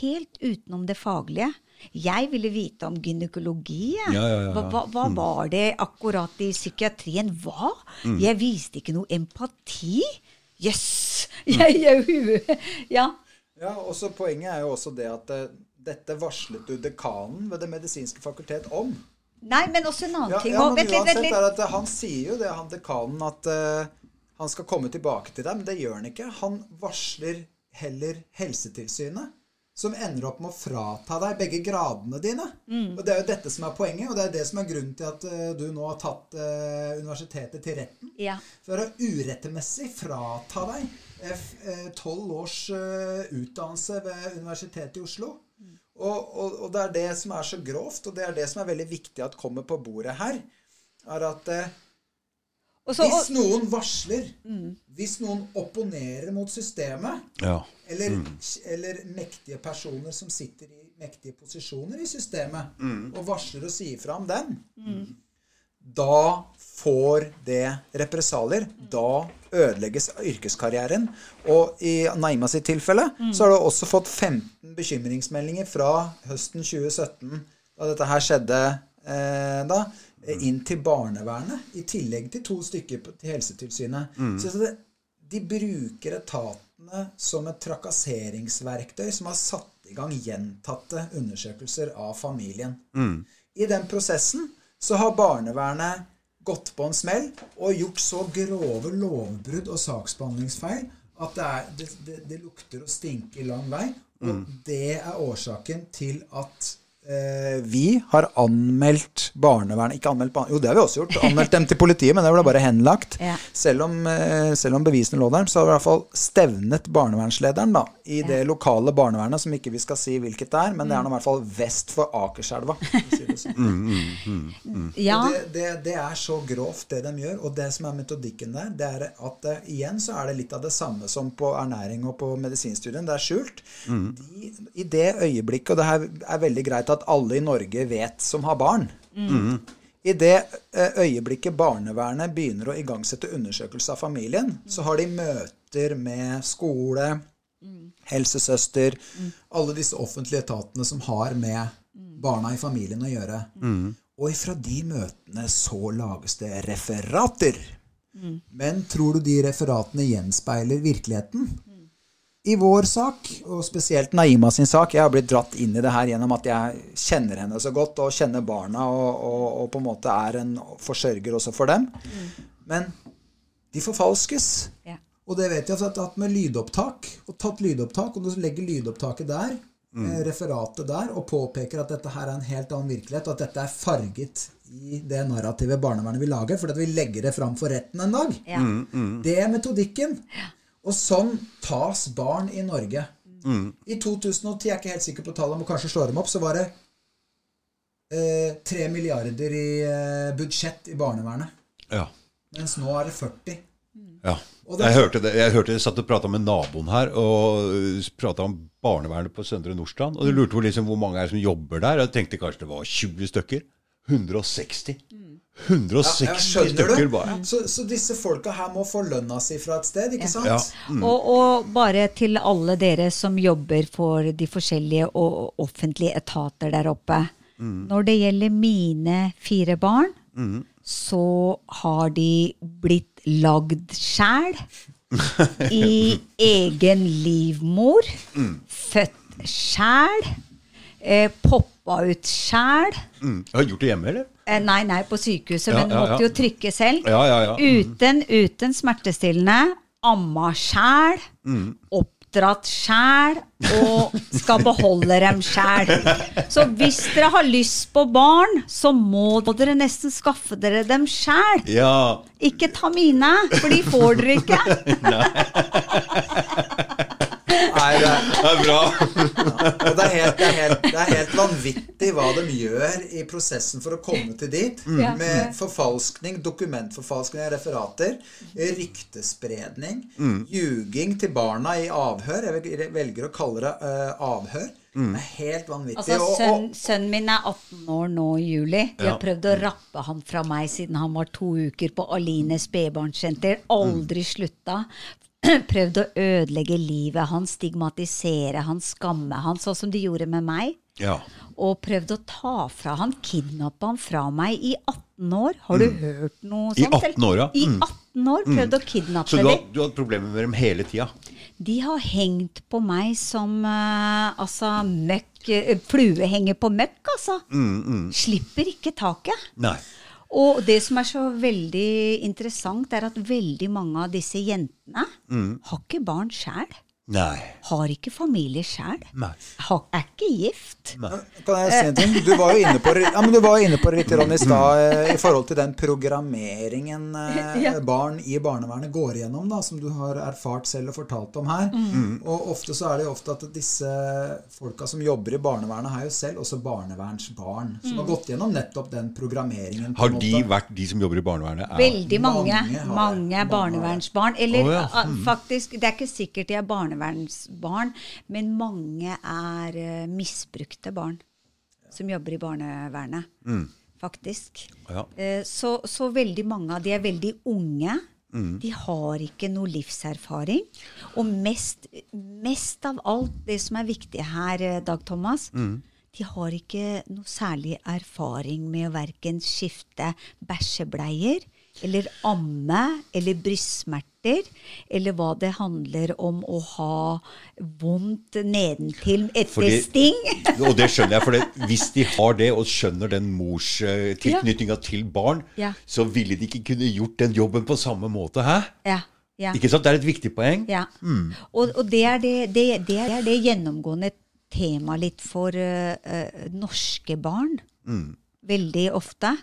Helt utenom det faglige. Jeg ville vite om gynekologi.
Ja, ja, ja, ja.
Hva, hva, hva var det akkurat i psykiatrien? Hva? Jeg viste ikke noe empati. Jøss! Yes. Jeg *laughs* Ja.
Ja, og så Poenget er jo også det at eh, dette varslet du dekanen ved Det medisinske fakultet om.
Nei, men også en annen
Ja,
ting.
ja, men
vent
uansett vent vent. eh, Han sier jo det, han dekanen, at uh, han skal komme tilbake til deg, men det gjør han ikke. Han varsler heller Helsetilsynet, som ender opp med å frata deg begge gradene dine.
Mm.
Og Det er jo dette som er poenget, og det er det som er grunnen til at uh, du nå har tatt uh, universitetet til retten.
Ja.
For å urettmessig frata deg tolv års utdannelse ved Universitetet i Oslo. Og, og, og det er det som er så grovt, og det er det som er veldig viktig at kommer på bordet her, er at eh,
så,
hvis noen varsler, hvis noen opponerer mot systemet,
Ja.
eller, eller mektige personer som sitter i mektige posisjoner i systemet, og varsler og sier fra om den, da får det represalier. Da ødelegges yrkeskarrieren. Og i Naima sitt tilfelle så har du også fått 15 bekymringsmeldinger fra høsten 2017, da dette her skjedde eh, da, eh, inn til barnevernet, i tillegg til to stykker på, til Helsetilsynet. Så det, de bruker etatene som et trakasseringsverktøy som har satt i gang gjentatte undersøkelser av familien. I den prosessen så har barnevernet gått på en smell og gjort så grove lovbrudd og saksbehandlingsfeil at det, er, det, det, det lukter og stinker lang vei. Og det er årsaken til at vi har anmeldt barnevernet Ikke anmeldt barnevernet, jo det har vi også gjort. Anmeldt dem til politiet, men det ble bare henlagt.
Ja.
Selv, om, eh, selv om bevisene lå der, så har vi i hvert fall stevnet barnevernslederen da, i det lokale barnevernet, som ikke vi skal si hvilket det er, men det er nå i hvert fall vest for Akerselva. si det sånn.
ja,
det, det, det er så grovt, det de gjør. Og det som er metodikken der, det er at eh, igjen så er det litt av det samme som på ernæring og på medisinstudien. Det er skjult. De, I det øyeblikket, og det her er veldig greit at alle i Norge vet som har barn I det eh, øyeblikket barnevernet begynner å igangsette undersøkelse av familien, så har de møter med skole, helsesøster, alle disse offentlige etatene som har med barna i familien å gjøre. Og ifra de møtene så lages det referater. Men tror du de referatene gjenspeiler virkeligheten? I vår sak, og spesielt Naima sin sak Jeg har blitt dratt inn i det her gjennom at jeg kjenner henne så godt, og kjenner barna, og, og, og på en måte er en forsørger også for dem. Men de forfalskes.
Ja.
Og det vet jeg at at med lydopptak, og tatt lydopptak, og du legger lydopptaket der, mm. referatet der, og påpeker at dette her er en helt annen virkelighet, og at dette er farget i det narrativet barnevernet vil lage, fordi at vi legger det fram for retten en dag.
Ja.
Det er metodikken. Og sånn tas barn i Norge. I 2010, jeg er ikke helt sikker på tallet, må kanskje slå dem opp, så var det eh, 3 milliarder i eh, budsjett i barnevernet.
Ja.
Mens nå er det 40.
ja. Jeg hørte det. Jeg hørte jeg satt og prata med naboen her, og prata om barnevernet på Søndre Nordstrand. Og du lurte på liksom hvor mange er som jobber der. Jeg tenkte kanskje det var 20 stykker. 160. 160
Ja,
stykker
du?
bare.
Så, så disse folka her må få lønna si fra et sted, ikke sant?
Ja.
Og, og bare til alle dere som jobber for de forskjellige og offentlige etater der oppe. Når det gjelder mine fire barn, så har de blitt lagd sjæl. *laughs* I egen livmor. Født sjæl. Eh, poppa ut sjæl.
Mm. Jeg har gjort det hjemme, eller?
Eh, nei, nei, på sykehuset, men måtte jo trykke selv. Uten, uten smertestillende. Amma sjæl.
Mm.
Oppdratt sjæl. Og skal beholde dem sjæl. Så hvis dere har lyst på barn, så må dere nesten skaffe dere dem sjæl.
Ja.
Ikke ta mine, for de får dere ikke. *laughs*
Nei, det er,
Det er bra.
og det er, helt, det, er helt, det er helt vanvittig hva de gjør i prosessen for å komme til dit.
Mm.
Med forfalskning, dokumentforfalskning av referater, ryktespredning, ljuging til barna i avhør. Jeg velger å kalle det uh, avhør. Det er helt vanvittig.
Altså, sønn, sønnen min er 18 år nå i juli. De
Ja.
har prøvd å rappe han fra meg siden han var to uker på Aline spedbarnssenter. Aldri slutta. *clears throat* Prøvd å ødelegge livet hans, stigmatisere han, skamme han, sånn som de gjorde med meg.
Ja.
Og prøvd å ta fra han, kidnappe han fra meg i 18 år. Har du hørt noe sånt? I
18 år, ja.
I
Mm.
18 år prøvd å kidnappe
Så du har, du har hatt problemer med dem hele tida?
De har hengt på meg som uh, altså møkk Uh, Flue henger på møkk, altså. Slipper ikke taket.
Nei.
Og det som er så veldig interessant, er at veldig mange av disse jentene har ikke barn sjæl.
Nei.
Har ikke familie sjæl. Er ikke gift.
Kan jeg si en ting? Du var jo inne på ja, men du var inne på det litt i stad eh, i forhold til den programmeringen *laughs* eh,
Ja.
barn i barnevernet går igjennom, da, som du har erfart selv og fortalt om her.
Mm.
Og ofte så er det jo ofte at disse folka som jobber i barnevernet, har jo selv også barnevernsbarn. Som har gått gjennom nettopp den programmeringen.
Har de
måte.
vært de som jobber i barnevernet? Er,
Veldig mange.
Mange.
Mange barnevernsbarn. Eller
oh, ja.
ah, faktisk, det er ikke sikkert de er barnevernsbarn, men mange er uh, misbrukte barn som jobber i barnevernet. Faktisk.
Ja.
Uh, så, så veldig mange av de er veldig unge. De har ikke noe livserfaring. Og mest, mest av alt, det som er viktig her, eh, Dag Thomas, de har ikke noe særlig erfaring med å verken skifte bæsjebleier eller amme eller brystsmerter, eller hva det handler om å ha vondt nedentil etter
Fordi-
sting. *laughs*
Og det skjønner jeg, for det, hvis de har det og skjønner den morstilknytninga til barn,
Ja.
så ville de ikke kunne gjort den jobben på samme måte. Hæ?
Ja, ja.
Ikke sant? Det er et viktig poeng.
Ja. Og, og det, er det, det, det er det gjennomgående tema litt for uh, uh, norske barn. Veldig ofte.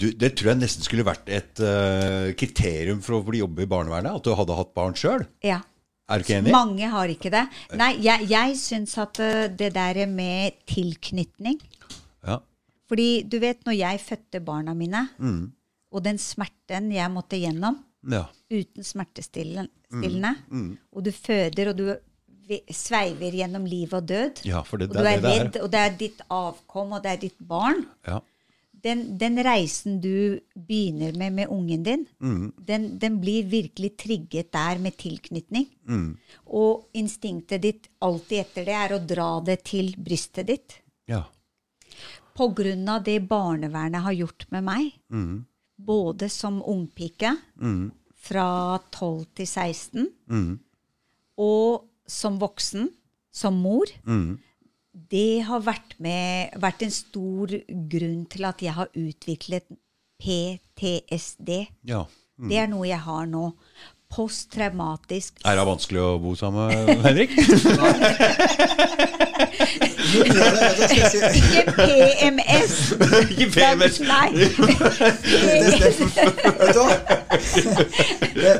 Du, det tror jeg nesten skulle vært et uh, kriterium for å bli jobbe i barnevernet, at du hadde hatt barn sjøl.
Ja.
Er du ikke enig?
Mange har ikke det. Nei, jeg, jeg syns at eh, det der med tilknytning
Ja.
Fordi du vet, når jeg fødte barna mine, og den smerten jeg måtte gjennom
ja.
uten smertestillende, og du føder, og du sveiver gjennom liv og død,
Ja, for det-
og du
er det det
redd, og det er ditt avkom, og det er ditt barn
ja.
Den, den reisen du begynner med med ungen din, den, den blir virkelig trigget der med tilknytning. Og instinktet ditt alltid etter det er å dra det til brystet ditt.
ja.
På grunn av det barnevernet har gjort med meg, både som ungpike fra 12 til 16, og som voksen, som mor, det har vært, med, vært en stor grunn til at jeg har utviklet PTSD.
Ja.
Det er noe jeg har nå. Posttraumatisk
Er det vanskelig å bo sammen, *laughs* Henrik?
Jeg si-
Ikke PMS!
Ikke PMS.
Nei.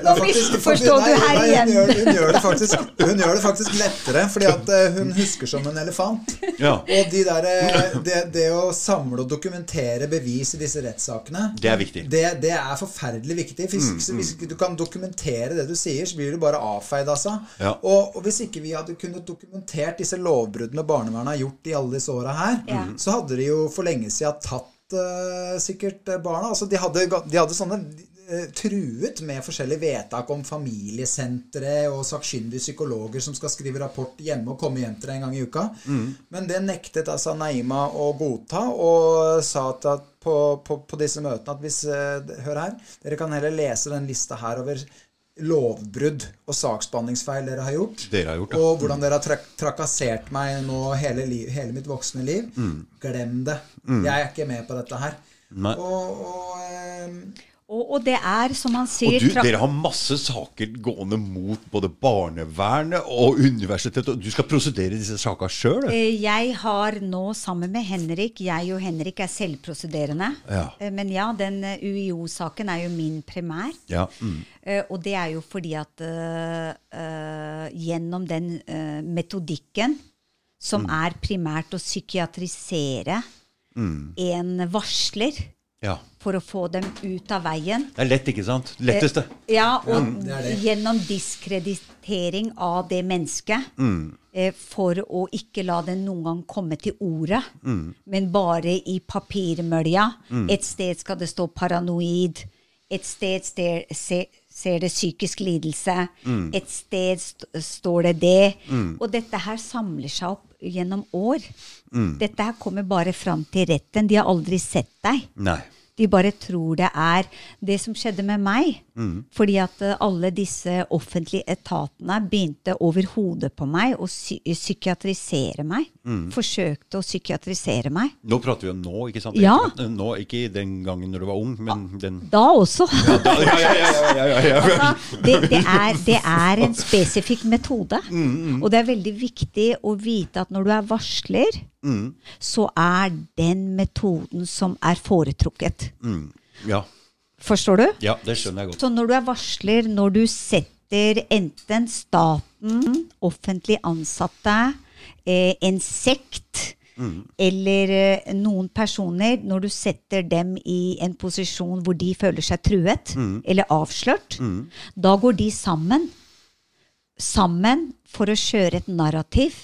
Nå misforstår du her igjen.
Hun gjør, det faktisk, hun gjør det faktisk lettere, fordi at eh, hun husker som en elefant.
Ja.
Og de der, eh, det, det å samle og dokumentere bevis i disse rettssakene
Det er viktig.
Det, det er forferdelig viktig. Hvis, hvis du kan dokumentere det du sier, så blir du bare avfeid, altså.
Ja.
Og, og hvis ikke vi hadde kunnet dokumentert disse lovbruddene barnevernet har gjort i alle disse åra her,
Ja.
så hadde de jo for lenge siden tatt uh, sikkert eh, barna. Altså, de hadde, de hadde sånne eh, truet med forskjellige vedtak om familiesentre og sakkyndige psykologer som skal skrive rapport hjemme og komme hjem til deg en gang i uka. Men det nektet altså Naima å godta, og sa at, på, på, på disse møtene at hvis Hør her, dere kan heller lese den lista her over lovbrudd og saksbehandlingsfeil dere har gjort.
Dere har gjort ja.
Og hvordan dere har trak trakassert meg nå hele, li hele mitt voksne liv. Glem det. Jeg er ikke med på dette her.
Nei.
Og, og eh,
Og, og det er, som han sier
du, dere har masse saker gående mot både barnevernet og universitetet. Og du skal prosedere disse sakene sjøl?
Eh, Jeg har nå sammen med Henrik Jeg og Henrik er selvprosederende.
Ja.
Eh, Men ja, den eh, UiO-saken er jo min primær.
Ja. Mm.
Og det er jo fordi at uh, uh, gjennom den uh, metodikken, som er primært å psykiatrisere en varsler
ja.
For å få dem ut av veien
Det er lett, ikke sant? Letteste.
Eh, Ja, og
det det.
gjennom diskreditering av det mennesket. Eh, for å ikke la det noen gang komme til orde, men bare i papirmølja. Et sted skal det stå paranoid. Et sted ser, ser, ser det psykisk lidelse. Et sted st står det det. Og dette her samler seg opp gjennom år. Dette her kommer bare fram til retten. De har aldri sett deg.
Nei.
De bare tror det er det som skjedde med meg. Fordi at eh, alle disse offentlige etatene begynte over hodet på meg å psy psykiatrisere meg. Forsøkte å psykiatrisere meg.
Nå prater vi om nå, ikke sant?
Ja.
Nå, Ikke den gangen når du var ung, men den
Da også.
Ja, ja, ja. *laughs*
Altså, det, det, er, det er en spesifikk metode. Og det er veldig viktig å vite at når du er varsler, så er den metoden som er foretrukket.
Mm. Ja.
Forstår du?
ja, det skjønner jeg godt.
Så når du er varsler, når du setter enten staten, offentlig ansatte, eh, en sekt eller eh, noen personer, når du setter dem i en posisjon hvor de føler seg truet eller avslørt, da går de sammen. Sammen for å kjøre et narrativ.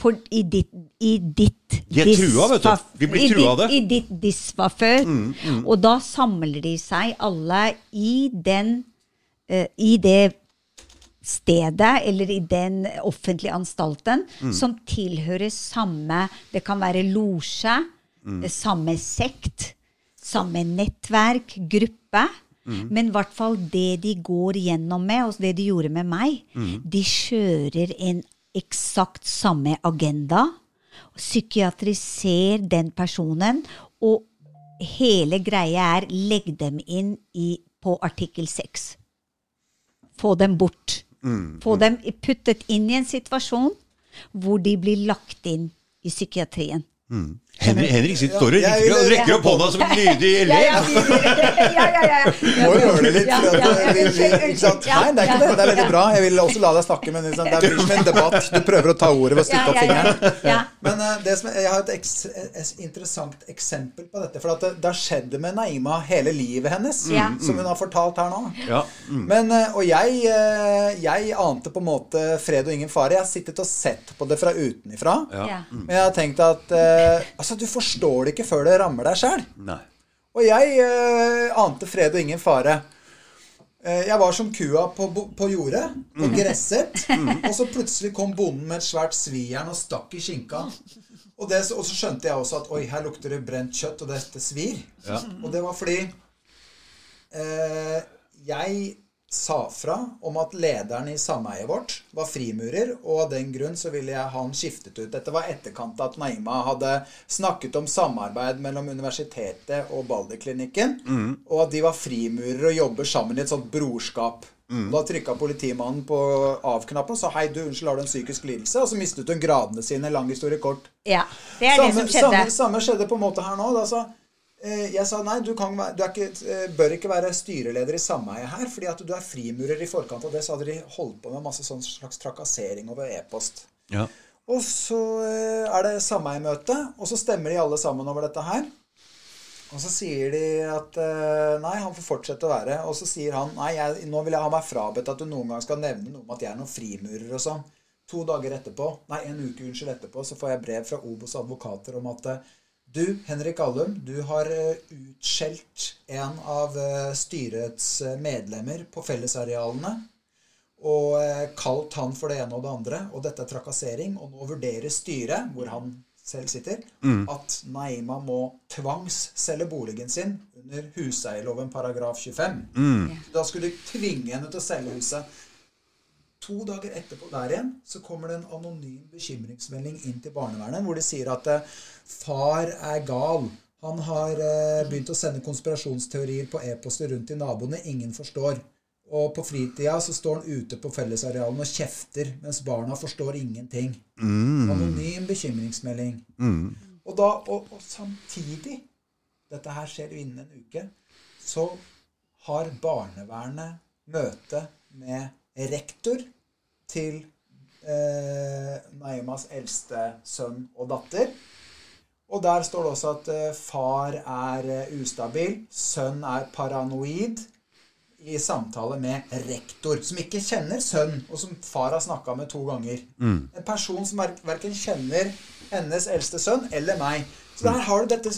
For i ditt, i ditt
De er trua, vet du. Vi blir trua av det.
I ditt disfavør. Og da samler de seg alle i den uh, I det stedet eller i den offentlige anstalten som tilhører samme Det kan være losje, eh, samme sekt, samme nettverk, gruppe. Men i hvert fall det de går gjennom med, og det de gjorde med meg, de kjører en eksakt samme agenda. Psykiatriser den personen, og hele greia er legg dem inn i, på artikkel 6. Få dem bort. Få dem puttet inn i en situasjon hvor de blir lagt inn i psykiatrien.
Henrik, Henrik sitter, står og rekker,
vil-
rekker opp hånda som en lydig
Ja,
elev.
ja, ja, ja, ja, ja.
må jo gjøre det litt. Ikke sant? Nei, det er ikke det. Det er veldig bra. Jeg vil også la deg snakke, men liksom, det blir som en debatt. Du prøver å ta ordet ved å stikke opp fingeren. Men eh, det som, jeg har et eks, et interessant eksempel på dette. For at det, har skjedd med Naima hele livet hennes, som hun har fortalt her nå.
Mm.
Men, eh, og jeg, eh, jeg ante på en måte fred og ingen fare. Jeg har sittet og sett på det fra utenifra. Men jeg har tenkt at eh, altså, du forstår det ikke før det rammer deg sjøl. Og jeg eh, ante fred og ingen fare. Eh, jeg var som kua på, på jordet og gresset. Og så plutselig kom bonden med et svært svijern og stakk i skinka. Og, det, og så skjønte jeg også at oi, her lukter det brent kjøtt, og dette svir.
Ja.
Og det var fordi eh, jeg sa fra om at lederen i sameiet vårt var frimurer, og av den grunn så ville jeg ha han skiftet ut. Dette var etterkant av at Naima hadde snakket om samarbeid mellom universitetet og Balderklinikken, og at de var frimurere og jobber sammen i et sånt brorskap. Da trykka politimannen på av-knappen og sa 'Hei, du, unnskyld, har du en psykisk lidelse?' Og så mistet hun gradene sine. Lang historie kort.
Ja, det er det som skjedde.
Samme, samme skjedde på en måte her nå. Da, så, eh, jeg sa nei, du, kan, du ikke, eh, bør ikke være styreleder i sameiet her, fordi at du er frimurer i forkant av det. Så hadde de holdt på med masse sånn slags trakassering over e-post.
Ja.
Og så eh, er det sameiemøte, og så stemmer de alle sammen over dette her. Og så sier de at eh, nei, han får fortsette å være. Og så sier han nei, jeg, nå vil jeg ha meg frabedt at du noen gang skal nevne noe om at jeg er noen frimurer og sånn. To dager etterpå, nei, en uke unnskyld etterpå, så får jeg brev fra Obos advokater om at eh, du, Henrik Allum, du har eh, utskjelt en av eh, styrets eh, medlemmer på fellesarealene og kalt han for det ene og det andre, og dette er trakassering. Og nå vurderer styret, hvor han selv sitter, at Naima må tvangsselge boligen sin under huseierloven paragraf 25. Da skulle de tvinge henne til å selge huset. To dager etterpå der igjen så kommer det en anonym bekymringsmelding inn til barnevernet hvor de sier at far er gal. Han har eh, begynt å sende konspirasjonsteorier på e-poster rundt til naboene ingen forstår. Og på fritida så står han ute på fellesarealene og kjefter, mens barna forstår ingenting. Anonym bekymringsmelding. Og, da, og, og samtidig Dette her skjer jo innen en uke. Så har barnevernet møte med rektor til eh, Naimas eldste sønn og datter. Og der står det også at eh, far er eh, ustabil, sønn er paranoid. I samtale med rektor, som ikke kjenner sønn, og som far har snakka med to ganger. En person som ver verken kjenner hennes eldste sønn eller meg. Så der har du dette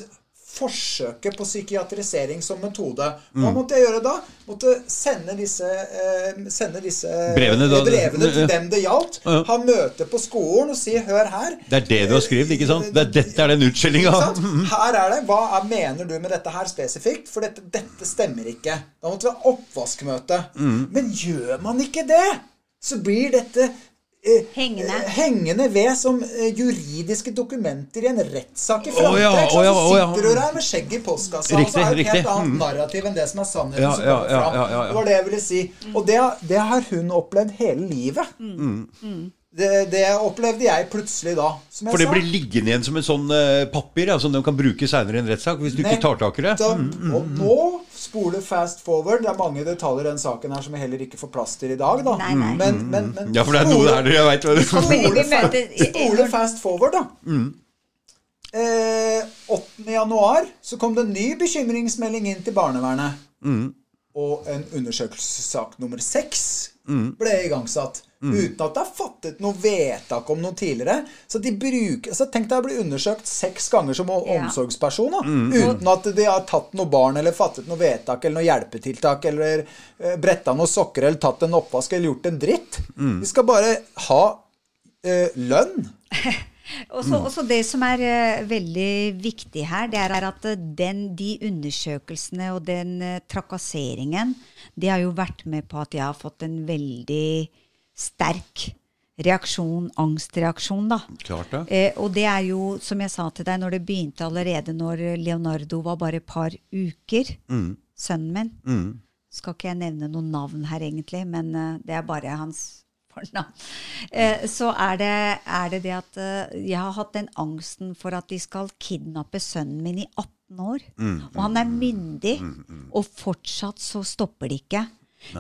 forsøket på psykiatrisering som metode. Hva måtte jeg gjøre da? Måtte sende disse, eh, sende disse
Brevene da-
brevene til dem det gjaldt.
Ja.
Ha møte på skolen og si 'hør her'.
Det er det du har skrevet, ikke sant? Det er, dette er den utskjellinga.
Her er det. Hva er, mener du med dette her spesifikt? For dette, dette stemmer ikke. Da måtte vi ha oppvaskmøte.
Mm.
Men gjør man ikke det, så blir dette eh,
Hengende.
eh, hengende ved som eh, juridiske dokumenter i en rettssak i framtida.
Oh, ja,
oh, sant?
å ja,
så
ja.
sitter du der med skjegget i postkassa,
Riktig,
så er det et helt annet
Mm.
narrativ enn det som er sannheten.
Ja,
som
ja,
kommer fram.
ja, ja, ja.
Det var det jeg ville si. Og det, det har hun opplevd hele livet. Det, det opplevde jeg plutselig da. Som jeg
For det
sa.
blir liggende igjen som en sånn uh, papir ja, som de kan bruke seinere i en rettssak, hvis du ikke tar tak i det.
Nettopp. Og nå spoler fast forward. Det er mange detaljer i den saken her som vi heller ikke får plass til i dag. Da.
Nei, nei.
Men, men, men
Ja, for det er noe der jeg veit hva det
Spole, *laughs* spole fast forward, da. Eh, 8. januar så kom det en ny bekymringsmelding inn til barnevernet. Og en undersøkelsessak nummer seks ble igangsatt. Uten at det er fattet noe vedtak om noe tidligere. Så de bruker, så Tenk deg å bli undersøkt seks ganger som omsorgsperson. Da, Uten at de har tatt noe barn eller fattet noe vedtak eller noe hjelpetiltak eller eh, bretta noen sokker eller tatt en oppvask eller gjort en dritt. De skal bare ha eh, lønn. *laughs*
Og så også det som er uh, veldig viktig her, det er at eh, den, de undersøkelsene og den uh, trakasseringen, det har jo vært med på at jeg har fått en veldig sterk reaksjon, angstreaksjon, da.
Klart det.
Eh, og det er jo, som jeg sa til deg, når det begynte allerede når Leonardo var bare et par uker, sønnen min. Skal ikke jeg nevne noen navn her, egentlig, men uh, det er bare hans fornavn. Eh, så er det, er det det at uh, jeg har hatt den angsten for at de skal kidnappe sønnen min i 18 år. Og han er myndig, og fortsatt så stopper de ikke.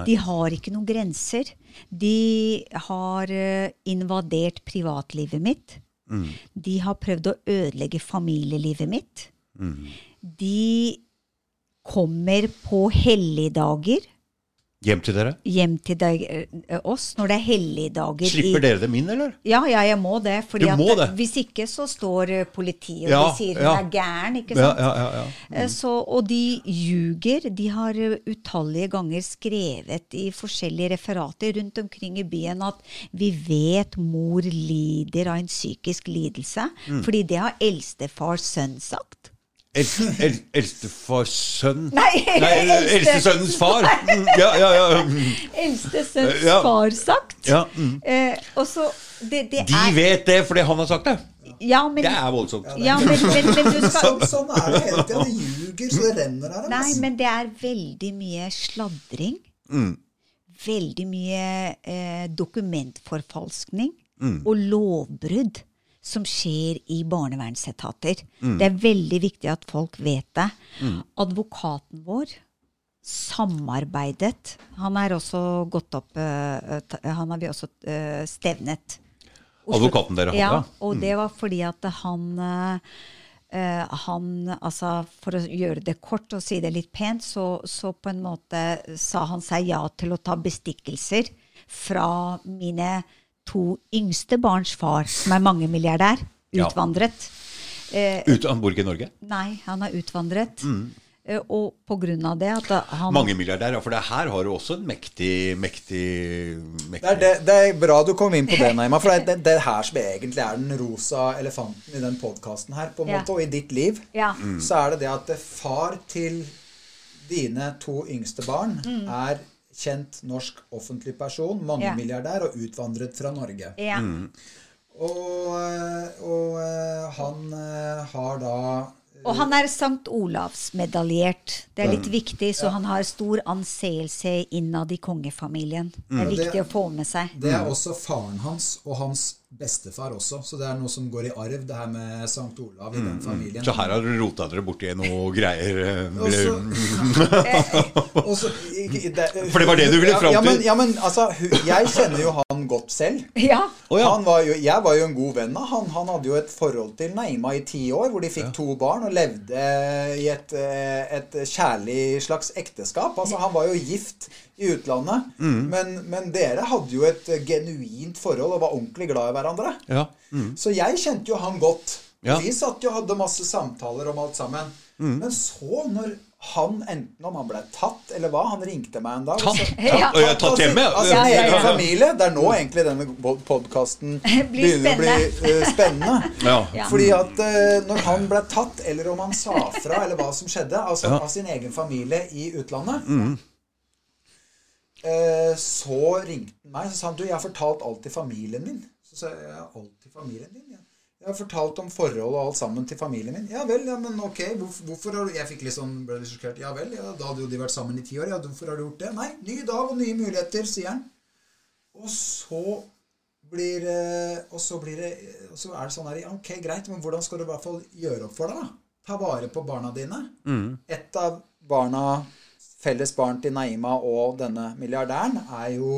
De har ikke noen grenser. De har eh, invadert privatlivet mitt. De har prøvd å ødelegge familielivet mitt. De kommer på helligdager
Hjem til dere?
hjem til deg, eh, oss når det er helligdager.
Slipper dere dem inn, eller?
Ja, ja, jeg må det. Fordi
Du må
at,
det?
Hvis ikke så står eh, politiet og
Ja,
de sier
ja.
er gæren. ikke sant?
ja, ja, ja.
Eh, Så, og de ljuger. De har eh, utallige ganger skrevet i forskjellige referater rundt omkring i byen at vi vet mor lider av en psykisk lidelse.
Mm.
Fordi det har eldstefars sønn sagt.
El- el- Eldstefars sønn *laughs*
Nei, eldste-
eldstesønnens far. Mm, Ja, ja, ja. Eldstesønns
Eldste sønns
Ja.
far sagt.
ja mm.
Eh, og så det, det
De
er,
vet det fordi han har sagt det.
Ja, men,
Det er voldsomt.
ja, men, men, men du skal
Sånn, sånn er det hele tida. Det ljuger så det renner her.
Nei,
ass.
men det er veldig mye sladring.
Mm.
Veldig mye eh, dokumentforfalskning
Mm.
og lovbrudd som skjer i barnevernsetater.
Mm.
Det er veldig viktig at folk vet det. Advokaten vår samarbeidet Han er også gått opp eh, Han har vi også eh, stevnet. Oslo-
Advokaten dere hadde,
Ja, og det var fordi at han eh, eh, han, altså For å gjøre det kort og si det litt pent, så, så på en måte sa han seg ja til å ta bestikkelser fra mine to yngste barns far, som er mangemilliardær, utvandret. Ja.
Ut, han bor ikke i Norge?
nei, han er utvandret.
Mm.
Eh, og på grunn av det at han
Mange milliardærer, ja, for det her har du også en mektig, mektig, mektig
Det er, det, det er bra du kom inn på det, Naima. For det er det, det her som egentlig er den rosa elefanten i den podkasten her, på en
Ja.
måte, og i ditt liv.
Ja.
Mm.
Så er det det at far til dine to yngste barn
Mm.
er kjent norsk offentlig person, mangemilliardær og utvandret fra Norge.
ja.
Mm.
Og, og eh, han eh, har da
Og han er Sankt Olavs-medaljert. Det er litt viktig, så han har stor anseelse innad i kongefamilien. Det er
Og det-
viktig å få med seg.
Det er også faren hans og hans bestefar også. Så det er noe som går i arv, det her med Sankt Olav i den familien.
Så her har dere rota dere borti noe *laughs* greier. også, *laughs*
Og så- Og så- i- i- det-
For det var det du ville fram
Ja, men,
til?
ja, men altså, jeg kjenner jo han godt selv.
Ja.
Oh, ja.
Han var jo, jeg var jo en god venn av han. Han hadde jo et forhold til Naima i ti år, hvor de fikk to barn og levde i et, eh, et kjærlig slags ekteskap. Altså, han var jo gift i utlandet.
Mm.
Men, men dere hadde jo et eh, genuint forhold og var ordentlig glad i hverandre.
Ja.
Så jeg kjente jo han godt.
Ja.
Vi satt jo og hadde masse samtaler om alt sammen.
Mm.
Men så, når han, enten om han ble tatt eller hva Han ringte meg en dag.
Tatt?
så-
Ja.
Og jeg har tatt hjemme?
Altså,
Ja, ja, ja.
familie. Det er nå egentlig denne podkasten *laughs*
Blir
begynner å bli uh, spennende. *laughs*
Ja.
Ja.
Fordi at uh, når han ble tatt, eller om han sa fra, eller hva som skjedde, altså
Ja.
av sin egen familie i utlandet
Mm.
uh, Så ringte han meg og sa han, du, jeg har fortalt alt til familien min. Så sa jeg alt til familien din? Jeg har fortalt om forhold og alt sammen til familien min. Ja vel, ja, men ok. Hvorfor, hvorfor har du Jeg fikk litt sånn, ble litt sjokkert. Ja vel, ja, da hadde jo de vært sammen i ti år. Ja, hvorfor har du gjort det? Nei, ny dag og nye muligheter, sier han. Og så blir eh, Og så blir det Og så er det sånn her ja, Ok, greit, men hvordan skal du i hvert fall gjøre opp for deg, da? Ta vare på barna dine. Et av barna, felles barn til Naima og denne milliardæren, er jo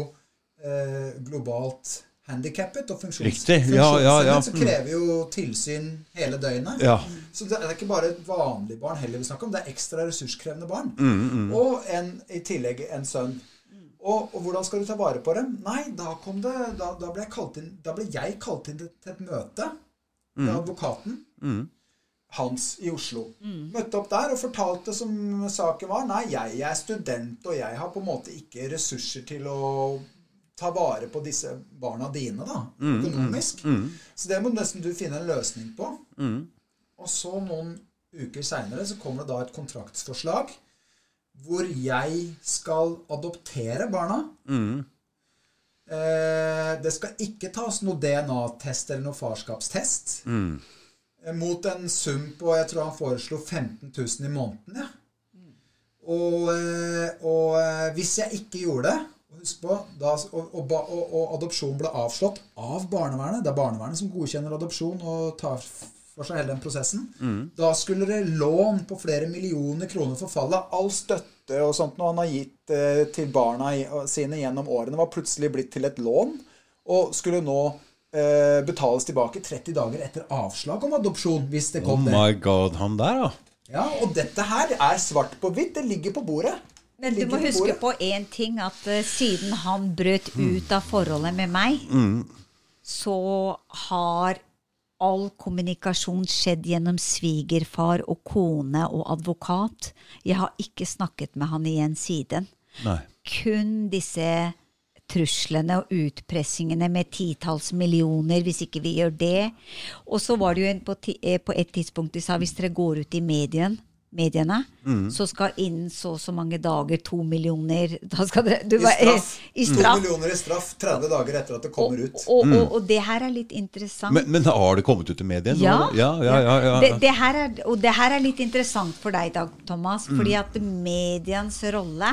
eh, globalt handikappet og funksjons
Riktig, ja, ja, ja.
funksjonshemmet, som krever jo tilsyn hele døgnet.
Ja.
Så det er ikke bare et vanlig barn heller vi snakker om, det er ekstra ressurskrevende barn.
Mm,
Og en, i tillegg en sønn. Og, og hvordan skal du ta vare på dem? Nei, da kom det Da, da, ble, jeg kalt inn, da ble jeg kalt inn til et møte
Mm.
med advokaten hans i Oslo. Møtte opp der og fortalte som saken var. Nei, jeg, jeg er student, og jeg har på en måte ikke ressurser til å ta vare på disse barna dine, da, økonomisk. Så det må nesten du finne en løsning på. Og så noen uker seinere så kommer det da et kontraktsforslag hvor jeg skal adoptere barna. Eh, det skal ikke tas noe DNA-test eller noe farskapstest. Eh, Mot en sum på jeg tror han foreslo 15 000 i måneden. Ja. Og, eh, og eh, hvis jeg ikke gjorde det Husk på, da, og, og, og, og adopsjon ble avslått av barnevernet. Det er barnevernet som godkjenner adopsjon og tar for seg hele den prosessen. Da skulle det lån på flere millioner kroner forfalle. All støtte og sånt noe han har gitt eh, til barna i, sine gjennom årene, var plutselig blitt til et lån. Og skulle nå eh, betales tilbake 30 dager etter avslag om adopsjon. Hvis det
Oh
kom det.
my god, han der, da.
Ja, Og dette her er svart på hvitt. Det ligger på bordet. Det
Men du må huske på én ting, at uh, siden han brøt ut av forholdet med meg, så har all kommunikasjon skjedd gjennom svigerfar og kone og advokat. Jeg har ikke snakket med han igjen siden.
Nei.
Kun disse truslene og utpressingene med titalls millioner hvis ikke vi gjør det. Og så var det jo en på, eh, på et tidspunkt de sa hvis dere går ut i medien, mediene,
Mm.
så skal innen så og så mange dager to millioner *laughs* da skal det, du,
I straff.
I straff.
To millioner i straff 30 dager etter at det kommer ut.
Og, og, og det her er litt interessant.
Men, men har det kommet ut i mediene?
Ja.
ja, ja, ja, ja.
Det, det her er, og det her er litt interessant for deg, Dag Thomas.
Mm.
Fordi at mediens rolle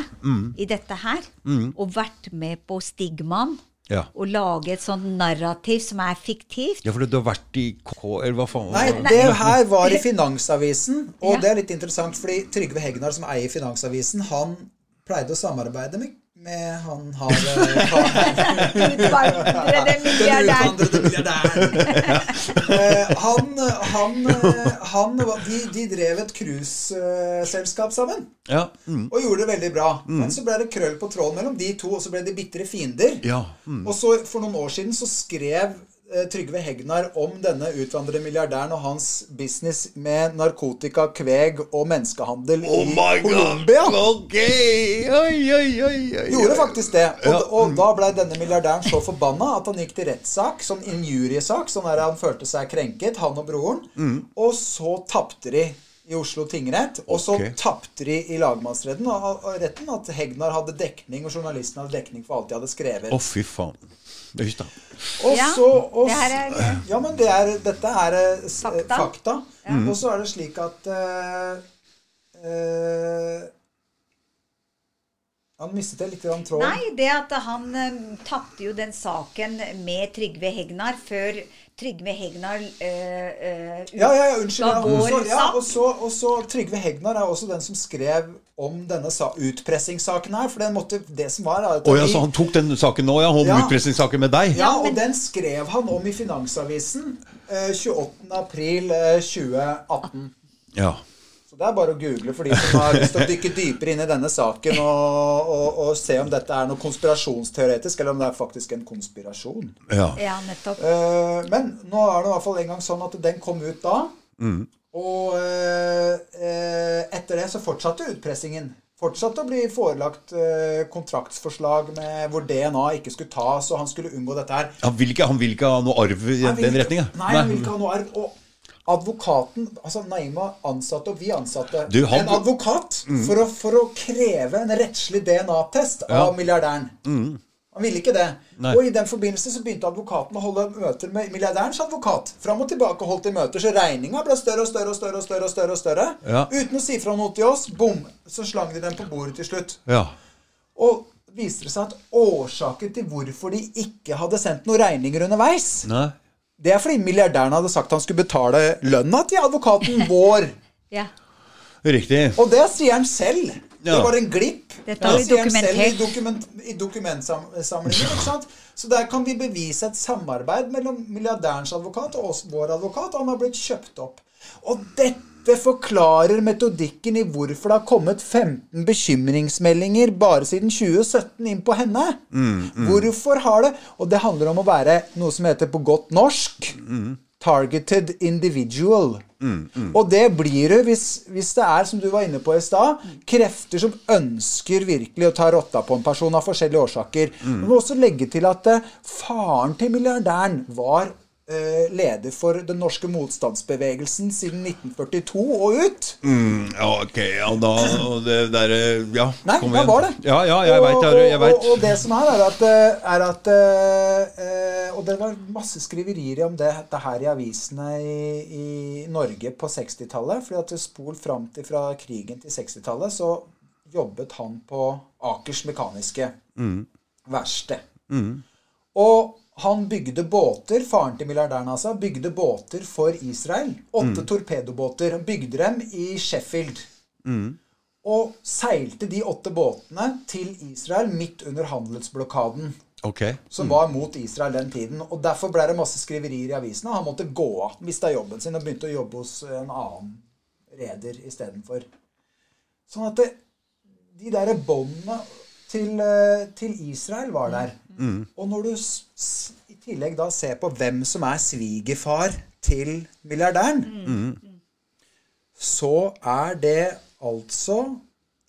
i dette her, og vært med på stigmaen,
Ja.
og lage et sånt narrativ som er fiktivt
ja, for du har vært i K... Eller hva faen?
Nei, det her var i Finansavisen, og
Ja.
det er litt interessant, fordi Trygve Hegnar, som eier Finansavisen, han pleide å samarbeide med, med han har eh, Den utvandrede milliardæren. Eh, han han, eh, han de, de drev et cruiseselskap sammen.
Ja. Mm.
Og gjorde det veldig bra. Men så ble det krøll på tråden mellom de to, og så ble de bitre fiender.
ja. Mm.
Og så For noen år siden så skrev Trygve Hegnar om denne utvandrede milliardæren og hans business med narkotika, kveg og menneskehandel
Oh
i! Colombia.
Okay. Oi, oi, oi, oi.
Gjorde faktisk det. Og,
Ja.
og da ble denne milliardæren så forbanna at han gikk til rettssak, sånn injuriesak, sånn der han følte seg krenket, han og broren.
Mm.
Og så tapte de i Oslo tingrett, og så
Ok.
tapte de i lagmannsretten og, og retten at Hegnar hadde dekning, og journalisten hadde dekning for alt de hadde skrevet.
Å, fy faen. Øys.
Og så, Ja, men det er, dette er eh, s- eh,
Fakta.
Ja. Og så er det slik at uh, uh, Han mistet litt tråden.
Nei, det at han um, tapte jo den saken med Trygve Hegnar før Trygve Hegnar uh, uh,
Ja, ja, ja, unnskyld. Ja. Også, ja, og, så, og så Trygve Hegnar er også den som skrev om denne utpressingssaken her. For den måtte, det som var at
oh, ja, så han tok den saken nå, ja? Om
Ja.
utpressingssaken med deg?
Ja, og den skrev han om i Finansavisen eh, 28. april eh, 2018.
Ja.
Så det er bare å google for de som har lyst til å dykke dypere inn i denne saken og, og, og se om dette er noe konspirasjonsteoretisk, eller om det er faktisk en konspirasjon.
ja.
Ja, nettopp.
Eh, men nå er det i hvert fall en gang sånn at den kom ut da. Og eh, eh, etter det så fortsatte utpressingen. Fortsatte å bli forelagt eh, kontraktsforslag med hvor DNA ikke skulle tas, og han skulle unngå dette her.
Han, vil ikke, han vil ikke ha noe arv i
vil
den retninga?
Nei, han vil ikke ha noe arv. Og advokaten Altså Naima ansatte, og vi ansatte
Du, han-
en advokat for, å, for å kreve en rettslig DNA-test
Ja.
av milliardæren. Han ville ikke det.
Nei.
Og i den forbindelse så begynte advokaten å holde møter med milliardærens advokat. Fram og tilbake holdt de møter, så regninga ble større og større og større. og større og større og større.
Ja.
Uten å si fra noe til oss. Bom! Så slang de den på bordet til slutt.
Ja.
Og viste det seg at årsaken til hvorfor de ikke hadde sendt noen regninger underveis,
Nei.
det er fordi milliardæren hadde sagt han skulle betale lønna til advokaten vår. *laughs*
Ja.
Riktig.
Og det sier han selv.
Ja.
Det var en glipp.
Dette har vi
selv i,
dokumentert.
dokument, i dokumentsamlingen. ikke sant? Så der kan vi bevise et samarbeid mellom milliardærens advokat og oss, vår advokat. Og han har blitt kjøpt opp. Og dette forklarer metodikken i hvorfor det har kommet 15 bekymringsmeldinger bare siden 2017 inn på henne. Hvorfor har det Og det handler om å være noe som heter på godt norsk Targeted individual. Og det blir du hvis, hvis det er, som du var inne på i stad, krefter som ønsker virkelig å ta rotta på en person av forskjellige årsaker. Mm. Men også legge til at eh, faren til milliardæren var leder for den norske motstandsbevegelsen siden 1942 og ut.
Mm, ja, ok, ja, da og det der eh, Ja,
Nei,
kom igjen.
var det.
Ja, ja, jeg veit
Og,
og,
og, og det som er, er at, eh, er at eh, eh, Og det var masse skriverier om det, det her i avisene i, i Norge på 60-tallet. fordi at spol fram til fra krigen til 60-tallet, så jobbet han på Akers Mekaniske verksted. Og han bygde båter, faren til milliardæren altså, bygde båter for Israel. Åtte torpedobåter. Han bygde dem i Sheffield. Og seilte de åtte båtene til Israel midt under handelsblokaden.
Okay.
Som var mot Israel den tiden. Og Derfor ble det masse skriverier i avisene. Han måtte gå av. Mista jobben sin og begynte å jobbe hos en annen reder istedenfor. Sånn at det, de derre båndene til, eh, til Israel var der. Og når du s s i tillegg da ser på hvem som er svigerfar til milliardæren, så er det altså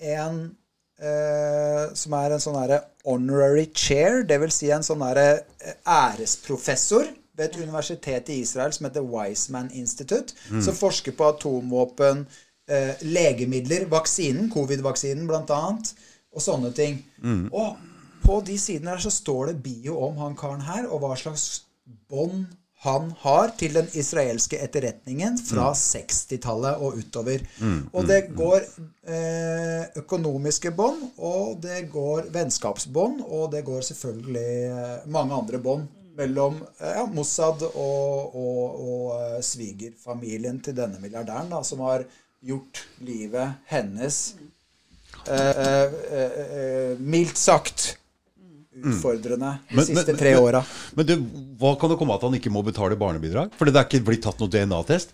en eh, som er en sånn derre honorary chair, dvs. Si en sånn derre eh, æresprofessor ved et universitet i Israel som heter Wiseman Institute, som forsker på atomvåpen, eh, legemidler, vaksinen, covid-vaksinen blant annet, og sånne ting. Og på de sidene her så står det bio om han karen her, og hva slags bånd han har til den israelske etterretningen fra 60-tallet og utover. Og det går eh, økonomiske bånd, og det går vennskapsbånd, og det går selvfølgelig eh, mange andre bånd mellom eh, ja, Mossad og, og, og eh, svigerfamilien til denne milliardæren, da, som har gjort livet hennes eh, eh, eh, eh, mildt sagt utfordrende de
Men-
siste
men-
tre
men-
åra.
Men det, hva kan det komme at han ikke må betale barnebidrag? Fordi det er ikke blitt tatt noe DNA-test?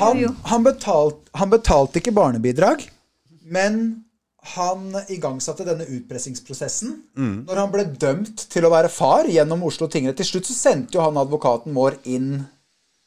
Han, han, betalt, han betalte ikke barnebidrag, men han igangsatte denne utpressingsprosessen. Når han ble dømt til å være far gjennom Oslo tingrett til slutt, så sendte jo han advokaten vår inn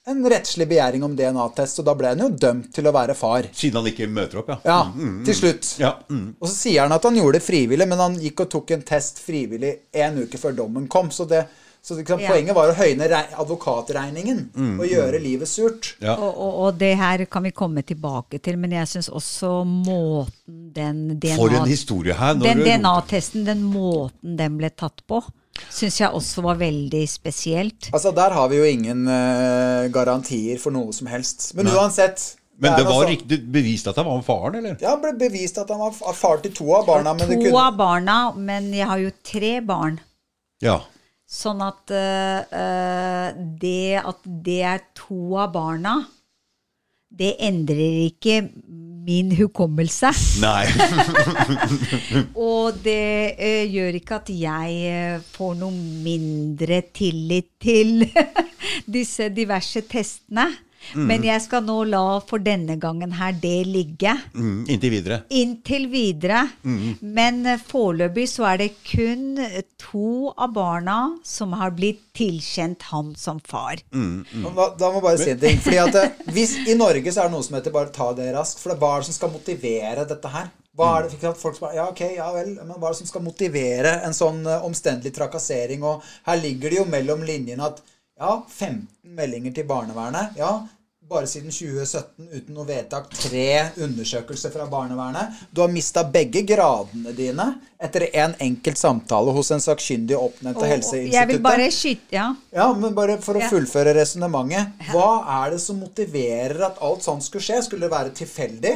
en rettslig begjæring om DNA-test, og da ble han jo dømt til å være far.
Siden han ikke møter opp, ja.
Ja, til slutt.
Ja, mm.
Og så sier han at han gjorde det frivillig, men han gikk og tok en test frivillig en uke før dommen kom. Så, det, så liksom,
Ja.
poenget var å høyne advokatregningen advokatregningen og gjøre livet surt.
Ja.
Og, og, og det her kan vi komme tilbake til, men jeg syns også måten den
For en
DNA
historie her. når
Den DNA-testen, den måten den ble tatt på, syns jeg også var veldig spesielt.
Altså, der har vi jo ingen uh, garantier for noe som helst. Men uansett
Men
det,
det var
altså-
riktig bevist at han var faren, eller?
Ja, det ble bevist at han var far til to av barna. Men det
To
kunne,
av barna, men jeg har jo tre barn.
Ja.
Sånn at eh, eh, det at det er to av barna, det endrer ikke min hukommelse.
Nei. *laughs*
Og det eh, gjør ikke at jeg eh, får noe mindre tillit til *laughs* disse diverse testene. Men jeg skal nå la for denne gangen her det ligge.
Mm, inntil videre.
Inntil videre. Men eh, foreløpig så er det kun eh, to av barna som har blitt tilkjent han som far.
da, da må jeg bare si en ting. Fordi at eh, hvis, I Norge så er det noe som heter 'bare ta det raskt'. For det er er som skal motivere dette her? Hva er det? Folk som ja, ok, ja vel, men hva er det som skal motivere en sånn omstendelig trakassering? Og her ligger det jo mellom linjene at ja, 15 meldinger til barnevernet. Ja, bare siden 2017 uten noe vedtak. Tre undersøkelser fra barnevernet. Du har mista begge gradene dine etter en enkelt samtale hos en sakkyndig oppnevnt av Helseinstituttet.
Jeg vil bare skyte Ja.
Ja, men bare for å
Ja.
fullføre resonnementet. Hva er det som motiverer at alt sånt skulle skje? Skulle det være tilfeldig?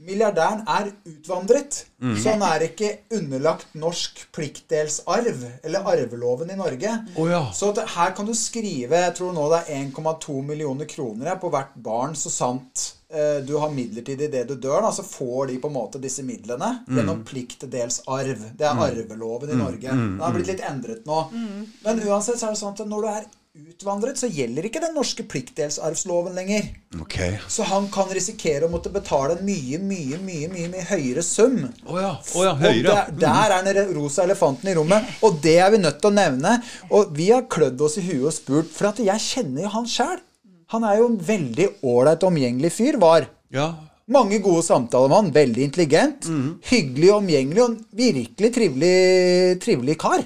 Milliardæren er utvandret, så han er ikke underlagt norsk pliktdelsarv, eller arveloven i Norge.
Oh, ja.
Så at her kan du skrive jeg tror nå det er 1,2 millioner kroner på hvert barn, så sant eh, du har midlertidig det du dør, da, så får de på en måte disse midlene gjennom pliktdelsarv. Det er arveloven i Norge. Den har blitt litt endret nå. Men uansett så er det sånn at når du er utvandret, så gjelder ikke den norske pliktdelsarvsloven lenger.
Okay.
Så han kan risikere å måtte betale en mye, mye, mye mye, mye høyere sum.
Oh ja. Oh ja. Høyere.
Og der, der er den rosa elefanten i rommet. Og det er vi nødt til å nevne. Og vi har klødd oss i huet og spurt, for at jeg kjenner jo han sjæl. Han er jo en veldig ålreit, omgjengelig fyr. Var.
Ja.
Mange gode samtaler med han. Veldig intelligent. Hyggelig, omgjengelig og en virkelig trivelig, trivelig kar.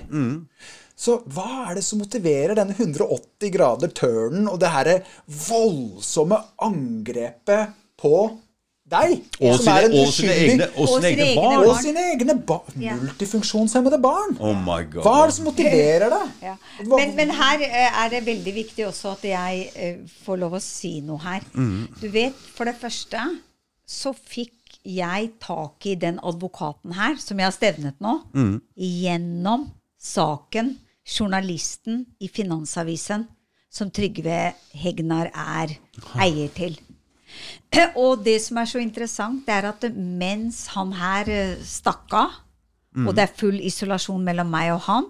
Så hva er det som motiverer denne 180 grader turnen og det her voldsomme angrepet på deg?
Og sine,
er en
og sine egne, og
Og
sine egne barn.
og sine egne ba
Ja.
multifunksjonshemmede barn.
Oh my god.
Hva er det som motiverer deg?
Ja. Men, men her eh, er det veldig viktig også at jeg eh, får lov å si noe her. Du vet, for det første så fikk jeg tak i den advokaten her, som jeg har stevnet nå, gjennom saken journalisten i Finansavisen som Trygve Hegnar er eier til. *clears throat* Og det som er så interessant, det er at mens han her eh, stakk av, og det er full isolasjon mellom meg og han,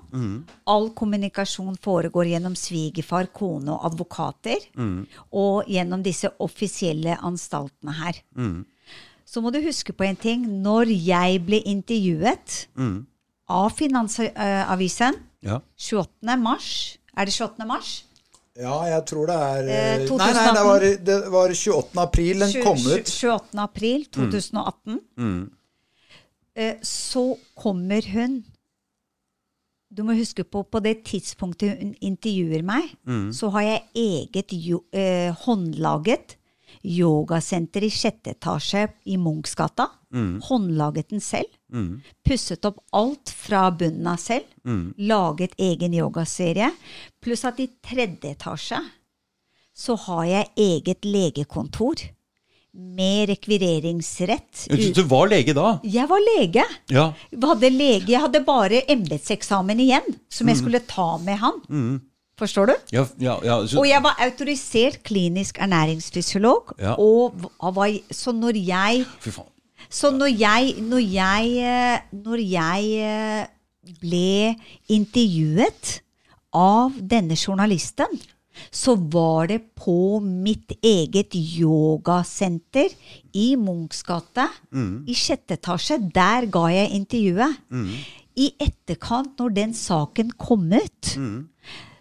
all kommunikasjon foregår gjennom svigerfar, kone og advokater, og gjennom disse offisielle anstaltene her. Så må du huske på en ting. Når jeg ble intervjuet av Finansavisen
Ja.
28. mars Er det 28. mars?
Ja, jeg tror det er
Eh,
eh,
2018.
Nei, nei, det var, det var 28. april den kom ut.
28. april 2018. eh, så kommer hun Du må huske på på det tidspunktet hun intervjuer meg, så har jeg eget jo, eh, håndlaget yogasenter i sjette etasje i Munchsgata. Håndlaget den selv. Pusset opp alt fra bunnen av selv. Laget egen yogaserie. Pluss at i tredje etasje så har jeg eget legekontor med rekvireringsrett.
Du var lege da?
Jeg var lege.
Ja.
Hadde, lege, jeg hadde bare embetseksamen igjen, som jeg skulle ta med han. Forstår du?
Ja, ja, ja. Så,
Og jeg var autorisert klinisk ernæringsfysiolog.
Ja.
Og var, så når jeg
Fy faen.
Så når jeg, når jeg, eh, når jeg eh, ble intervjuet av denne journalisten, så var det på mitt eget yogasenter i Munchs gate, i sjette etasje. Der ga jeg intervjuet. I etterkant, når den saken kom ut,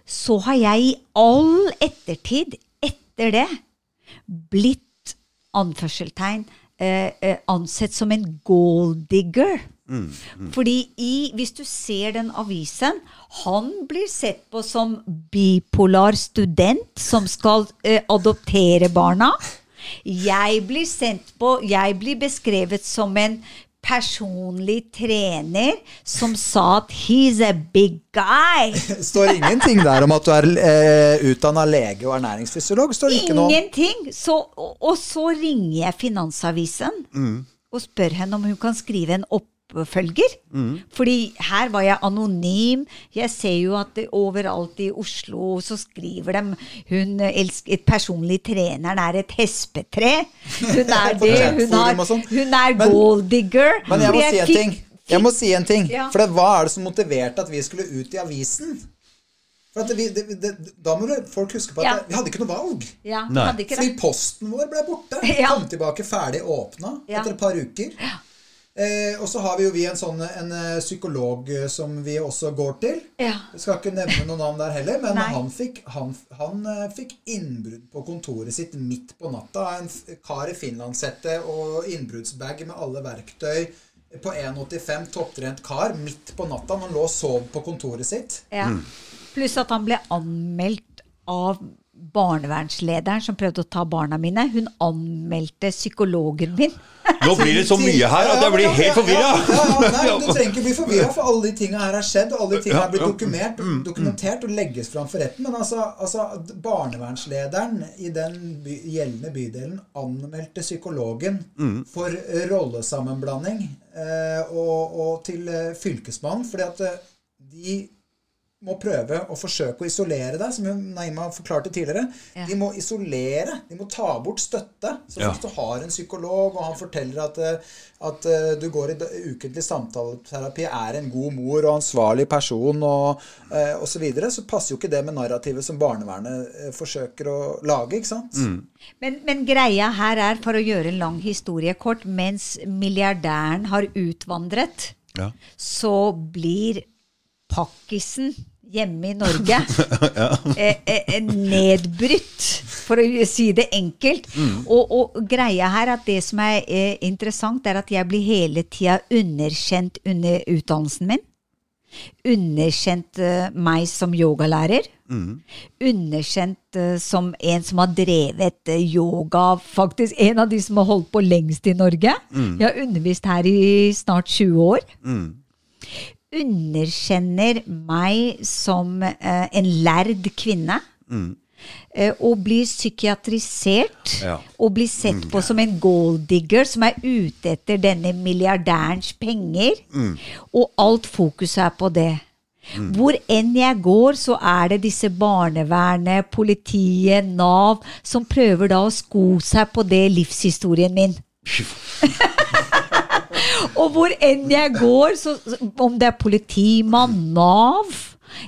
så har jeg i all ettertid etter det blitt anførselstegn eh, eh, ansett som en golddigger. Fordi i, hvis du ser den avisen Han blir sett på som bipolar student som skal eh, adoptere barna. Jeg blir sendt på Jeg blir beskrevet som en personlig trener som sa at 'he's a big guy'. *laughs*
Står ingenting der om at du er eh, utdanna lege og ernæringsfysiolog. Står det ikke noe.
Ingenting! Så, og, og så ringer jeg Finansavisen og spør henne om hun kan skrive en oppfølger. Fordi her var jeg anonym. Jeg ser jo at det, overalt i Oslo så skriver de hun elsker, Personlig treneren er et hespetre. Hun er *laughs* det. Hun, har, hun er
Men-
golddigger.
Men jeg må
jeg
si en
fikk-
ting. Jeg må si en ting.
Ja.
For det, hva er det som motiverte at vi skulle ut i avisen? For at vi, det, det, da må folk huske på at
Ja.
vi hadde ikke noe valg.
Ja, hadde ikke
Fordi posten vår ble borte. *laughs*
Ja.
Kom tilbake ferdig åpna
Ja.
etter et par uker. Eh, og så har vi jo vi en sånn en eh, psykolog eh, som vi også går til.
Ja.
Jeg skal ikke nevne noe navn der heller, men
Nei.
han fikk, han, han eh, fikk innbrudd på kontoret sitt midt på natta. En kar i finlandshette og innbruddsbag med alle verktøy på 1,85, topptrent kar, midt på natta. Han lå og sov på kontoret sitt.
Ja. Pluss at han ble anmeldt av barnevernslederen som prøvde å ta barna mine. Hun anmeldte psykologen min.
Nå blir det så mye her at jeg blir helt forvirra!
Nei, du trenger ikke bli forvirra, for alle de tinga her har skjedd, og alle de tinga er blitt dokumentert, dokumentert og legges fram for retten. Men altså, altså barnevernslederen i den by, gjeldende bydelen anmeldte psykologen for rollesammenblanding eh, og, og til eh, fylkesmannen, fordi at eh, de må prøve å forsøke å isolere deg, som Naima forklarte tidligere.
Ja.
De må isolere. De må ta bort støtte. Så
Ja.
du har en psykolog, og han forteller at, eh, at eh, du går i ukentlig samtaleterapi, er en god mor og ansvarlig person og eh, osv., så, videre, så passer jo ikke det med narrativet som barnevernet forsøker å lage. ikke sant?
Men, men greia her er, for å gjøre en lang historie kort, mens milliardæren har utvandret,
Ja.
så blir pakkisen hjemme i Norge *laughs* eh, eh, nedbrutt, for å si det enkelt. Og, og greia her er at det som er eh, interessant, er at jeg blir hele tida underkjent under utdannelsen min. Underkjent eh, meg som yogalærer. Underkjent eh, som en som har drevet eh, yoga, faktisk en av de som har holdt på lengst i Norge. Jeg har undervist her i snart 20 år. Underkjenner meg som eh, en lærd kvinne. Eh, og blir psykiatrisert
Ja.
og blir sett på som en golddigger som er ute etter denne milliardærens penger. Og alt fokuset er på det. Hvor enn jeg går, så er det disse barnevernet, politiet, Nav som prøver da å sko seg på det livshistorien min. *laughs* Og hvor enn jeg går, så, om det er politimann, Nav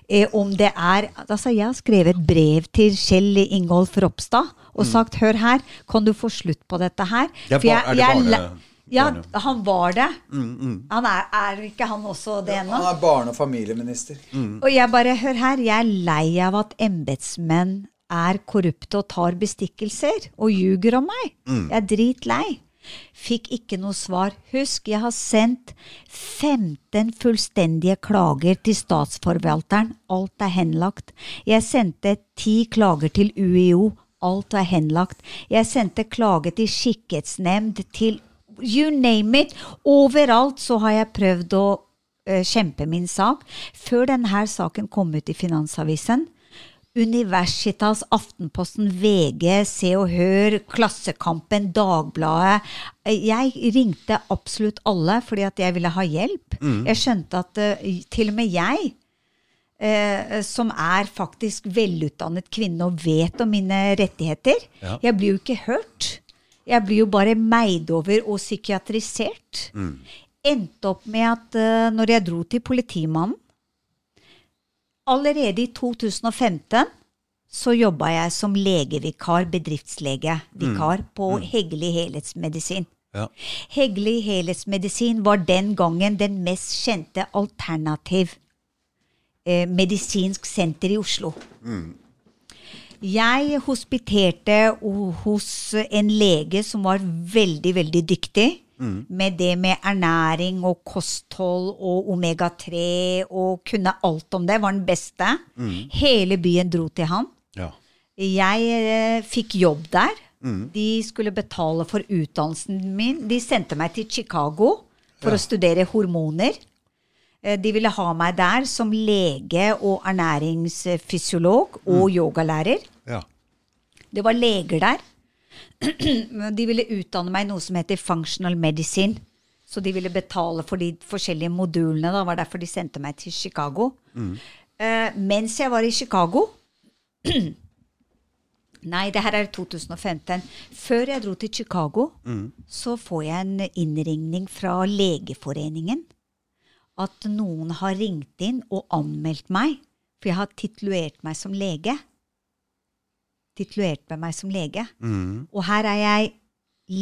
eh, om det er altså Jeg har skrevet brev til Kjell Ingolf Ropstad og sagt Hør her, kan du få slutt på dette her?
Det er
For
bar- er det barne-
ja, han var det. Han er, er ikke han også det ennå?
Han er barne- og familieminister.
Og jeg bare, hør her, jeg er lei av at embetsmenn er korrupte og tar bestikkelser og ljuger om meg. Jeg er dritlei. Fikk ikke noe svar. Husk, jeg har sendt 15 fullstendige klager til statsforvalteren. Alt er henlagt. Jeg sendte 10 klager til UiO. Alt er henlagt. Jeg sendte klage til skikkelsnemnd, til you name it. Overalt så har jeg prøvd å uh, kjempe min sak. Før denne saken kom ut i Finansavisen, Universitas, Aftenposten, VG, Se og Hør, Klassekampen, Dagbladet. Jeg ringte absolutt alle fordi at jeg ville ha hjelp. Mm. Jeg skjønte at uh, til og med jeg, eh, som er faktisk velutdannet kvinne og vet om mine rettigheter, ja. jeg blir jo ikke hørt. Jeg blir jo bare meid over og psykiatrisert. Mm. Endte opp med at uh, når jeg dro til politimannen Allerede i 2015 så jobba jeg som legevikar, bedriftslegevikar, mm. på mm. Heggelig helhetsmedisin. Ja. Heggelig helhetsmedisin var den gangen den mest kjente alternativ eh, medisinsk senter i Oslo. Mm. Jeg hospiterte hos en lege som var veldig, veldig dyktig. Mm. Med det med ernæring og kosthold og omega-3 og kunne alt om det. Var den beste. Mm. Hele byen dro til han. Ja. Jeg eh, fikk jobb der. Mm. De skulle betale for utdannelsen min. De sendte meg til Chicago for ja. å studere hormoner. Eh, de ville ha meg der som lege og ernæringsfysiolog og mm. yogalærer. Ja. Det var leger der. De ville utdanne meg i noe som heter functional medicine. Så de ville betale for de forskjellige modulene. Det var derfor de sendte meg til Chicago. Mm. Uh, mens jeg var i Chicago *clears throat* Nei, det her er 2015. Før jeg dro til Chicago, mm. så får jeg en innringning fra Legeforeningen. At noen har ringt inn og anmeldt meg, for jeg har titluert meg som lege titulert med meg som lege. Mm. Og her er jeg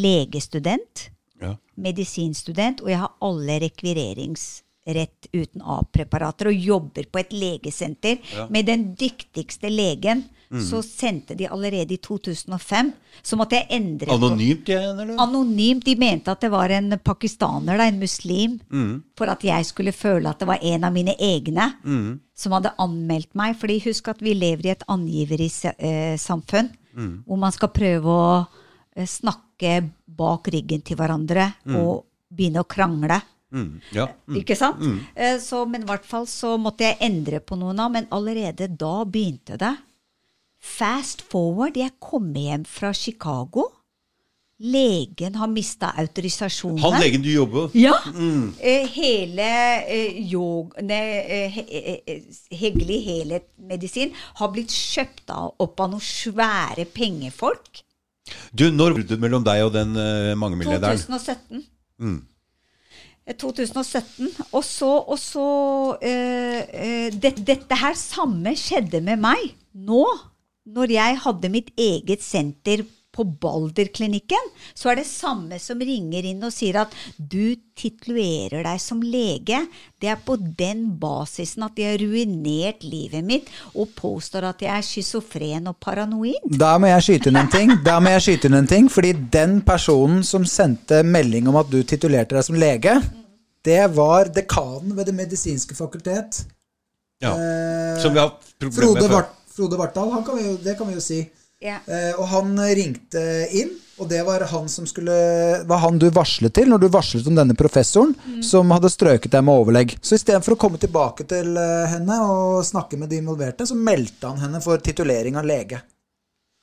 legestudent, ja. medisinstudent, og jeg har alle rekvireringsrett uten A-preparater og jobber på et legesenter ja. med den dyktigste legen Mm. Så sendte de allerede i 2005. Så måtte jeg endre
Anonymt igjen, eller?
Anonymt. De mente at det var en pakistaner, da, en muslim, mm. for at jeg skulle føle at det var en av mine egne mm. som hadde anmeldt meg. Fordi husk at vi lever i et angiversamfunn mm. hvor man skal prøve å eh, snakke bak ryggen til hverandre mm. og begynne å krangle. Mm, ja, mm, ikke sant? Mm. Eh, så, men i hvert fall så måtte jeg endre på noen av, Men allerede da begynte det. Fast forward, jeg kommer hjem fra Chicago. Legen har mista autorisasjonen.
Han legen du jobber hos?
Ja. Mm. Eh, hele eh, yoga, ne, eh, eh, helhetsmedisin har blitt kjøpt opp av noen svære pengefolk.
Du, Når bruddet mellom deg og den uh, mangemilliardæren?
2017. Mm. 2017. Og så, og så uh, det, Dette her samme skjedde med meg nå når jeg hadde mitt eget senter på Balderklinikken, så er det samme som ringer inn og sier at du titulerer deg som lege. Det er på den basisen at de har ruinert livet mitt og påstår at jeg er schizofren og paranoid.
Da må jeg skyte inn en ting. Da må jeg skyte inn en ting, fordi den personen som sendte melding om at du titulerte deg som lege, det var dekanen ved Det medisinske fakultet.
Ja, eh, som vi har
problemer med før. Frode Vartdal, det kan vi jo si. Yeah. Eh, og han ringte inn, og det var han som skulle var han du varslet til når du varslet om denne professoren mm. som hadde strøket deg med overlegg. Så istedenfor å komme tilbake til eh, henne og snakke med de involverte, så meldte han henne for titulering av lege.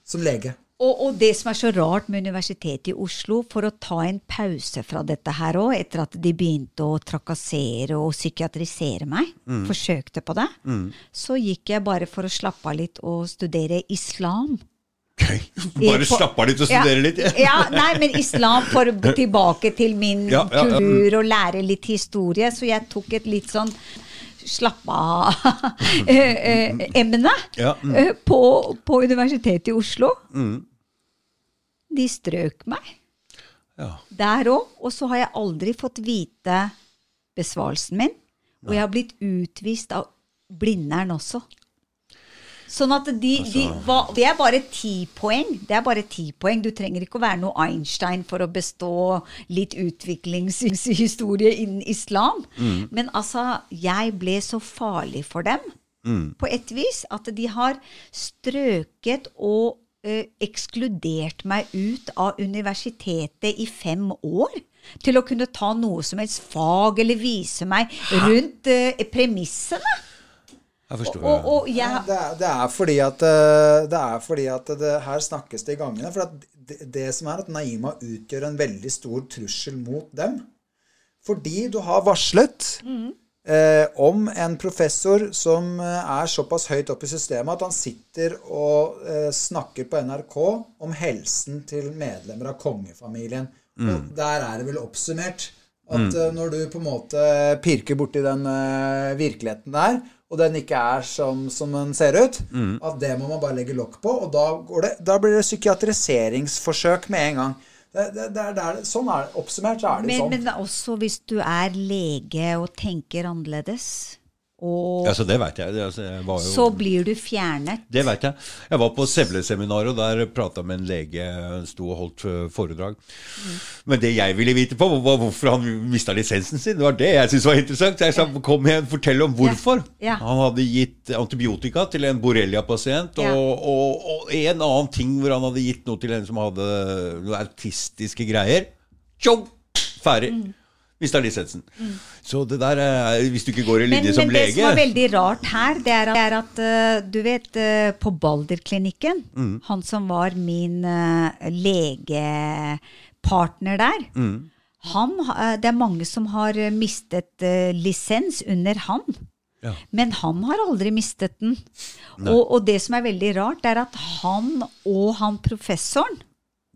Som lege.
Og, og, det som er så rart med Universitetet i Oslo, for å ta en pause fra dette her òg, etter at de begynte å trakassere og psykiatrisere meg, mm. forsøkte på det, mm. så gikk jeg bare for å slappe av litt og studere islam.
Okay. *laughs* Bare slappe av litt og studere
ja,
litt? *laughs*
ja, nei, men islam for tilbake til min ja, ja, kultur og lære litt historie, så jeg tok et litt sånn slappe av-emne *laughs* ja, mm. Eh, på, på, Universitetet i Oslo. Mm. De strøk meg. Ja. Der òg. Og så har jeg aldri fått vite besvarelsen min. Og jeg har blitt utvist av Blindern også. Sånn at de, de hva, Det er bare ti poeng. Det er bare ti poeng. Du trenger ikke å være noe Einstein for å bestå litt utviklingshistorie innen islam. Men altså, jeg ble så farlig for dem på et vis at de har strøket og eh, ekskludert meg ut av universitetet i fem år. Til å kunne ta noe som helst fag eller vise meg rundt eh, premissene.
Jeg forstår.
Og, og
Ja,
jeg,
det, er, det er fordi at, eh, det er fordi at det, her snakkes det i gangene. For at det, det som er at Naima utgjør en veldig stor trussel mot dem. Fordi du har varslet eh, om en professor som eh, er såpass høyt oppe i systemet at han sitter og eh, snakker på NRK om helsen til medlemmer av kongefamilien. Og der er det vel oppsummert at mm. når du på en måte pirker borti den eh, virkeligheten der, og den ikke er som, som den ser ut, at det må man bare legge lokk på. Og da, går det, da blir det psykiatriseringsforsøk med en gang. Det, det, det sånn er det. Oppsummert så er det
men,
sånn.
men også hvis du er lege og tenker annerledes, og
Altså, det veit jeg. Altså, jeg var jo,
så blir du fjernet.
det vet jeg. Jeg var på Sevle-seminaret, og der prata med en lege. Sto og holdt foredrag. foredrag. Men det jeg ville vite på, var hvorfor han mista lisensen sin. Det var det jeg syntes var interessant. Jeg sa kom igjen, fortell om hvorfor.
Ja.
Han hadde gitt antibiotika til en borrelia-pasient,
Ja.
og, og, og en annen ting hvor han hadde gitt noe til en som hadde noe autistiske greier. Tjong! Ferdig.
Mm.
Mista lisensen. Så det der er Hvis du ikke går i
Men,
linje som
men det som er veldig rart her, det er at, det er at eh, du vet, eh, på Balder-klinikken, han som var min eh, legepartner der, han, eh, det er mange som har eh, mistet eh, lisens under han.
Ja.
Men han har aldri mistet den. Og, og det som er veldig rart, det er at han og han professoren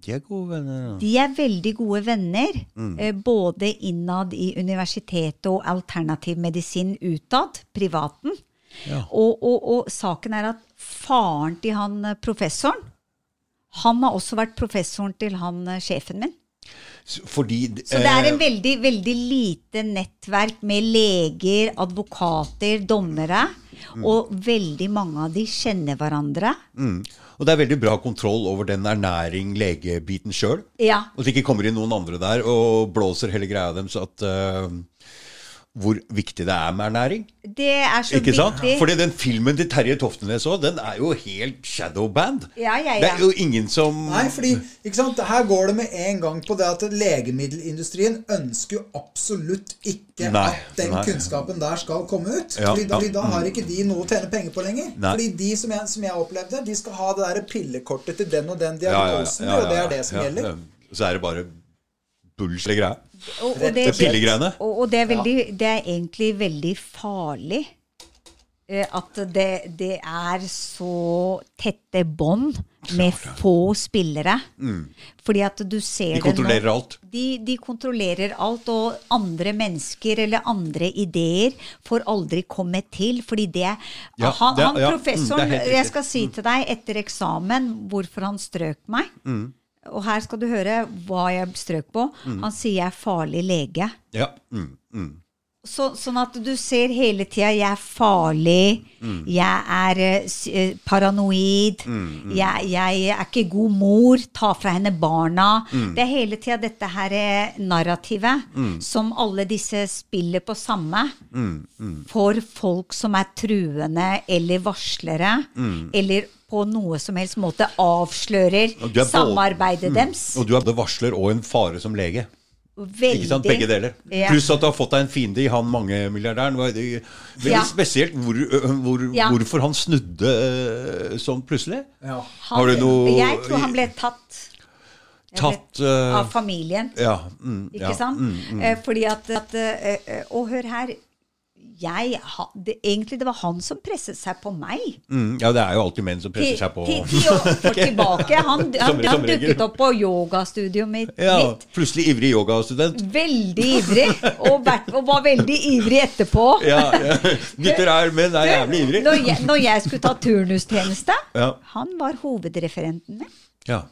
De er gode venner. ja.
de er veldig gode venner, mm. både innad i universitetet og alternativ medisin utad, privaten.
Ja.
Og, og, og saken er at faren til han eh, professoren, han har også vært professoren til han eh, sjefen min.
Fordi
Så det er en
eh,
veldig, veldig lite nettverk med leger, advokater, dommere. Og veldig mange av de kjenner hverandre.
mm. Og det er veldig bra kontroll over den ernæring-legebiten sjøl.
Ja.
Og at det ikke kommer inn noen andre der og blåser hele greia deres at eh, hvor viktig det er med ernæring.
Det er så
Ikke sant?
viktig.
Fordi den filmen til Terje Toftenes òg, den er jo helt shadowband.
Ja, ja,
Det er jo ingen som
Nei, fordi ikke sant? her går det med en gang på det at legemiddelindustrien ønsker jo absolutt ikke
Nei,
at den
nei.
kunnskapen der skal komme ut.
Ja,
fordi, da,
ja.
fordi da har ikke de noe å tjene penger på lenger.
Nei.
Fordi de som jeg, som jeg opplevde, de skal ha det der pillekortet til den og den
Ja, ja, ja,
diagnosen,
ja, ja,
og det er det som
ja,
gjelder.
ja. Så er det bare bullshit greie.
Og, og det.
Pillegreiene.
Og, og det, er veldig, det er egentlig veldig farlig uh, at det, det er så tette bånd med få spillere. Fordi at du ser
Mm. De kontrollerer
det nå.
alt.
De, de kontrollerer alt, og andre mennesker eller andre ideer får aldri komme til. Fordi det
Ja,
Han,
det-
han
ja, mm,
professoren
riktig.
Jeg skal si til deg etter eksamen hvorfor han strøk meg.
Mm.
Og her skal du høre hva jeg strøk på.
Mm.
Han sier jeg er farlig lege.
Ja. Mm, mm.
Så, sånn at du ser hele tida 'jeg er farlig',
Mm.
'jeg er eh, paranoid', mm, paranoid', Jeg, 'jeg er ikke god mor', 'ta fra henne barna'.
Mm.
Det er hele tida dette her eh, narrativet som alle disse spiller på samme.
Mm,
For folk som er truende eller varslere,
Mm.
eller på noe som helst måte avslører
er
samarbeidet deres.
Og du er både varsler og en fare som lege.
Veldig.
Ikke sant? Begge deler.
Ja.
Pluss at du har fått deg en fiende i han mangemilliardæren. Veldig
Ja.
spesielt hvor, hvor,
Ja.
hvorfor han snudde sånn plutselig.
Ja.
Har du noe
Jeg tror han ble tatt.
Tatt vet,
av familien.
Ja. Mm,
Ikke
ja,
sant?
Mm, mm.
Eh, fordi at, at Og hør her. Jeg, ha, det, egentlig det var han som presset seg på meg.
Mm, ja, det er jo alltid menn som presser seg på.
Ti, ti år for tilbake. Han, han, han dukket opp på yogastudioet mitt.
Ja, plutselig ivrig yogastudent.
Veldig ivrig. Og, og var veldig ivrig etterpå. *laughs*
Ja, ja. Gutter er menn er jævlig ivrig.
Når når jeg skulle ta turnustjeneste,
Ja.
han var hovedreferenten min.
Ja.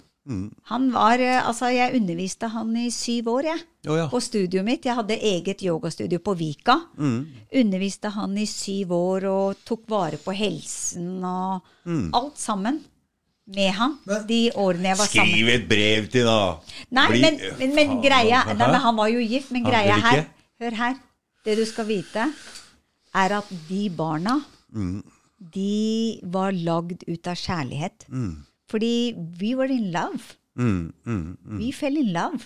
Han var eh, Altså, jeg underviste han i syv år, jeg.
oh, ja.
På studioet mitt. Jeg hadde eget yogastudio på Vika. Underviste han i syv år og tok vare på helsen og alt sammen med han de årene jeg var sammen.
Skriv et brev til, da.
Nei,
Bli-
men, men, men greia nei, men Han var jo gift, men greia her? Hør her. Det du skal vite, er at de barna
Mm.
De var lagd ut av kjærlighet. Fordi we were in love.
Mm, mm, mm.
We fell in love.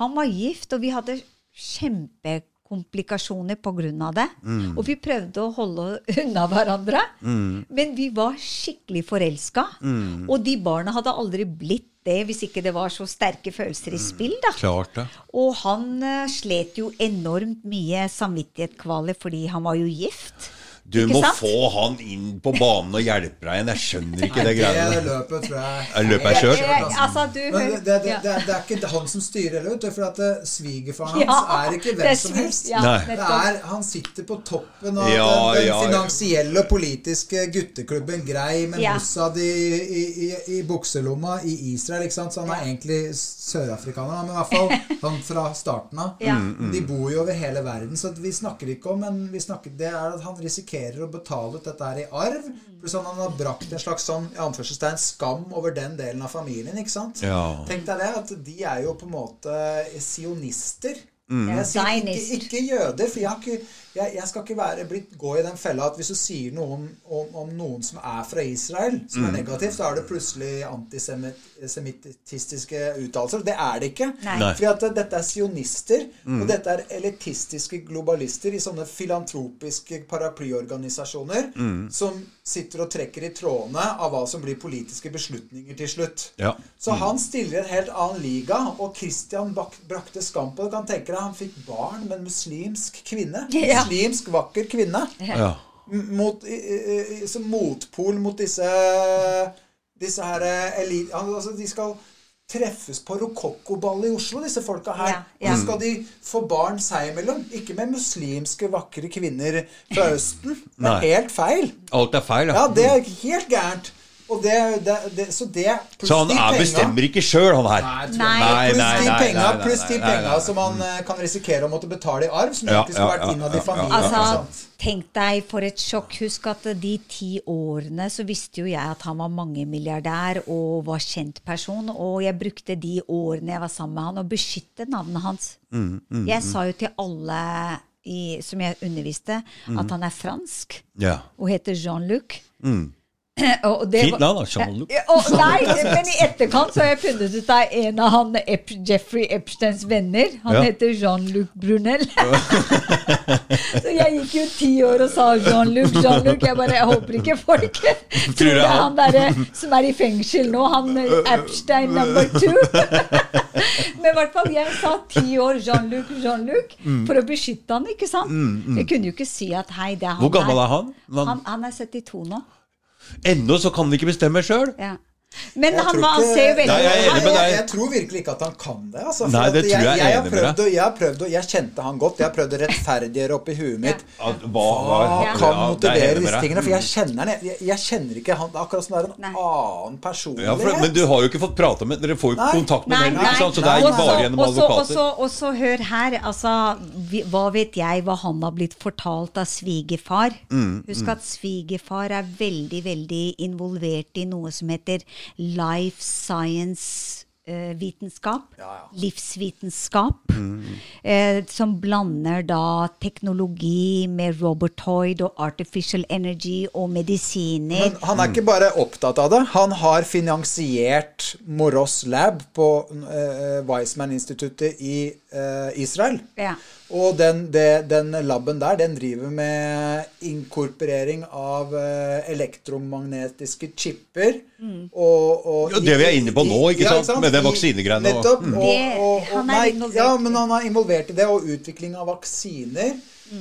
Han var gift, og vi hadde kjempekomplikasjoner av det.
Mm.
Og vi prøvde å holde unna hverandre. Men vi var skikkelig forelska.
Mm.
Og de barna hadde aldri blitt det hvis ikke det var så sterke følelser i spill. da.
Klart det.
Og han uh, slet jo enormt mye samvittighetskvaler fordi han var jo gift.
Du
Ikke
må
sant?
få han inn på banen og hjelpe deg igjen. Jeg skjønner ikke det
Det
greiene der.
løpet tror jeg
jeg sjøl.
Eh, altså, du
Men det, det, det, det, er, det er ikke han som styrer heller, vet du. For at eh, svigerfaren hans
Ja,
er ikke
det
hvem
er
som helst.
ja,
Det er, han sitter på toppen av
Ja,
den, den finansielle og politiske gutteklubben Grei med
Ja.
Mossad i, i, i, i bukselomma i Israel. ikke sant? Så han er egentlig sørafrikaner, men i hvert fall han fra starten av.
Ja.
De bor jo over hele verden, så vi snakker ikke om Men vi snakker, det er at han risikerer å betale ut dette her i arv. Pluss at han har brakt en slags sånn i anførselstegn skam over den delen av familien. ikke sant?
Ja.
Tenk deg det, at de er jo på en måte sionister.
Mm.
Jeg sier ikke, ikke jøder, for jeg, har ikke, jeg, jeg skal ikke være, blitt, gå i den fella at hvis du sier noen om, om noen som er fra Israel, som
Mm.
er negativt, så er det plutselig antisemittistiske uttalelser. Det er det ikke. At dette er sionister,
Mm.
og dette er elitistiske globalister i sånne filantropiske paraplyorganisasjoner
Mm.
som sitter og trekker i trådene av hva som blir politiske beslutninger til slutt.
Ja.
Så han stiller i en helt annen liga, og Christian bak, brakte skam på det. Kan tenke deg, Han fikk barn med en muslimsk kvinne. *laughs*
Ja.
Muslimsk, vakker kvinne.
ja.
Mot, i, i, i, som motpol mot disse Disse her eh, elit... Altså, de skal treffes på rokokkoball i Oslo, disse folka her.
Ja, ja.
Og så skal de få barn seg imellom. Ikke med muslimske, vakre kvinner fra *clears throat* Østen. Det er helt feil.
Alt er feil,
Ja, det er helt gærent. Og det, det, det, så det
Så han er bestemmer ikke sjøl, han her.
Nei,
Nei.
Nei,
Pluss
nei,
de
nei,
penga, pluss de penga som han eh, kan risikere å måtte betale i arv, som
Ja,
skulle
ja,
vært innad i
ja,
familien.
Altså, tenk deg for et sjokk. Husk at de ti årene så visste jo jeg at han var mangemilliardær og var kjent person. Og jeg brukte de årene jeg var sammen med han, å beskytte navnet hans.
Mm,
jeg sa jo til alle i, som jeg underviste,
Mm.
at han er fransk
Ja.
og heter Jean-Luc. Det
Fint navn, da. Jean-Luc.
Nei, men i etterkant så har jeg funnet ut av en av han Ep Jeffrey Epsteins venner. Han
Ja.
heter Jean-Luc Brunel. *laughs* så jeg gikk jo ti år og sa Jean-Luc, Jean-Luc. Jeg bare, jeg håper ikke folk tror *laughs* det er han derre som er i fengsel nå. Han eh, Epstein number two. *laughs* men i hvert fall, jeg sa ti år Jean-Luc, Jean-Luc for å beskytte han, ikke sant? Jeg kunne jo ikke si at hei, det er han
Hvor gammel er? Han- Han,
han er 72 nå.
Ennå så kan han ikke bestemme sjøl.
Ja. Men
Jeg
han,
ikke-
ser jo veldig
Nei, jeg er enig med
jeg,
deg.
jeg tror virkelig ikke at han kan det. Altså, for
Nei,
at
det tror jeg jeg
har prøvd,
deg.
jeg, har prøvd å, jeg kjente han godt. Jeg har prøvd å rettferdiggjøre oppi huet mitt.
Hva,
Hva
Ja.
kan
Ja, er
motivere
jeg
disse tingene? For jeg kjenner han. Jeg, jeg kjenner ikke han. Akkurat som det er en
Nei.
annen
Ja, for, men du har jo ikke fått prate med Dere får jo kontakt med
ham
ikke sant? så det er
Nei,
bare gjennom advokater.
Og så hør her, altså vi, Hva vet jeg hva han har blitt fortalt av svigerfar?
Mm,
Husk at svigerfar er veldig, veldig involvert i noe som heter life science-vitenskap.
Ja, ja.
Livsvitenskap.
Mm.
Eh, som blander da teknologi med robotoid og artificial energy og medisiner.
Men han er ikke bare opptatt av det. Han har finansiert Moros Lab på eh, Wiseman-instituttet i eh, Israel.
Ja.
Og den, det, den laben der, den driver med inkorporering av eh, elektromagnetiske chipper. Og, og
Ja, det vi er inne på nå, ikke sant? Med det vaksinegreiene
Nettopp.
Mm.
Og, og, og, nei, ja, men han er involvert i det, og utvikling av vaksiner.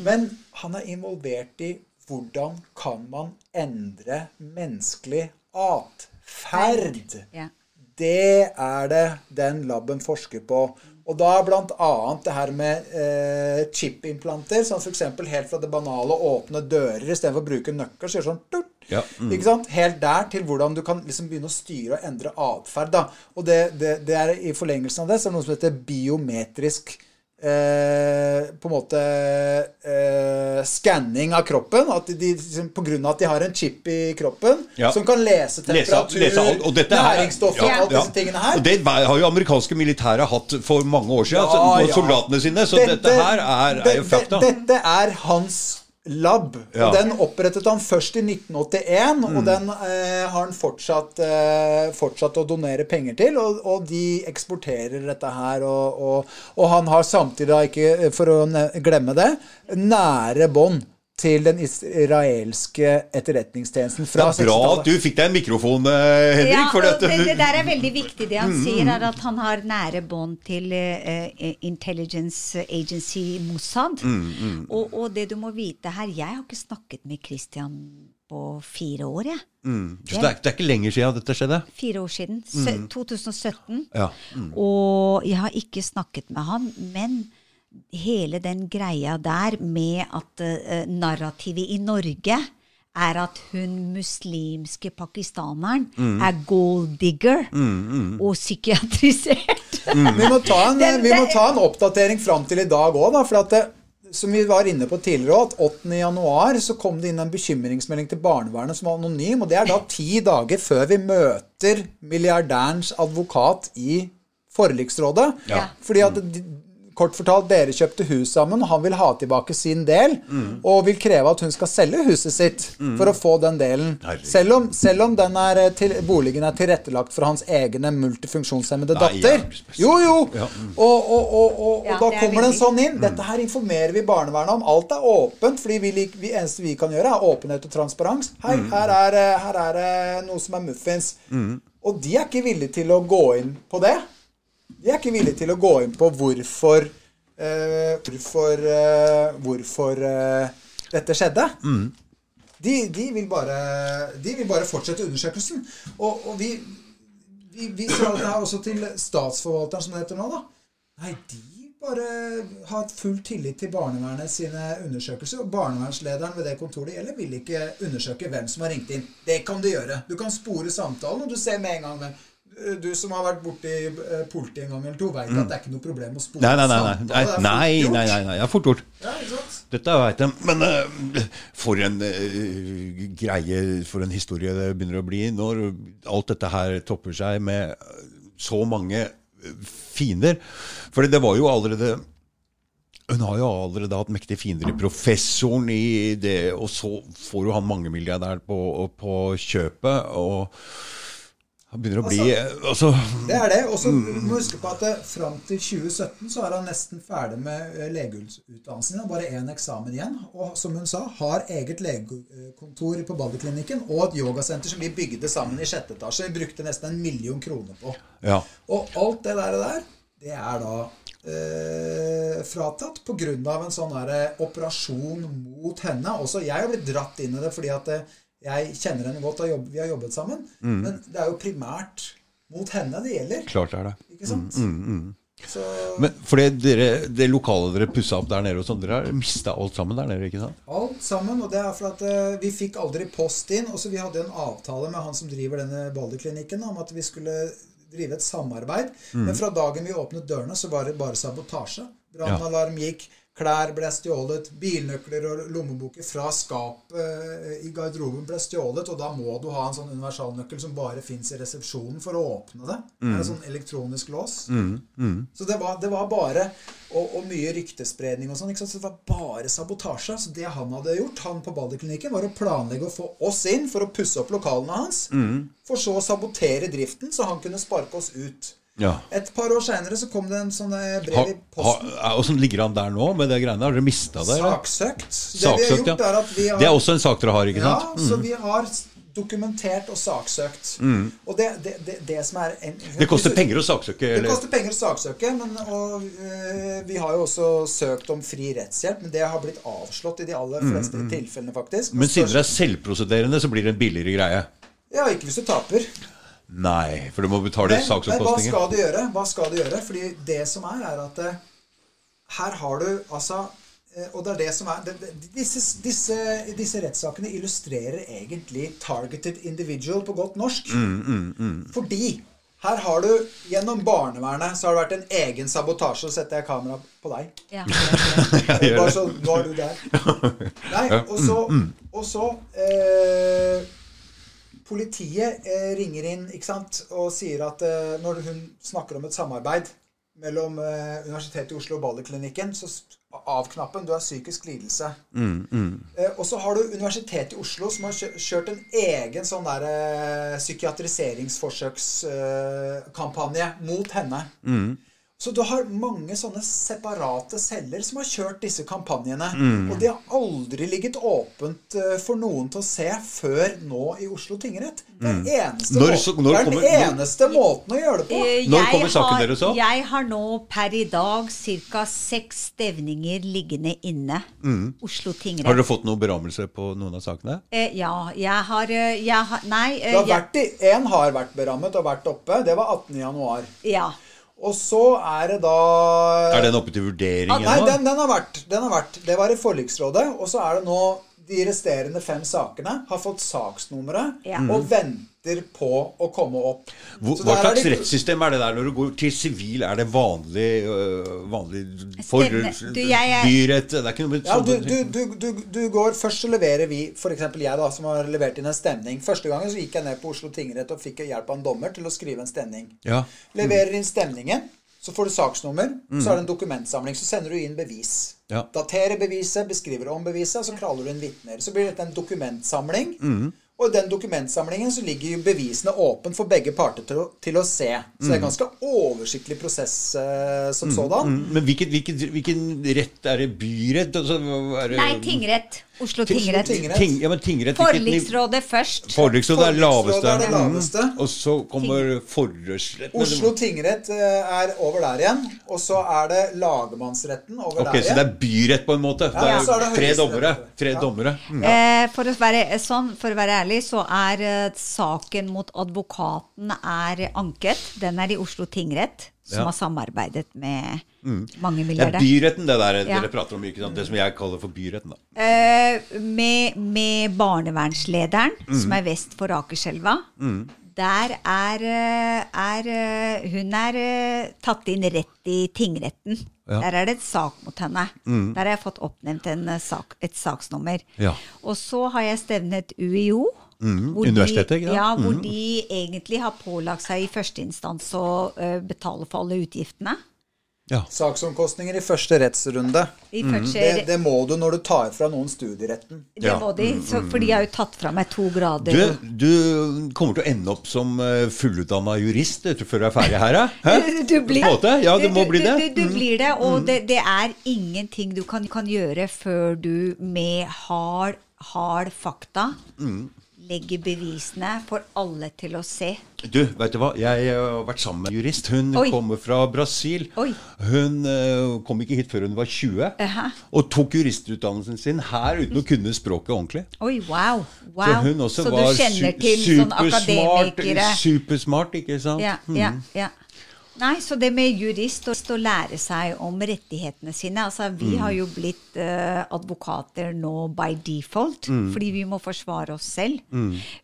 Men han er involvert i hvordan kan man endre menneskelig atferd.
Ja.
Det er det den laben forsker på. Og da annet det her med eh, chip-implanter, som f.eks. helt fra det banale å åpne dører istedenfor å bruke nøkkel, så gjør sånn turt,
Ja,
Ikke sant? Helt der til hvordan du kan liksom begynne å styre og endre atferd. Og det, det, det er i forlengelsen av det så er det noe som heter biometrisk eh, på en måte eh, skanning av kroppen. At de, liksom, på grunn av at de har en chip i kroppen
Ja.
som kan lese
Lese-
temperatur,
lese alt, og dette er-
næringsstoffer,
ja,
alle
ja.
disse tingene her.
Og det har jo amerikanske militære hatt for mange år siden,
Ja,
altså,
ja.
soldatene sine. Så dette her er, er jo fakta.
Dette er hans lab.
Ja.
Og den opprettet han først i 1981,
Mm.
og den eh, har han fortsatt, eh, fortsatt å donere penger til. Og, og de eksporterer dette her. Og, og, og han har samtidig, da ikke for å glemme det, nære bånd til den israelske etterretningstjenesten fra
er bra at du fikk deg en mikrofon, eh, Henrik.
Ja,
for dette,
det, det der er veldig viktig. Det han
Mm,
sier, er at han har nære bånd til eh, Intelligence Agency Mossad.
Mm,
Og, og det du må vite her Jeg har ikke snakket med Christian på fire år, jeg.
mm, så det, er, det er ikke lenger siden dette skjedde?
Fire år siden. sø- 2017.
Ja.
Og jeg har ikke snakket med han, men hele den greia der med at uh, narrativet i Norge er at hun muslimske pakistaneren er gold digger og psykiatrisert.
Vi må ta en, *laughs*
Den-
vi må ta en oppdatering fram til i dag òg, da. For at det, som vi var inne på tidligere at 8. januar så kom det inn en bekymringsmelding til barnevernet som var anonym. Og det er da ti dager før vi møter milliardærens advokat i forliksrådet.
Ja.
Fordi at de, Kort fortalt, dere kjøpte hus sammen, og han vil ha tilbake sin del. Og vil kreve at hun skal selge huset sitt for å få den delen. Selv om, selv om den er eh, til, boligen er tilrettelagt for hans egne multifunksjonshemmede
Nei,
datter.
spesielt.
Jo, jo.
Ja.
Og, og, og, og,
Ja,
og da
er
kommer
den
sånn inn. Dette her informerer vi barnevernet om. Alt er åpent, fordi vi, lik- vi eneste vi kan gjøre, er åpenhet og transparens. Hei, her, er, eh, her er noe som er muffins. Og de er ikke villige til å gå inn på det. De er ikke villige til å gå inn på hvorfor eh, Hvorfor, eh, hvorfor eh, dette skjedde. De, de, vil bare, de vil bare fortsette undersøkelsen. Og, og vi, vi, vi sa det her også til statsforvalteren, som det heter nå, da. Nei, de bare har full tillit til barnevernet sine undersøkelser. Og barnevernslederen ved det kontoret gjelder, vil ikke undersøke hvem som har ringt inn. Det kan du gjøre. Du kan spore samtalen, og du ser med en gang hvem. Du som har vært borti eh, politiet en gang eller to, veit at det er ikke noe problem å spore
Nei, nei, nei. Nei, nei, nei, nei, nei. Det er fort gjort.
Ja, ikke sant?
Dette veit jeg. Men uh, for en uh, greie, for en historie det begynner å bli når alt dette her topper seg med eh, så mange eh, fiender. For det var jo allerede hun har jo allerede hatt mektige fiender i professoren i det, og så får jo han mangemilliardæren på, på kjøpet, og begynner å bli altså,
Det er det. Og så må du huske på at eh, fram til 2017 så er han nesten ferdig med eh, legeutdannelsen. Han bare én eksamen igjen. Og som hun sa, har eget legekontor på Balderklinikken og et yogasenter som vi bygde sammen i sjette etasje. Vi brukte nesten en million kroner på.
Ja.
Og alt det der, der det er da eh, fratatt pga. en sånn eh, operasjon mot henne. Også jeg har blitt dratt inn i det fordi at eh, jeg kjenner henne godt, vi har jobbet sammen. Men det er jo primært mot henne det gjelder.
Klart er det.
Ikke sant? Så
Men fordi dere, det lokale dere pussa opp der nede, og sånn, dere har mista alt sammen der nede? ikke sant?
alt sammen. Og det er for at uh, vi fikk aldri post inn. Og så vi hadde en avtale med han som driver denne Balderklinikken om at vi skulle drive et samarbeid. Men fra dagen vi åpnet dørene, så var det bare sabotasje. Brannalarm gikk. Klær ble stjålet, bilnøkler og lommeboker fra skapet eh, i garderoben ble stjålet, og da må du ha en sånn universalnøkkel som bare fins i resepsjonen for å åpne det. Er en sånn elektronisk lås. Så det var, det var bare og, og mye ryktespredning og sånn. Så det var bare sabotasje. Så det han hadde gjort, han på Balderklinikken, var å planlegge å få oss inn for å pusse opp lokalene hans. For så å sabotere driften, så han kunne sparke oss ut.
Ja.
Et par år seinere så kom det en sånn eh, brev
Ha,
i posten.
Åssen ligger han der nå med det greiene? Har dere mista det? eller?
Saksøkt. Det vi har gjort ja. er at vi har
Det er også en sak dere har, ikke
Ja,
sant? Mm.
så vi har dokumentert og saksøkt. Og det, det, det, det som er en,
Det koster penger å saksøke?
Det koster penger å saksøke, men og, øh, vi har jo også søkt om fri rettshjelp. Men det har blitt avslått i de aller fleste tilfellene, faktisk.
Mm, Men siden det er selvprosederende, så blir det en billigere greie?
Ja, ikke hvis du taper.
Nei, for du må betale
Men, men hva
saksomkostninger.
skal du gjøre? Hva skal du gjøre? Fordi det som er, er at eh, her har du altså eh, og det er det som er det, disse, disse, disse rettssakene illustrerer egentlig targeted individual på godt norsk. Fordi her har du gjennom barnevernet så har det vært en egen sabotasje. Så setter jeg kamera på deg.
Ja. *laughs*
Bare så, nå er du der. *laughs* Nei, og så, og så eh, Politiet eh, ringer inn sant, og sier at eh, når hun snakker om et samarbeid mellom eh, Universitetet i Oslo og Balderklinikken, så av-knappen, du har psykisk lidelse. Eh, og så har du Universitetet i Oslo som har kjørt en egen sånn der eh, psykiatriseringsforsøkskampanje mot henne. Så du har mange sånne separate celler som har kjørt disse kampanjene. Og de har aldri ligget åpent eh, for noen til å se før nå i Oslo tingrett. Det er, eneste,
Når så- når
det er
kommer-
den eneste måten å gjøre det på.
Uh,
Når kommer saken
har-
deres opp?
Jeg har nå per i dag ca. seks stevninger liggende inne. Oslo
Har
tingrett.
dere fått noen berammelse på noen av sakene?
Uh, ja, jeg har, jeg har Nei.
Det har
jeg-
vært i, en har vært berammet og vært oppe. Det var 18. januar.
ja.
Og så er det da
Er den oppe til vurdering
Ah, Nei, den, den, har vært, den har vært. Det var i forliksrådet. Og så er det nå de resterende fem sakene har fått saksnummeret
Ja.
og venter på å komme opp.
Hvor, hva
er
slags
de-
rettssystem er det der når du går til sivil? Er det vanlig, øh, vanlig for,
du, jeg er-
byrett? Det er ikke noe
Ja, du, du, du, du, du går Først så leverer vi, f.eks. jeg, da, som har levert inn en stemning. Første gangen så gikk jeg ned på Oslo tingrett og fikk hjelp av en dommer til å skrive en stemning.
Ja.
Leverer inn stemningen, så får du saksnummer, så er det en dokumentsamling. Så sender du inn bevis.
Ja.
Daterer beviset, beskriver om beviset, så kraller du inn vitner. Så blir dette en dokumentsamling. Og i den dokumentsamlingen så ligger jo bevisene åpent for begge parter til å, til å se. Så det er en ganske oversiktlig prosess eh, som sådan.
Mm, Men hvilken, hvilken, hvilken rett er det? Byrett? Altså, er det?
Nei, tingrett. Oslo tingrett.
tingrett.
Ting, ja, tingrett
Forliksrådet først.
Forliksrådet er laveste.
Er det laveste.
Mm. Og så kommer forhørsretten.
Oslo tingrett eh, er over der igjen. Og så er det lagmannsretten over
Ok,
der
Så det er byrett på en måte? Det er
så er det
tre dommere. Tre
Ja.
dommere. Mm.
Eh, for, å være, sånn, for å være ærlig, så er uh, saken mot advokaten er anket. Den er i Oslo tingrett, som
Ja.
har samarbeidet med mange
Det er byretten det der
Ja.
dere prater om. Det som jeg kaller for byretten.
Eh, med, med barnevernslederen, som er vest for Akerselva. Der er, er Hun er eh, tatt inn rett i tingretten.
Ja.
Der er det et sak mot henne. Der har jeg fått oppnevnt en, sak, et saksnummer.
Ja.
Og så har jeg stevnet UiO. Hvor
universitetet,
de,
ikke sant?
ja, hvor de egentlig har pålagt seg i første instans å uh, betale for alle utgiftene.
Ja.
Saksomkostninger i første rettsrunde.
I første,
Det, det må du når du tar fra noen studieretten.
det
Ja.
må de, så, for de har jo tatt fra meg to grader.
Du, du kommer til å ende opp som fullutdanna jurist du, før du er ferdig her? Hæ?
Du blir?
Ja, du må bli det. Mm.
Du, du, blir det, og det, det er ingenting du kan, kan gjøre før du med hard, hard fakta
Mm.
Legger bevisene for alle til å se.
Du, vet du hva? Jeg eh, har vært sammen med en jurist. Hun
Oi.
kommer fra Brasil.
Oi.
Hun uh, kom ikke hit før hun var 20,
Aha.
og tok juristutdannelsen sin her uten å kunne språket ordentlig.
Oi, wow. wow.
Så hun også
Så
var su supersmart, supersmart, ikke sant?
Ja, ja, ja. Nei, så det med jurist og å lære seg om rettighetene sine altså
Mm.
Vi har jo blitt uh, advokater nå by default,
Mm.
fordi vi må forsvare oss selv.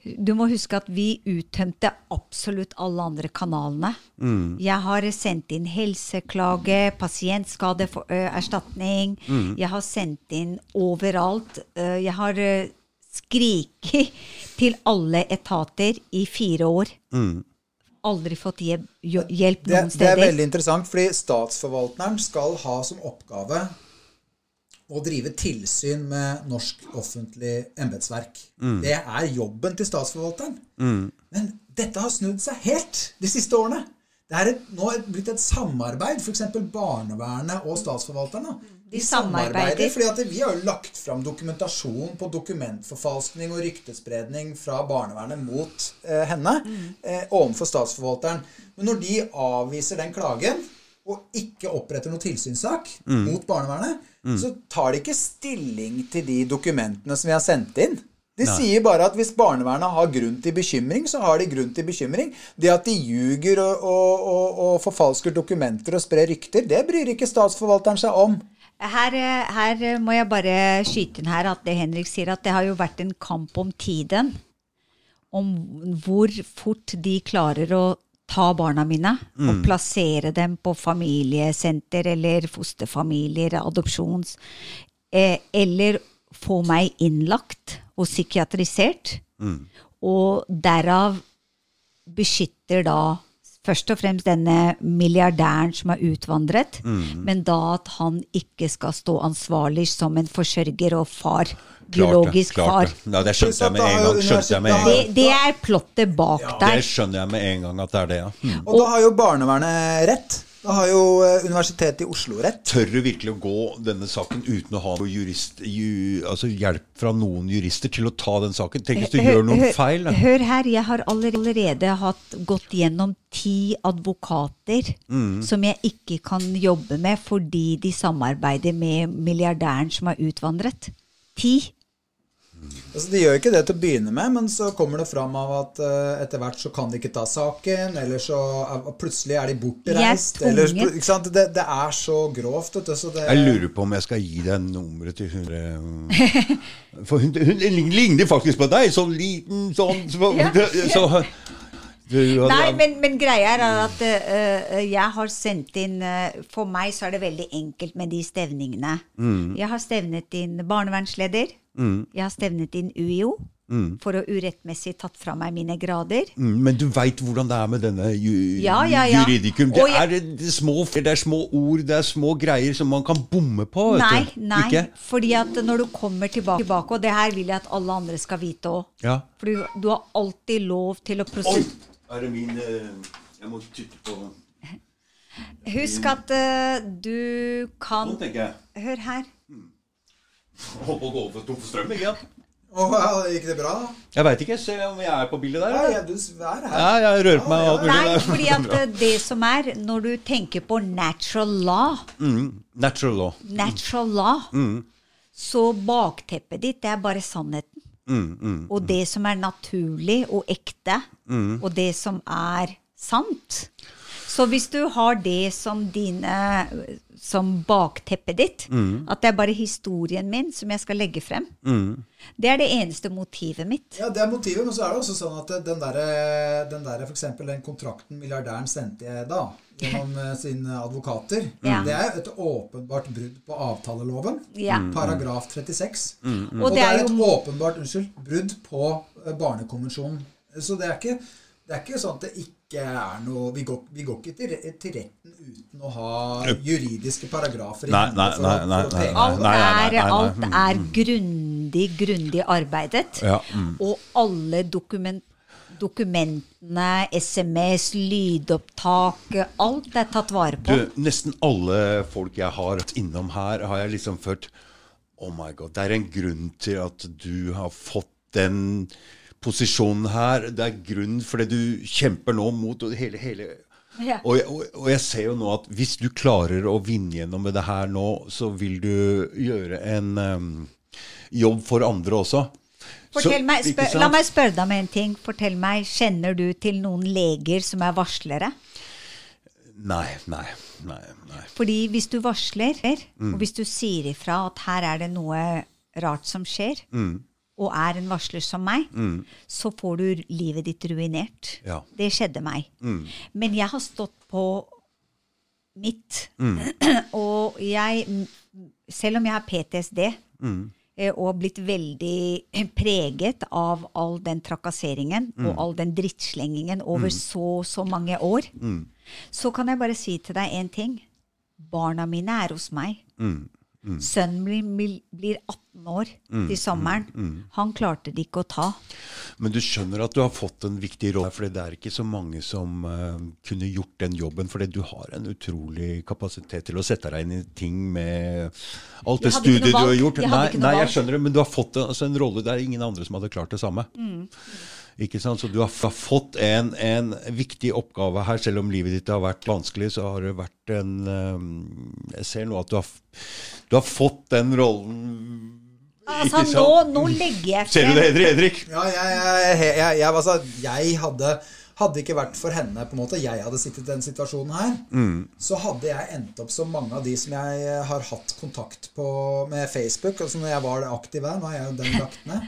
Du må huske at vi uttømte absolutt alle andre kanalene.
Mm.
Jeg har sendt inn helseklage, pasientskadeerstatning.
Mm.
Jeg har sendt inn overalt. Uh, jeg har uh, skriket til alle etater i fire år. Aldri fått hjelp, noen steder.
det er veldig interessant, fordi statsforvalteren skal ha som oppgave å drive tilsyn med norsk offentlig embetsverk. Det er jobben til statsforvalteren. Men dette har snudd seg helt de siste årene. Det er et, nå er det blitt et samarbeid, f.eks. barnevernet og statsforvalteren.
De samarbeider.
fordi at Vi har jo lagt fram dokumentasjon på dokumentforfalskning og ryktespredning fra barnevernet mot eh, henne eh, overfor statsforvalteren. Men når de avviser den klagen og ikke oppretter noen tilsynssak mot barnevernet, så tar de ikke stilling til de dokumentene som vi har sendt inn. De sier bare at hvis barnevernet har grunn til bekymring, så har de grunn til bekymring. Det at de ljuger og, og, og, og forfalsker dokumenter og sprer rykter, det bryr ikke statsforvalteren seg om.
Her, her må jeg bare skyte inn her at det Henrik sier, at det har jo vært en kamp om tiden. Om hvor fort de klarer å ta barna mine og plassere dem på familiesenter eller fosterfamilier, adopsjons, eh, eller få meg innlagt og psykiatrisert. Og derav beskytter da først og fremst denne milliardæren som er utvandret, men da at han ikke skal stå ansvarlig som en forsørger og far. biologisk far.
det. Ja, det skjønte jeg med en gang. Jeg med en
Det,
gang.
det er plottet bak
Det
der.
skjønner jeg med en gang at det er det, ja. Mm.
Og da har jo barnevernet rett. Da har jo eh, Universitetet i Oslo rett.
Tør du virkelig å gå denne saken uten å ha noe jurist, ju, altså hjelp fra noen jurister til å ta den saken? Tenk hvis du
Hør-
gjør noen
hør-
feil? da.
Hør her, jeg har allerede hatt gått gjennom ti advokater
Mm.
som jeg ikke kan jobbe med fordi de samarbeider med milliardæren som har utvandret. Ti.
Altså, de gjør ikke det til å begynne med, men så kommer det fram av at uh, etter hvert så kan de ikke ta saken, eller så er, plutselig er de bortreist.
De er
eller, ikke sant? Det, det er så grovt, vet du. Så det,
Jeg lurer på om jeg skal gi deg nummeret til hun eh, For hun, hun ligner faktisk på deg. Sånn liten sånn så, *laughs*
Ja.
så, du,
Nei, men, men greia er at uh, jeg har sendt inn uh, For meg så er det veldig enkelt med de stevningene.
Mm.
Jeg har stevnet inn barnevernsleder. Jeg har stevnet inn UiO. For å urettmessig tatt fra meg mine grader.
Mm, Men du veit hvordan det er med denne ju,
Ja, ja, ja.
juridikum. Det
jeg-
er, det, små, det er små ord, det er små greier som man kan bomme på. vet
Nei,
du.
nei.
Ikke?
Fordi at når du kommer tilbake, tilbake og det her vil jeg at alle andre skal vite òg.
Ja.
For du, du har alltid lov til å
Oi! Er det min eh, Jeg må tytte på
Husk at uh, du kan
Nå tenker jeg.
Hør her.
Holdt på å gå over tom for strøm, ikke sant?
Oh, gikk det bra?
Jeg veit ikke. Se om jeg er på bildet der.
Nei,
eller?
du er her.
Ja, jeg rører på meg. Ja, ja.
Nei, fordi at eh, det som er Når du tenker på natural law,
Mm, natural law.
natural law,
Mm.
så bakteppet ditt, det er bare sannheten.
Mm,
Og det som er naturlig og ekte,
Mm.
og det som er sant. Så hvis du har det som dine som bakteppet ditt,
Mm.
at det er bare historien min som jeg skal legge frem, det er det eneste motivet mitt.
Ja, Det er motivet, men så er det også sånn at den der, den der for eksempel den kontrakten milliardæren sendte jeg da, gjennom eh, sine advokater,
Ja.
det er et åpenbart brudd på avtaleloven.
Ja.
Paragraf 36.
Og
Og
det er
er et åpenbart unnskyld, brudd på eh, barnekonvensjonen. Så det er ikke, det er ikke sånn at det ikke er noe Vi går, vi går ikke til, til retten uten å ha juridiske paragrafer
Nei, nei, nei, nei, nei, nei. Nei,
er, alt er grundig, grundig arbeidet.
Ja, mm.
Og alle dokument, dokumentene, SMS, lydopptak, alt er tatt vare på.
Du, nesten alle folk jeg har innom her, har jeg liksom følt Oh my god, det er en grunn til at du har fått den posisjonen her. Det er grunn det du kjemper nå mot hele, hele
Ja.
og, og, og jeg ser jo nå at hvis du klarer å vinne gjennom med det her nå, så vil du gjøre en um, jobb for andre også.
Fortell
Så,
meg, spør, la meg spørre deg om en ting. Fortell meg, Kjenner du til noen leger som er varslere?
Nei, nei, nei. nei.
Fordi hvis du varsler,
Mm.
og hvis du sier ifra at her er det noe rart som skjer,
Mm.
Og er en varsler som meg, så får du livet ditt ruinert.
Ja.
Det skjedde meg. Men jeg har stått på mitt.
Mm. *clears throat*
og jeg, selv om jeg har PTSD,
Mm.
eh, og blitt veldig *clears throat* preget av all den trakasseringen
Mm.
og all den drittslengingen over så så mange år,
Mm.
så kan jeg bare si til deg én ting. Barna mine er hos meg.
Mm.
Sønnen min blir 18 år til sommeren. Han klarte det ikke å ta.
Men du skjønner at du har fått en viktig rolle, for det er ikke så mange som uh, kunne gjort den jobben. For du har en utrolig kapasitet til å sette deg inn i ting med alt det studiet du har gjort.
Jeg
Nei, nei, jeg skjønner det, men du har fått altså en rolle der ingen andre som hadde klart det samme.
Mm.
Ikke sant? Så du har, har fått en, en viktig oppgave her. Selv om livet ditt har vært vanskelig, så har det vært en eh, Jeg ser nå at du har, du har fått den rollen
Altså,
ikke
nå,
sant?
nå legger jeg
Ser du det, Edrik? Edrik?
Ja, jeg, jeg, jeg, jeg, jeg, altså, jeg hadde, hadde det ikke vært for henne på en måte, jeg hadde sittet i den situasjonen her, så hadde jeg endt opp som mange av de som jeg eh, har hatt kontakt på med Facebook. Altså når jeg var aktiv der, nå er jeg jo den lagt ned.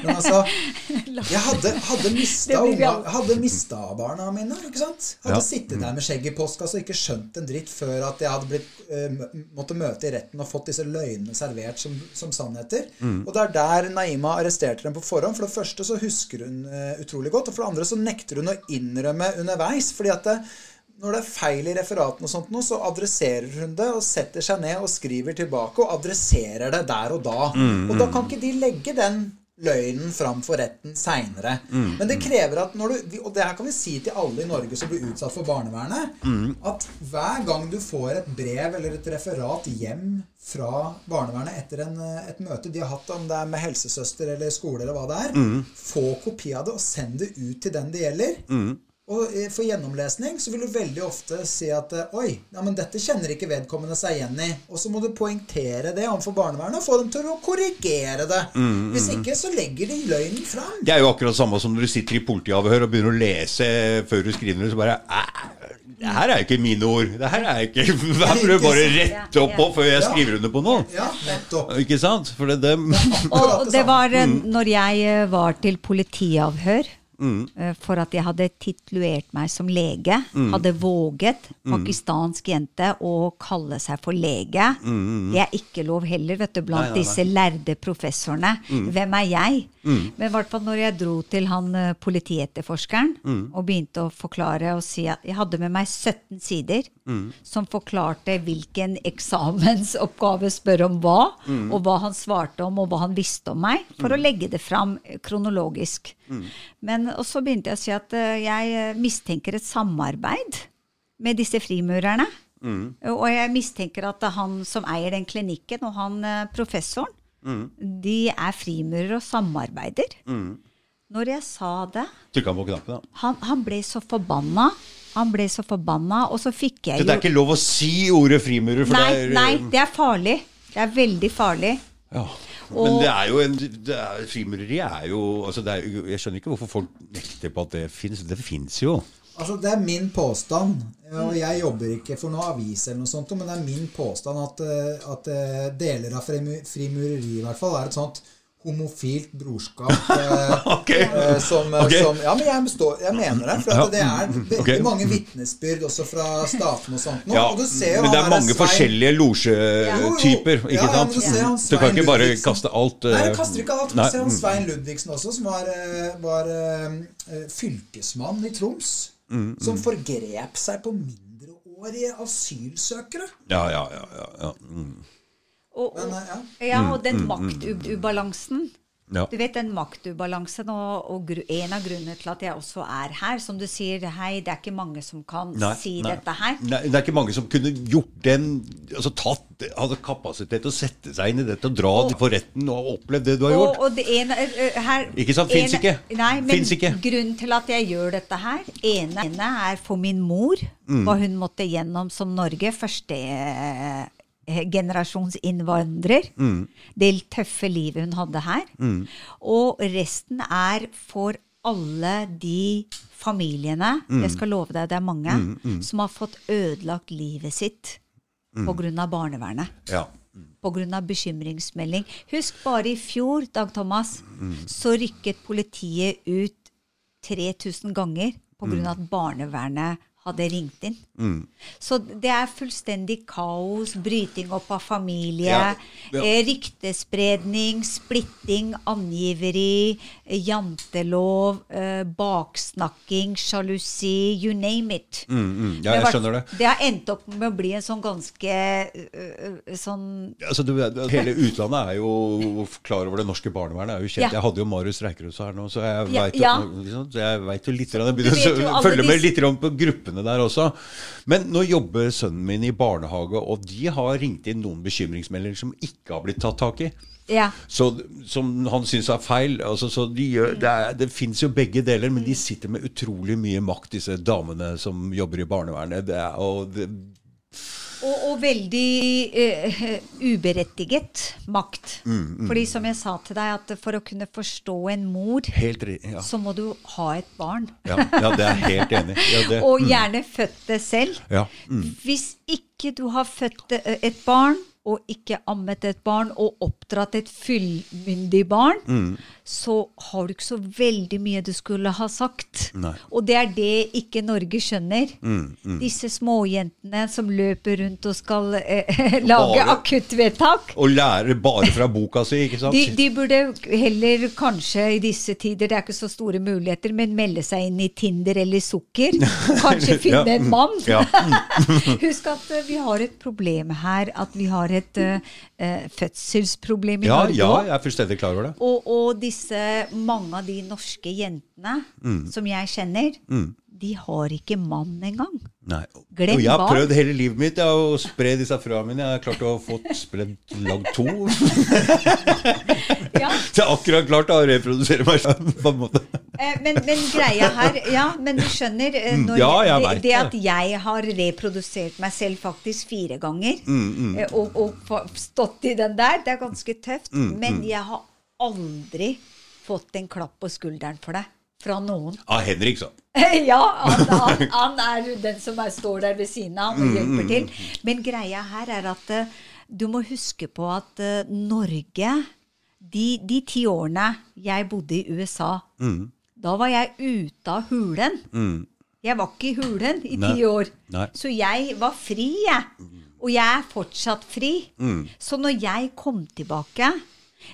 Men altså *laughs* Jeg hadde, hadde mista unga, hadde mista barna mine. ikke sant? Hadde
Ja.
sittet der med skjegg i postkassa og ikke skjønt en dritt før at jeg hadde blitt, uh, måtte møte i retten og fått disse løgnene servert som, som sannheter. Og det er der Naima arresterte dem på forhånd. For det første så husker hun uh, utrolig godt, og for det andre så nekter hun å innrømme underveis. fordi at det, når det er feil i referatene, og sånt nå, så adresserer hun det og setter seg ned og skriver tilbake og adresserer det der og da. Og da kan ikke de legge den løgnen fram for retten seinere. Men det krever at når du Og det her kan vi si til alle i Norge som blir utsatt for barnevernet, at hver gang du får et brev eller et referat hjem fra barnevernet etter en, eh, et møte de har hatt, om det er med helsesøster eller skole eller hva det er, få kopi av det og send det ut til den det gjelder. Og eh, for gjennomlesning så vil du veldig ofte si at eh, Oi, ja, men dette kjenner ikke vedkommende seg igjen i. Og så må du poengtere det overfor barnevernet og få dem til å korrigere det. Hvis ikke så legger de løgnen fram.
Det er jo akkurat samme som når du sitter i politiavhør og begynner å lese før du skriver det, så bare Det her er ikke mine ord. Det her er ikke *laughs* Her må du bare rette opp på før jeg skriver under på noe.
Ja, nettopp.
Ikke sant? For det, det
Og
det *laughs*
det var eh, når jeg var til politiavhør eh, for at jeg hadde titluert meg som lege. Hadde våget, pakistansk jente, å kalle seg for lege. Det er ikke lov heller, vet du, blant
Nei, nei, nei.
disse lærde professorene. Hvem er jeg? Men i hvert fall når jeg dro til han eh, politietterforskeren og begynte å forklare og si at jeg hadde med meg 17 sider som forklarte hvilken eksamensoppgave spør om hva, og hva han svarte om, og hva han visste om meg, for å legge det fram eh, Men og så begynte jeg å si at eh, jeg eh, mistenker et samarbeid med disse frimurerne. Og jeg mistenker at han som eier den klinikken, og han professoren, professoren, de er frimurere og samarbeider. Når jeg sa det
Trykka han på knappen, da.
han, han ble så forbanna. Han ble så forbanna, og så fikk jeg
Så det er ikke lov å si ordet frimurer,
Nei,
det er
nei, det er farlig. Det er veldig farlig.
Ja. Men
Og-
det er jo en det er, Frimureri er jo altså er, Jeg skjønner ikke hvorfor folk nekter på at det fins. Det fins jo.
Altså, Det er min påstand, og jeg jobber ikke for noe avis, eller noe sånt, men det er min påstand at, eh, at eh, deler av frimureri i hvert fall er et sånt homofilt brorskap eh, *laughs*
okay.
eh, som,
okay.
Som Ja, men jeg, består, jeg mener det. For
Ja.
det er veldig
okay.
mange vitnesbyrd også fra statene og sånt. nå,
Ja,
og du ser
men det er mange
Svein-
forskjellige losjetyper,
Ja,
ikke
ja,
sant?
du ser han
Så du kan ikke bare kaste alt
Nei,
du
jeg kaster ikke alt. Du ser han
mm.
Svein Ludvigsen også, som var, eh, var eh, eh, fylkesmann i Troms.
Mm,
Som forgrep seg på mindreårige asylsøkere.
Ja, ja, ja. ja, ja. Mm.
Og, og,
Men, ja.
ja, og den maktubalansen.
Ja.
Du vet den maktubalansen, og, og gru, en av grunnene til at jeg også er her. Som du sier, hei, det er ikke mange som kan
Nei,
si
nei.
dette her.
Nei, det er ikke mange som kunne gjort den altså tatt, Hadde kapasitet til å sette seg inn i dette og dra og, for retten og oppleve det du har
Og,
gjort.
og det ene her,
Ikke sant? Fins ikke.
Nei, men
ikke.
grunnen til at jeg gjør dette her, ene, ene er for min mor.
Mm.
Hva hun måtte gjennom som Norge. Første eh, generasjons innvandrer.
Mm.
Det tøffe livet hun hadde her. Og resten er for alle de familiene,
Mm.
jeg skal love deg det er mange, som har fått ødelagt livet sitt
Mm.
av barnevernet
Ja.
pga. bekymringsmelding. Husk bare i fjor, Dag Thomas, så rykket politiet ut 3000 ganger pga. at barnevernet hadde ringt inn. Så det er fullstendig kaos, bryting opp av familie,
Ja, ja.
Eh, ryktespredning, splitting, angiveri, eh, jantelov, eh, baksnakking, sjalusi, you name it.
Mm, ja, jeg skjønner det.
Det har endt opp med å bli en sånn ganske sånn
Altså, du, hele utlandet er jo klar over det norske barnevernet. er jo kjent. Jeg hadde jo Marius Reikerhus her nå, så jeg
veit
vet jo, vet jo litt. Jeg begynner å følge med litt på på gruppene der også. Men nå jobber sønnen min i barnehage, og de har ringt inn noen bekymringsmeldinger som ikke har blitt tatt tak i.
Ja.
Så, som han syns er feil. Altså, så de gjør, det er, det fins jo begge deler, men de sitter med utrolig mye makt, disse damene som jobber i barnevernet. Det er, og det,
Og, og veldig uh, uberettiget makt.
Mm,
Fordi som jeg sa til deg, at for å kunne forstå en mor,
Helt. Ja.
så må du ha et barn.
Ja, ja, det er jeg helt enig i. Ja, det-
Og gjerne født det selv.
Ja, mm.
Hvis ikke du har født eh, et barn, og ikke ammet et barn, og oppdratt et fullmyndig barn,
Mm.
Så har du ikke så veldig mye du skulle ha sagt.
Nei.
Og det er det ikke Norge skjønner.
Mm,
Disse småjentene som løper rundt og skal eh, *laughs* lage
Bare-
akuttvedtak.
Og lære bare fra boka si, ikke sant?
De, de burde heller kanskje i disse tider, det er ikke så store muligheter, men melde seg inn i Tinder eller Sukker. *laughs* Kanskje finne
Ja,
en mann. *laughs*
Ja.
Husk at uh, vi har et problem her, at vi har et uh, uh, fødselsproblem i
Ja,
Norge
ja, jeg er fullstendig klar over det.
Og, og disse, mange av de norske jentene
Mm.
som jeg kjenner, de har ikke mann engang.
Nei.
Glem
og jeg har
barn.
prøvd hele livet mitt ja, å spre disse frøa mine. Jeg har klart å få spredd lagd to. *laughs*
Ja.
Så jeg har akkurat klart å reprodusere meg selv. På en måte.
Eh, men, men greia her Ja, men du skjønner eh, når
Mm, Ja, jeg
det, det at jeg har reprodusert meg selv faktisk fire ganger,
Mm,
eh, og, og stått i den der, det er ganske tøft.
Mm,
Men jeg har aldri fått en klapp på skulderen for det fra noen. *laughs*
Av Henrik, så.
ja, han, *laughs* han, han er den som er, står der ved siden av
Mm,
og hjelper til. Men greia her er at eh, du må huske på at uh, Norge de, de ti årene jeg bodde i USA,
Mm.
da var jeg ute av hulen. Jeg var ikke i hulen i
Nei.
ti år.
Nei.
Så jeg var fri, jeg. Og jeg er fortsatt fri.
Mm.
Så når jeg kom tilbake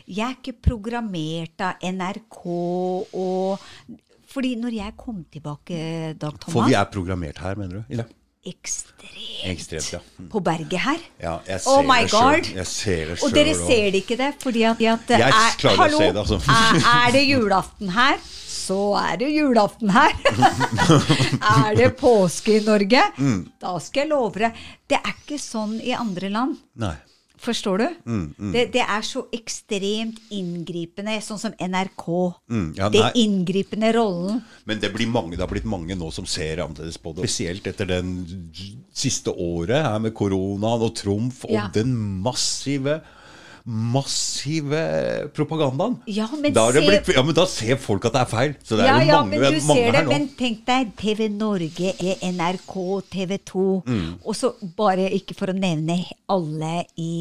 Jeg er ikke programmert av NRK og Fordi når jeg kom tilbake, Dag Thomas For
vi er programmert her, mener du? Ja.
Ekstremt.
Ekstremt, ja. Mm.
På berget her.
Ja, jeg ser
Oh my
det selv.
God.
Jeg ser det selv, Og
dere
og...
ser det ikke det, fordi at, at
Jeg
er,
klarer å
hallo,
se det, altså.
er, er det julaften her, så er det julaften her. *laughs* er det påske i Norge,
Mm.
da skal jeg love deg. Det er ikke sånn i andre land.
Nei.
Forstår du?
Mm,
Det, det er så ekstremt inngripende, sånn som NRK.
Mm, ja,
det inngripende rollen.
Men det, blir mange, det har blitt mange nå som ser annerledes på det. Spesielt etter den siste året her med koronaen og Trumf og
Ja.
den massive massive propagandaen.
Ja, men
da, er
se-
blitt, ja, men da ser folk at det er feil. Så det er
ja,
jo
ja,
mange,
men du
mange
ser det. Men tenk deg TV Norge, NRK, TV 2.
Mm.
Og så bare ikke for å nevne alle i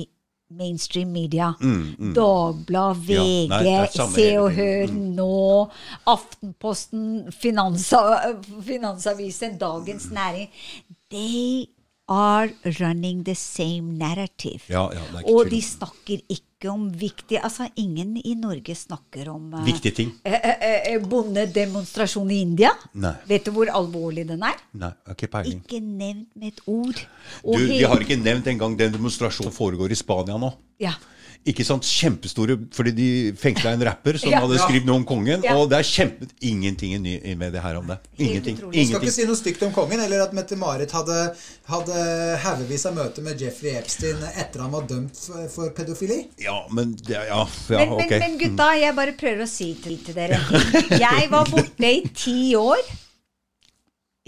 mainstream media. Dagblad,
Mm, Ja,
VG,
nei, er samme
Se og
Hør
Hør nå, Aftenposten, Finansa, Finansavisen, Dagens Næring. They are running the same narrative.
Ja, ja, er
og de snakker ikke om viktige Altså, ingen i Norge snakker om uh,
Viktige ting.
eh, eh, bondedemonstrasjon i India.
Nei.
Vet du hvor alvorlig den er?
Nei, ikke peiling.
Ikke nevnt med et ord. Og
Du, de har ikke nevnt engang den demonstrasjonen som foregår i Spania nå.
ja.
Ikke sant? Kjempestore Fordi de fengsla en rapper som
Ja.
hadde skrevet noe om kongen.
Ja.
Og det er kjempe... Ingenting i ny- i med det her om det. Ingenting.
Ingenting. Skal ikke si noe stygt om kongen, eller at Mette-Marit hadde, hadde haugevis av møter med Jeffrey Epstein etter han var dømt for, for pedofili.
Ja, men det, Ja, ja
Men,
okay.
men, men gutta, jeg bare prøver å si til, til dere. Jeg var borte i ti år.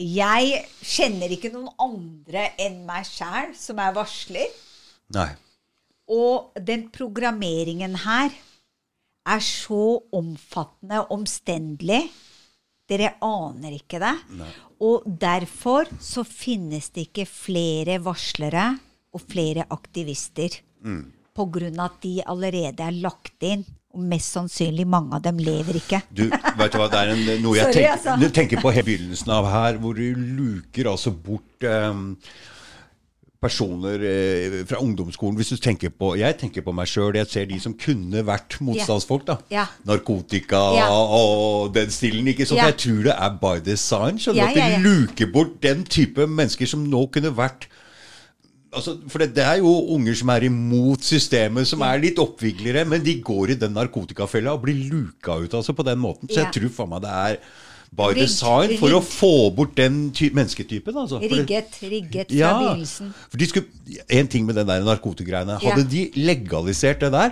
Jeg kjenner ikke noen andre enn meg sjæl som er varsler.
Nei.
Og den programmeringen her er så omfattende, og omstendelig. Dere aner ikke det. Og derfor så finnes det ikke flere varslere og flere aktivister. På grunn av at de allerede er lagt inn. Og mest sannsynlig mange av dem lever ikke.
Du, vet du hva, det er en, noe jeg
Sorry,
tenker,
altså.
tenker på helt begynnelsen av her, hvor du luker altså bort eh, personer eh, fra ungdomsskolen. Hvis du tenker på Jeg tenker på meg sjøl. Jeg ser de som kunne vært motstandsfolk. da.
Ja.
Narkotika
Ja.
og den stilen. ikke sant?
Ja.
Jeg tror det er by design. skjønner
Ja,
At de luker bort den type mennesker som nå kunne vært Altså, for det, det er jo unger som er imot systemet, som er litt oppviglere, men de går i den narkotikafella og blir luka ut altså på den måten. Så jeg tror faen meg det er by
Rigg-
design for å få bort den ty mennesketypen. Altså.
Rigget, rigget fra
ja,
begynnelsen.
for de skulle, En ting med den der narkotikagreiene.
Ja. Mm.
Hadde de legalisert det der,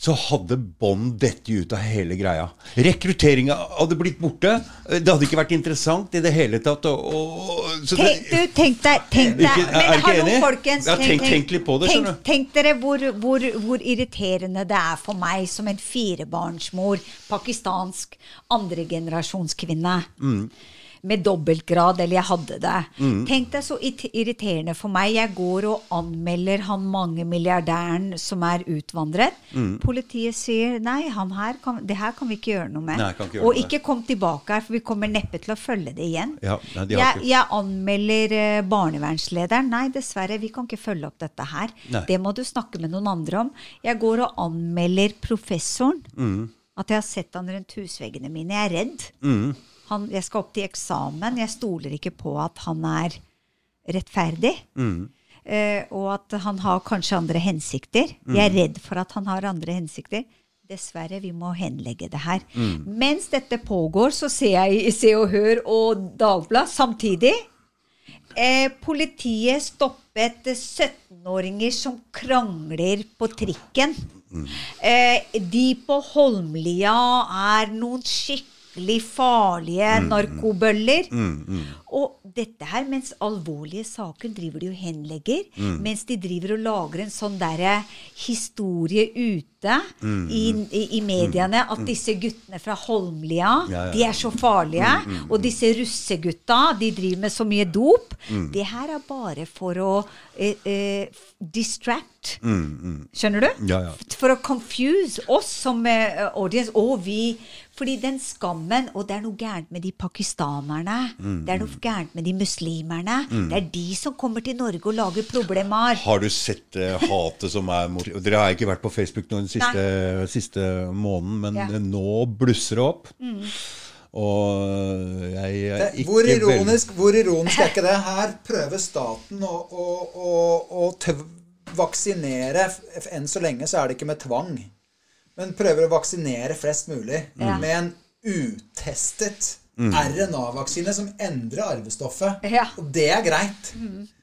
så hadde bånd dette ut av hele greia. Rekrutteringa hadde blitt borte. Det hadde ikke vært interessant i det hele tatt. Og, og, så det,
Tenk, du, tenk deg, tenk deg
Ikke- er
Men hallo, folkens.
Ja, tenk- tenk litt på det,
tenk, tenk dere hvor, hvor, hvor irriterende det er for meg som en firebarnsmor, pakistansk andregenerasjonskvinne.
Mm.
Med dobbeltgrad, eller jeg hadde det.
Mm.
Tenk deg så irriterende for meg. Jeg går og anmelder han mange milliardæren som er utvandret.
Mm.
Politiet sier nei, han her kan, det her kan vi ikke gjøre noe med.
Nei, ikke
og ikke kom tilbake her, for vi kommer neppe til å følge det igjen.
Ja, nei, de har
jeg, jeg anmelder eh, barnevernslederen. Nei, dessverre, vi kan ikke følge opp dette her.
Nei.
Det må du snakke med noen andre om. Jeg går og anmelder professoren.
Mm.
At jeg har sett han rundt husveggene mine. Jeg er redd.
Mm.
Han, jeg skal opp til eksamen. Jeg stoler ikke på at han er rettferdig.
Mm.
Uh, og at han har kanskje andre hensikter. Jeg er redd for at han har andre hensikter. Dessverre, vi må henlegge det her. Mens dette pågår, så ser jeg i Se og Hør og Dagblad samtidig eh, Politiet stoppet 17-åringer som krangler på trikken. Eh, de på Holmlia er noen skikkelig farlige narkobøller. Og dette her, mens alvorlige saker driver de og henlegger, mens de driver og lager en sånn derre historie ute i, i, i mediene at disse guttene fra Holmlia,
Ja, ja.
de er så farlige. Og disse russegutta, de driver med så mye dop. Det her er bare for å eh, eh, distract. Skjønner du?
Ja.
For å confuse oss som eh, audience. Og vi Fordi den skammen Og det er noe gærent med de pakistanerne. Det er noe gærent med de muslimerne. Det er de som kommer til Norge og lager problemer.
Har du sett uh, hatet som er mot Dere har ikke vært på Facebook noen siste, siste måneden, men
Ja. Mm.
nå blusser det opp. Og jeg er ikke
hvor, ironisk, hvor ironisk er ikke det? Her prøver staten å, å, å, å tv vaksinere Enn så lenge så er det ikke med tvang. Men prøver å vaksinere flest mulig
mm.
med en utestet RNA-vaksine som endrer arvestoffet.
Ja.
Og det er greit.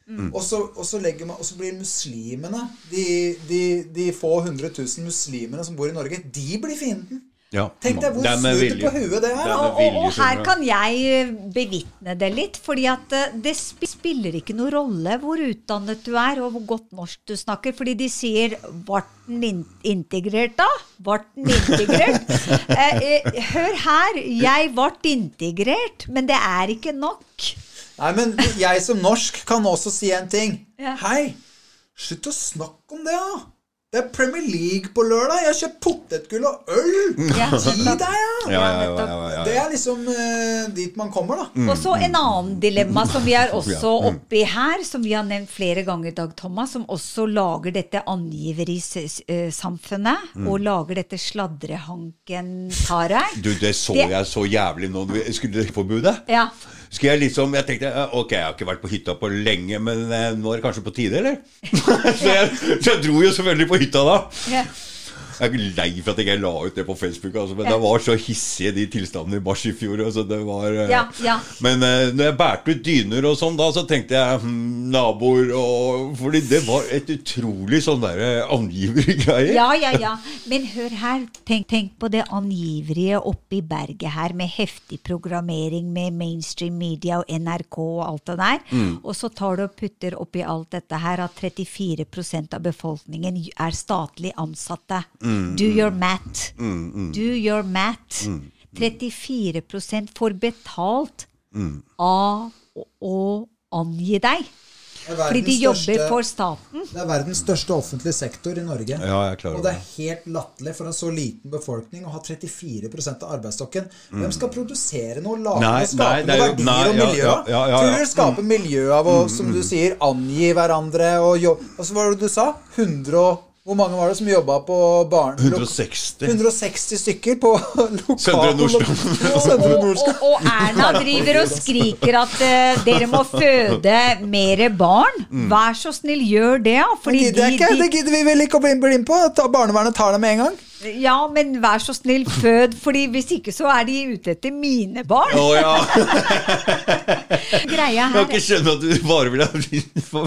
Og, så, og, så legger man, og så blir muslimene de, de, de få hundre tusen muslimene som bor i Norge, de blir fienden.
Ja.
Tenk deg hvor snudd på huet det er.
Og, og, og her kan jeg eh, bevitne det litt, fordi at eh, det spiller ikke noe rolle hvor utdannet du er og hvor godt norsk du snakker, fordi de sier 'vart den in integrert', da? Vart den integrert? *laughs* eh, eh, hør her, jeg vart integrert, men det er ikke nok.
Nei, men jeg som norsk kan også si en ting.
Ja.
Hei, slutt å snakke om det, da. Det er Premier League på lørdag. Jeg har kjøpt potetgull og øl.
Ja,
Gi deg, ja.
Ja, ja,
Det er liksom uh, dit man kommer, da.
Og så en annen dilemma som vi er *laughs* også
mm.
oppi her, som vi har nevnt flere ganger, Dag Thomas, som også lager dette angiverisamfunnet,
Mm.
og lager dette sladrehanken-taret.
Du, det så jeg så jævlig nå. Skulle det forbudet?
Ja.
Skulle jeg liksom, jeg tenkte ok, jeg har ikke vært på hytta på lenge, men eh, nå er det kanskje på tide, eller? *laughs* så, jeg, så jeg dro jo selvfølgelig på hytta da.
ja.
Jeg er lei for at jeg ikke la ut det på Facebook, altså, men
Ja.
det var så hissige de tilstandene i mars i fjor. Altså, det var, eh,
Ja, ja.
Men eh, når jeg bærte ut dyner og sånn, da, så tenkte jeg hm, naboer og Fordi det var et utrolig sånn derre angivergreie.
Ja, ja, ja. Men hør her. Tenk, tenk på det angiverige oppe i berget her, med heftig programmering med mainstream media og NRK og alt det der.
Mm.
Og så tar du og putter oppi alt dette her at 34% av befolkningen er statlig ansatte.
Mm.
Do your math. Do your math. 34 får betalt
Mm.
av å, å angi deg. Fordi de jobber
største-
for staten.
Det er verdens største offentlige sektor i Norge.
Ja, jeg
Og det er helt latterlig for en så liten befolkning å ha 34% av arbeidsstokken. Hvem skal produsere noe, lage
Nei,
og skape
nei, det
noe
jo-
verdier
nei,
og
ja,
miljø?
ja, ja, ja,
Tror du skape skaper miljø av å, som du sier, angi hverandre og jobbe Altså, hva var det du sa? 100 og Hvor mange var det som jobba på barn...
160.
160 stykker på *laughs* lokal...
Søndre *laughs* Nordstrand.
Og, og, og Erna driver og skriker at uh, dere må føde mer barn. Vær så snill, gjør det. Ja,
Det gidder
de,
ikke. Det gidder vi vel ikke å bli bli med på. Ta- Barnevernet tar det med en gang.
Ja, men vær så snill, fød, fordi hvis ikke så er de ute etter mine barn.
Å ja.
Greia
Jeg kan ikke skjønne at du bare vil ha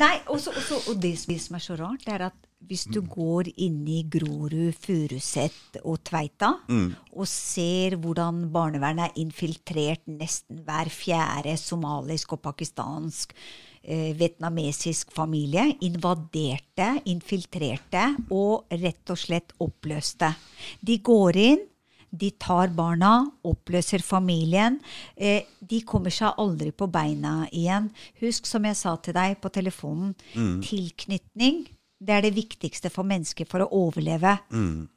Nei, også, også, og det som er så rart, det er at hvis du går inn i Grorud, Furuset og Tveita og ser hvordan barnevernet er infiltrert nesten hver fjerde somalisk og pakistansk eh, vietnamesisk familie, invaderte, infiltrerte og rett og slett oppløste. De går inn, de tar barna, oppløser familien. Eh, de kommer seg aldri på beina igjen. Husk, som jeg sa til deg på telefonen, tilknytning. Det er det viktigste for mennesker for å overleve.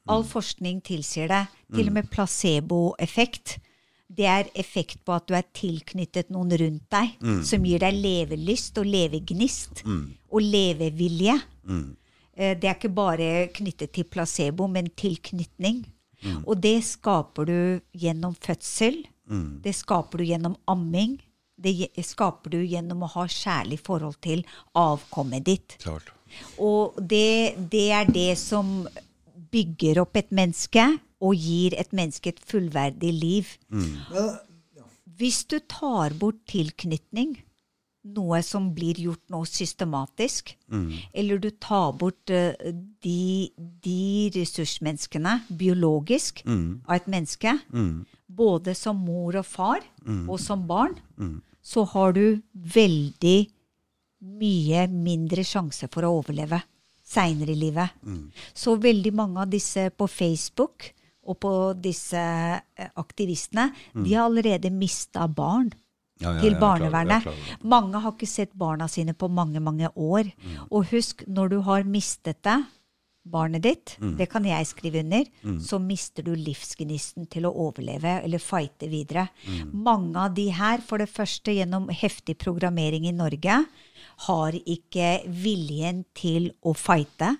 All forskning tilsier det. Til og med placeboeffekt. Det er effekt på at du er tilknyttet noen rundt deg, som gir deg levelyst og levegnist og levevilje. Mm. Det er ikke bare knyttet til placebo, men tilknytning. Og det skaper du gjennom fødsel. Det skaper du gjennom amming. Det skaper du gjennom å ha kjærlig forhold til avkommet ditt.
Klart.
Og det, det er det som bygger opp et menneske og gir et menneske et fullverdig liv.
Mm.
Hvis du tar bort tilknytning, noe som blir gjort nå systematisk, eller du tar bort eh, de, de ressursmenneskene biologisk av et menneske, både som mor og far og som barn, så har du veldig mye mindre sjanse for å overleve seinere i livet. Så veldig mange av disse på Facebook og på disse aktivistene, aktivistene, de har allerede mista barn
Ja, ja,
til
er
barnevernet.
er
Mange har ikke sett barna sine på mange, mange år. Og husk, når du har mistet det, barnet ditt, det kan jeg skrive under, så mister du livsgnisten til å overleve eller fighte videre. Mange av de her, for det første gjennom heftig programmering i Norge, har ikke viljen til å fighte.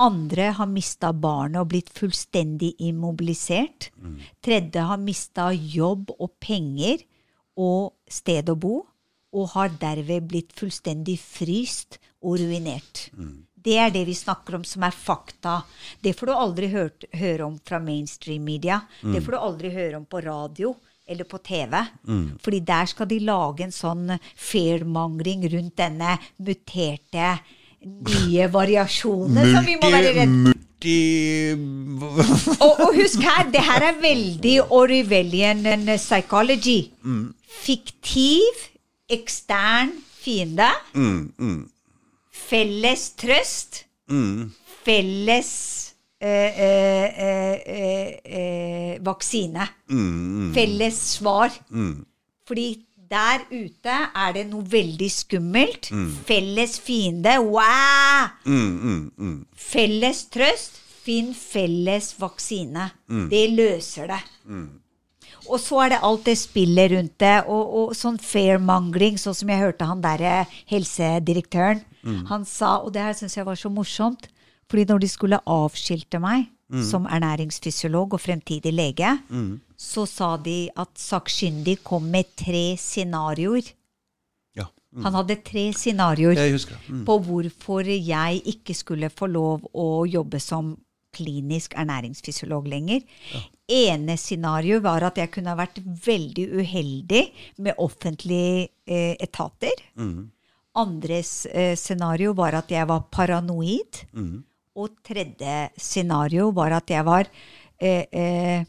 Andre har mista barnet og blitt fullstendig immobilisert. Tredje har mista jobb og penger og sted å bo, og har derved blitt fullstendig fryst og ruinert. Det er det vi snakker om som er fakta. Det får du aldri hørt, høre om fra mainstream media. Det får du aldri høre om på radio eller på TV. Fordi der skal de lage en sånn fair-mangling rundt denne muterte nye *laughs* variasjonen som vi må være redd
Multi... *laughs*
og, og husk her, det her er veldig Orwellian psychology. Fiktiv, ekstern fiende. Felles trøst. Felles eh, eh, eh, eh, eh, vaksine. Felles svar. Fordi der ute er det noe veldig skummelt. Felles fiende. Wow! Felles trøst. Finn felles vaksine. Det løser det. Og så er det alt det spillet rundt det, og, og sånn fair-mangling, sånn som jeg hørte han derre helsedirektøren. Han sa, og det her syns jeg var så morsomt, fordi når de skulle avskilte meg som ernæringsfysiolog og fremtidig lege, så sa de at sakkyndig kom med tre scenarioer.
Ja.
Han hadde tre scenarioer.
Mm.
på hvorfor jeg ikke skulle få lov å jobbe som klinisk ernæringsfysiolog lenger. Ene scenario var at jeg kunne ha vært veldig uheldig med offentlige eh, etater. Andres eh, scenario var at jeg var paranoid. Og tredje scenario var at jeg var eh, eh,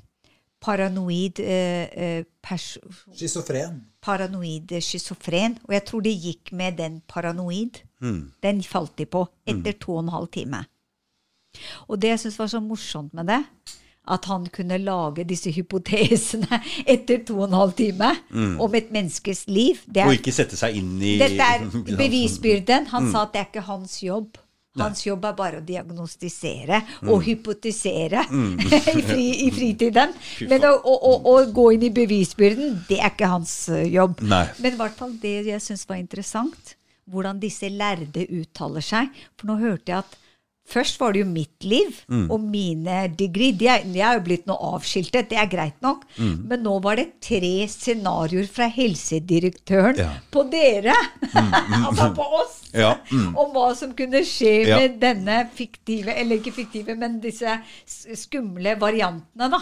paranoid eh, eh, pers
Schizofren.
paranoid schizofren. Og jeg tror det gikk med den paranoid. Den falt de på etter to og en halv time. Og det jeg syns var så morsomt med det, at han kunne lage disse hypotesene *laughs* etter to og en halv time om et menneskes liv. Det
Og
er,
ikke sette seg inn i
dette er *laughs* bevisbyrden. Han sa at det er ikke hans jobb. Hans jobb er bare å diagnostisere og hypotisere *laughs* i, fri, i fritiden. *laughs* Men å, å, å, å gå inn i bevisbyrden, det er ikke hans eh, jobb.
Nei.
Men i hvert fall det jeg syns var interessant, hvordan disse lærde uttaler seg. For nå hørte jeg at Først var det jo mitt liv og mine degree. De er, de er jo blitt noe avskiltet, det er greit nok. Men nå var det tre scenarioer fra helsedirektøren
Ja.
på dere, *laughs* altså på oss,
Ja, mm.
om hva som kunne skje
Ja.
med denne fiktive, eller ikke fiktive, men disse skumle variantene, da.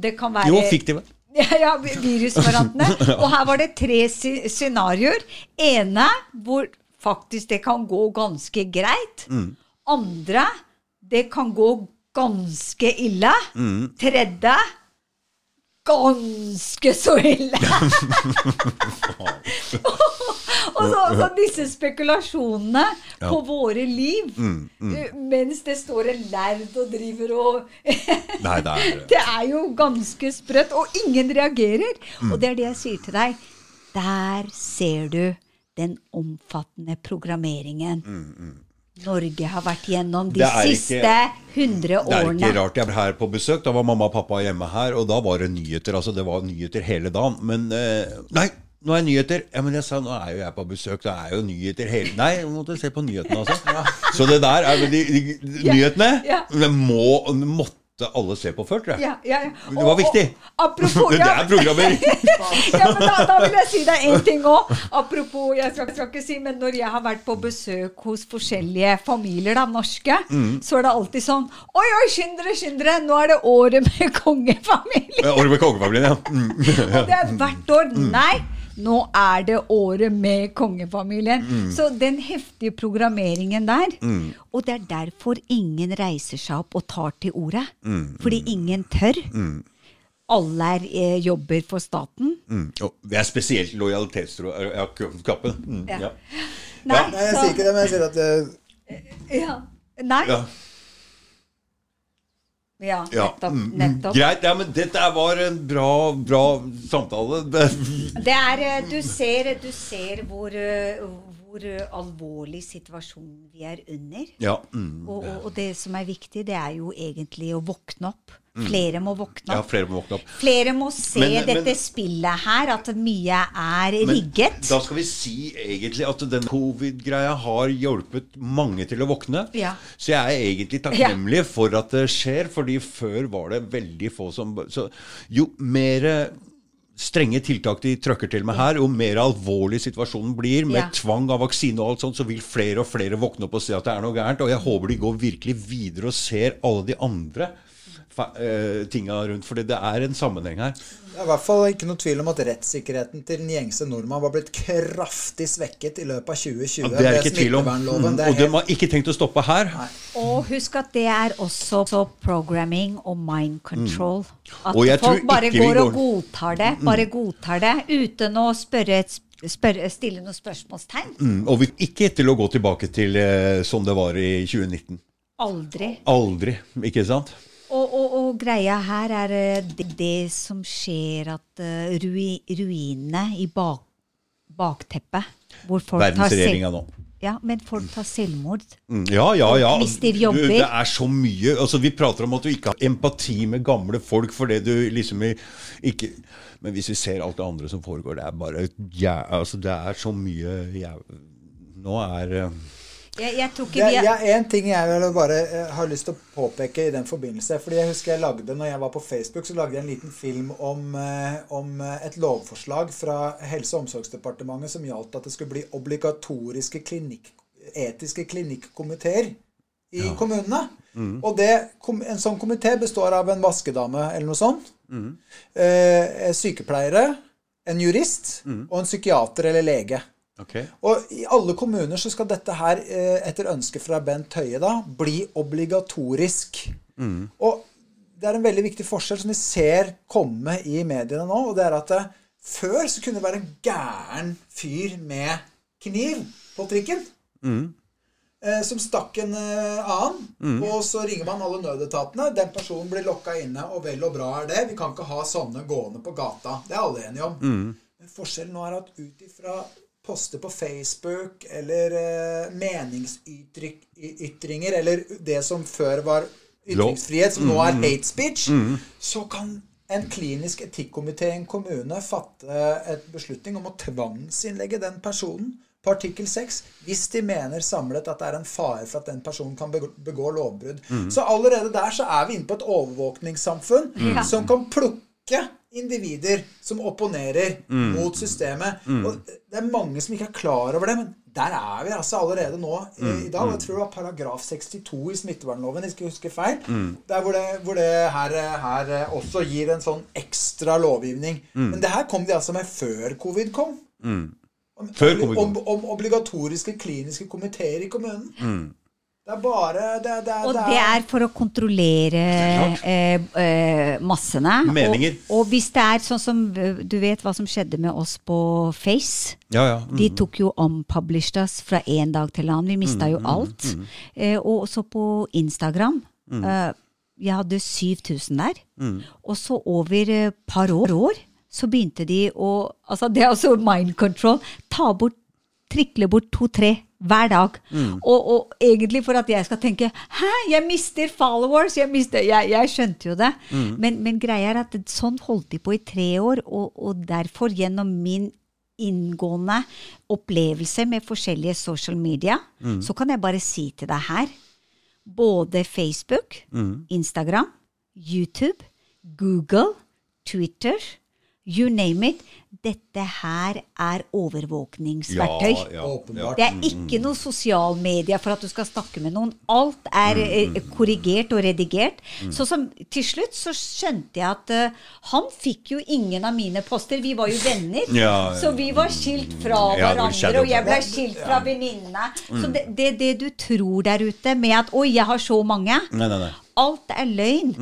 Det kan være
Jo, fiktive. *laughs*
ja, virusvariantene. *laughs* Og her var det tre scenarioer. Ene hvor faktisk det kan gå ganske greit. Andre det kan gå ganske ille. Tredje ganske så ille. *laughs* og så, så disse spekulasjonene på våre liv, eh, mens det står en lærd og driver og *laughs*
Nei, det er
det er jo ganske sprøtt, og ingen reagerer. Og det er det jeg sier til deg. Der ser du den omfattende programmeringen Norge har vært gjennom de
siste hundre ikke-
100
Det er ikke rart jeg ble her på besøk. Da var mamma og pappa hjemme her, og da var det nyheter. Altså, det var nyheter hele dagen. Men eh, Nei, nå er nyheter. Ja, men jeg sa nå er jo jeg på besøk, det er jo nyheter hele Nei, jeg måtte se på nyhetene, altså. Så det der er vel de, de,
de,
nyhetene.
ja.
Det må, måtte alle ser på før, tror jeg.
Ja, ja, ja.
Det var viktig.
Og, apropos *laughs*
Det er programmer! *laughs*
ja, men da, da vil jeg si deg én ting òg. Apropos, jeg skal, skal ikke si, men når jeg har vært på besøk hos forskjellige familier, da, norske,
Mm.
så er det alltid sånn Oi, oi, skynd dere, skynd dere! Nå er det året med
kongefamilien! Året med kongefamilien, ja. Mm.
Og det er hvert år. Nei, nå er det året med kongefamilien.
Mm.
Så den heftige programmeringen der Og det er derfor ingen reiser seg opp og tar til orde.
Mm.
Fordi ingen tør. Alle er, eh, jobber for staten.
Mm. Og det er spesielt lojalitetskappen. Mm.
Ja.
Ja.
Nei,
Nei, jeg sier ikke det, men jeg sier at uh...
Ja. Nei.
Ja.
Nettopp.
mm, mm.
nettopp.
Greit. Ja, men dette var en bra, bra samtale. *laughs*
Det er eh, Du ser, du ser hvor, eh, hvor eh, alvorlig situasjon vi er under.
Ja. Mm.
Og, og, og det som er viktig, det er jo egentlig å våkne opp. Flere må våkne
ja,
opp.
flere må våkne opp.
Flere må se
Men- men-
dette spillet her, at mye er
Men
rigget.
Da skal vi si egentlig at den covid-greia har hjulpet mange til å våkne.
Ja.
Så jeg er egentlig takknemlig for at det skjer, fordi før var det veldig få som Så jo mer strenge tiltak de trøkker til med her, jo mer alvorlig situasjonen blir, med
Ja.
tvang av vaksine og alt sånt, så vil flere og flere våkne opp og se at det er noe gærent. Og jeg håper de går virkelig videre og ser alle de andre tinga rundt, fordi det er en sammenheng her.
Det er i hvert fall ikke noe tvil om at rettssikkerheten til den gjengse nordmann var blitt kraftig svekket i løpet av 2020
Ja, det er ikke tvil om. Mm,
Det er
og de har ikke tenkt å stoppe her.
Og husk at det er også så programming og mind control. At
Og jeg
folk bare
går,
går og
Mm.
godtar det. Bare godtar det uten å spørre et, spørre, stille noen spørsmålstegn.
Mm, og vi ikke til å gå tilbake til eh, sånn det var i 2019.
Aldri.
Aldri, ikke sant?
Og, og, og greia her er eh, det, det som skjer at uh, rui, ruinene i bak, bakteppet hvor folk
Verdensregjeringa nå.
Ja, men folk tar selvmord.
Mm, Ja, ja, ja.
Hvis mister jobber.
Det er så mye. Altså, vi prater om at du ikke har empati med gamle folk fordi du liksom ikke Men hvis vi ser alt det andre som foregår, det er bare ja, altså, Det er så mye ja, Nå er eh,
Jeg, jeg tror ikke vi
er ja, en ting jeg vil bare eh, har lyst til å påpeke i den forbindelse. fordi jeg husker jeg lagde, når jeg var på Facebook, så lagde jeg en liten film om, eh, om eh, et lovforslag fra Helse- og omsorgsdepartementet som gjaldt at det skulle bli obligatoriske klinikk, etiske klinikkomiteer i kommunene. Og det, en sånn komité består av en vaskedame eller noe sånt. mm. sykepleiere, en jurist og en psykiater eller lege.
Ok.
Og i alle kommuner så skal dette her, eh, etter ønske fra Bent Høie, da, bli obligatorisk. Og det er en veldig viktig forskjell som vi ser komme i mediene nå, og det er at eh, før så kunne det være en gæren fyr med kniv på trikken. Eh, som stakk en eh, annen. Og så ringer man alle nødetatene. Den personen blir lokka inne, og vel og bra er det. Vi kan ikke ha sånne gående på gata. Det er alle enige om. Men forskjellen nå er at ut ifra poster på Facebook eller eh, meningsytringer, eller det som før var ytringsfrihet, som nå er hate speech, så kan en klinisk etikkomité i en kommune fatte et beslutning om å tvangsinnlegge den personen på artikkel 6 hvis de mener samlet at det er en fare for at den personen kan begå, lovbrudd. Så allerede der så er vi inne på et overvåkningssamfunn som kan plukke individer som opponerer mot systemet. Og det er mange som ikke er klar over det, men der er vi altså allerede nå eh, i dag. Jeg tror det var paragraf 62 i smittevernloven, jeg skal huske feil. Der hvor det, hvor det her, her eh, også gir en sånn ekstra lovgivning. Men det her kom de altså med før covid kom. Om,
Før covid kom.
om, om obligatoriske kliniske komiteer i kommunen. Det er bare det, det,
Og det er for å kontrollere eh, eh, massene.
Meninger.
Og, og hvis det er sånn som eh, Du vet hva som skjedde med oss på Face?
Ja, ja.
De tok jo unpublished us fra en dag til annen. Vi mista jo alt. Eh, og også på Instagram. Eh, jeg hadde 7000 der. Og så over et par år, år så begynte de å altså Det er altså mind control. Ta bort trikle bort to-tre hver dag. Og, og egentlig for at jeg skal tenke Hæ, jeg mister followers! Jeg, mister, jeg, jeg skjønte jo det. Men, men greia er at sånn holdt de på i tre år, og, og derfor, gjennom min inngående opplevelse med forskjellige social media, så kan jeg bare si til deg her Både Facebook, Instagram, YouTube, Google, Twitter, you name it. Dette her er overvåkningsverktøy.
Ja, ja,
ja.
Det er ikke noe sosial media for at du skal snakke med noen. Alt er eh, korrigert og redigert. Så som, til slutt så skjønte jeg at uh, han fikk jo ingen av mine poster. Vi var jo venner. *laughs*
Ja, ja.
Så vi var skilt fra
Ja,
hverandre, og jeg ble skilt fra venninnene. Så det, det, det du tror der ute med at 'oi, jeg har så mange'
Nei, nei, nei.
Alt er løgn.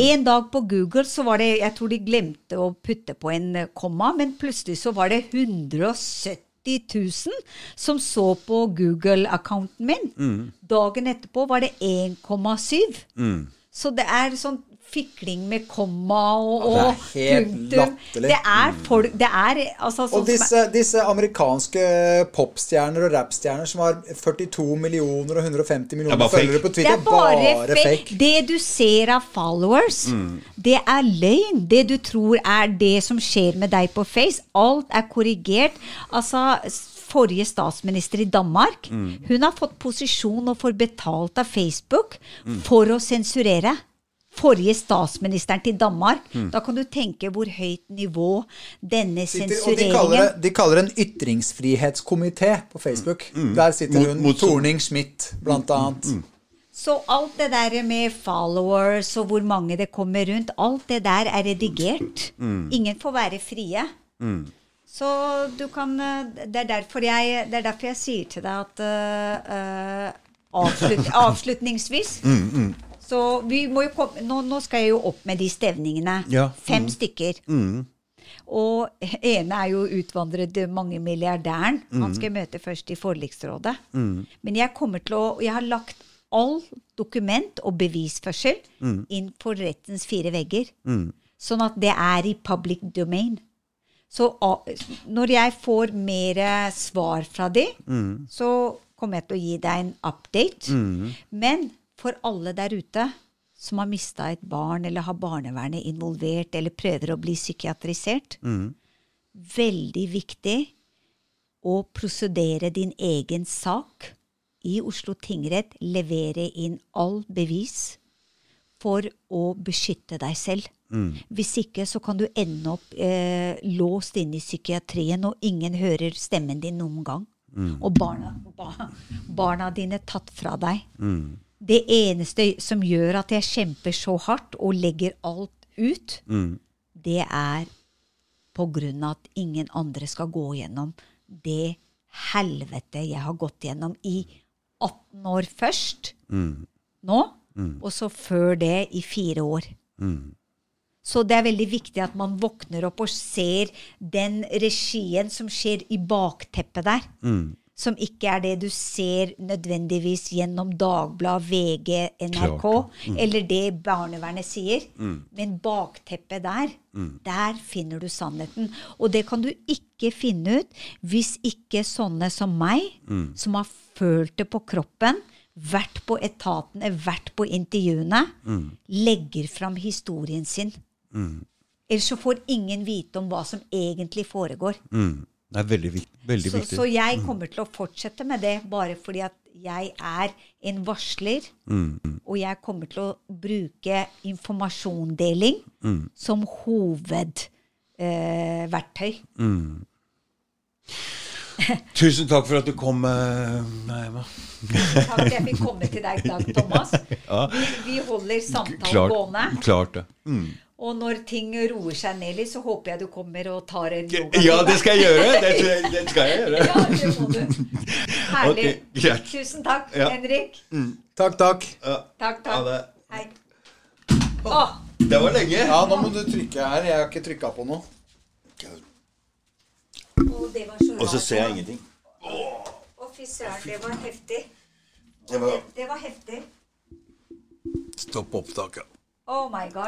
En dag på Google så var det Jeg tror de glemte å putte på en eh, komma, men plutselig så var det 170 000 som så på Google-accounten min. Dagen etterpå var det 1,7. Så det er sånn fikling med komma og,
Ja, det er helt
punktum.
latterlig.
Det er folk Det er altså sånn
Og
som
disse, disse amerikanske popstjerner og rappstjerner som har 42 millioner og 150
er
millioner følgere på
Det er bare, fake.
fake.
Det du ser av followers, det er løgn. Det du tror er det som skjer med deg på Face, alt er korrigert. Altså, forrige statsminister i Danmark, hun har fått posisjon og får betalt av Facebook for å sensurere. Forrige statsministeren til Danmark. Da kan du tenke hvor høyt nivå denne
Sitter, og de kaller,
sensureringen
det, de kaller det en ytringsfrihetskomité på Facebook. Der sitter hun
mot-
Torning Schmidt, blant annet.
Så alt det der med followers og hvor mange det kommer rundt, alt det der er redigert. Ingen får være frie. Så du kan eh, Det er derfor jeg, det er derfor jeg sier til deg at uh, avslut, *laughs* avslutningsvis mm, Avslutningsvis Så vi må jo komme nå, nå skal jeg jo opp med de stevningene.
Ja.
Fem stykker. Og ene er jo utvandrede mangemilliardæren. Han skal jeg møte først i forliksrådet. Men jeg kommer til å Jeg har lagt all dokument og bevisførsel inn for rettens fire vegger. Sånn at det er i public domain. Så når jeg får mer svar fra de, så kommer jeg til å gi deg en update. Men for alle der ute som har mista et barn, eller har barnevernet involvert, eller prøver å bli psykiatrisert, veldig viktig å prosedere din egen sak i Oslo tingrett, levere inn all bevis for å beskytte deg selv. Hvis ikke så kan du ende opp eh, låst inne i psykiatrien, og ingen hører stemmen din noen gang. Og barna, ba, barna dine tatt fra deg. Det eneste som gjør at jeg kjemper så hardt og legger alt ut, det er på grunn av at ingen andre skal gå gjennom det helvete jeg har gått gjennom i 18 år først. Nå. Og så før det i fire år. Så det er veldig viktig at man våkner opp og ser den regien som skjer i bakteppet der. Som ikke er det du ser nødvendigvis gjennom Dagblad, VG, NRK,
mm.
eller det barnevernet sier. Men bakteppet der, der finner du sannheten. Og det kan du ikke finne ut hvis ikke sånne som meg, som har følt det på kroppen, vært på etatene, vært på intervjuene, legger fram historien sin. Ellers så får ingen vite om hva som egentlig foregår.
Det er veldig, veldig
Så,
viktig.
så jeg kommer til å fortsette med det bare fordi at jeg er en varsler. Og jeg kommer til å bruke informasjonsdeling som hovedverktøy. Eh, mm.
Tusen takk for at du kom. eh, Nei, hva?
Takk for at jeg fikk komme til deg i dag, Thomas. Vi, vi holder samtalen
Klart,
gående.
klart det. Mm.
Og når ting roer seg ned litt, så håper jeg du kommer og tar en yoga.
Ja, det skal jeg gjøre! Det, det skal jeg gjøre.
Ja, det må du. Herlig.
Okay. Yeah.
Tusen takk,
Ja.
Henrik.
Takk, takk.
Ja.
Takk,
Ha det.
Hei. Oh.
Det var lenge.
Ja, nå må du trykke her. Jeg har ikke trykka på noe.
Og, det var så rart.
Og så ser jeg ingenting.
Å, fy søren, det var heftig.
Det var
Det var heftig.
Stopp opptaket.
Oh my god.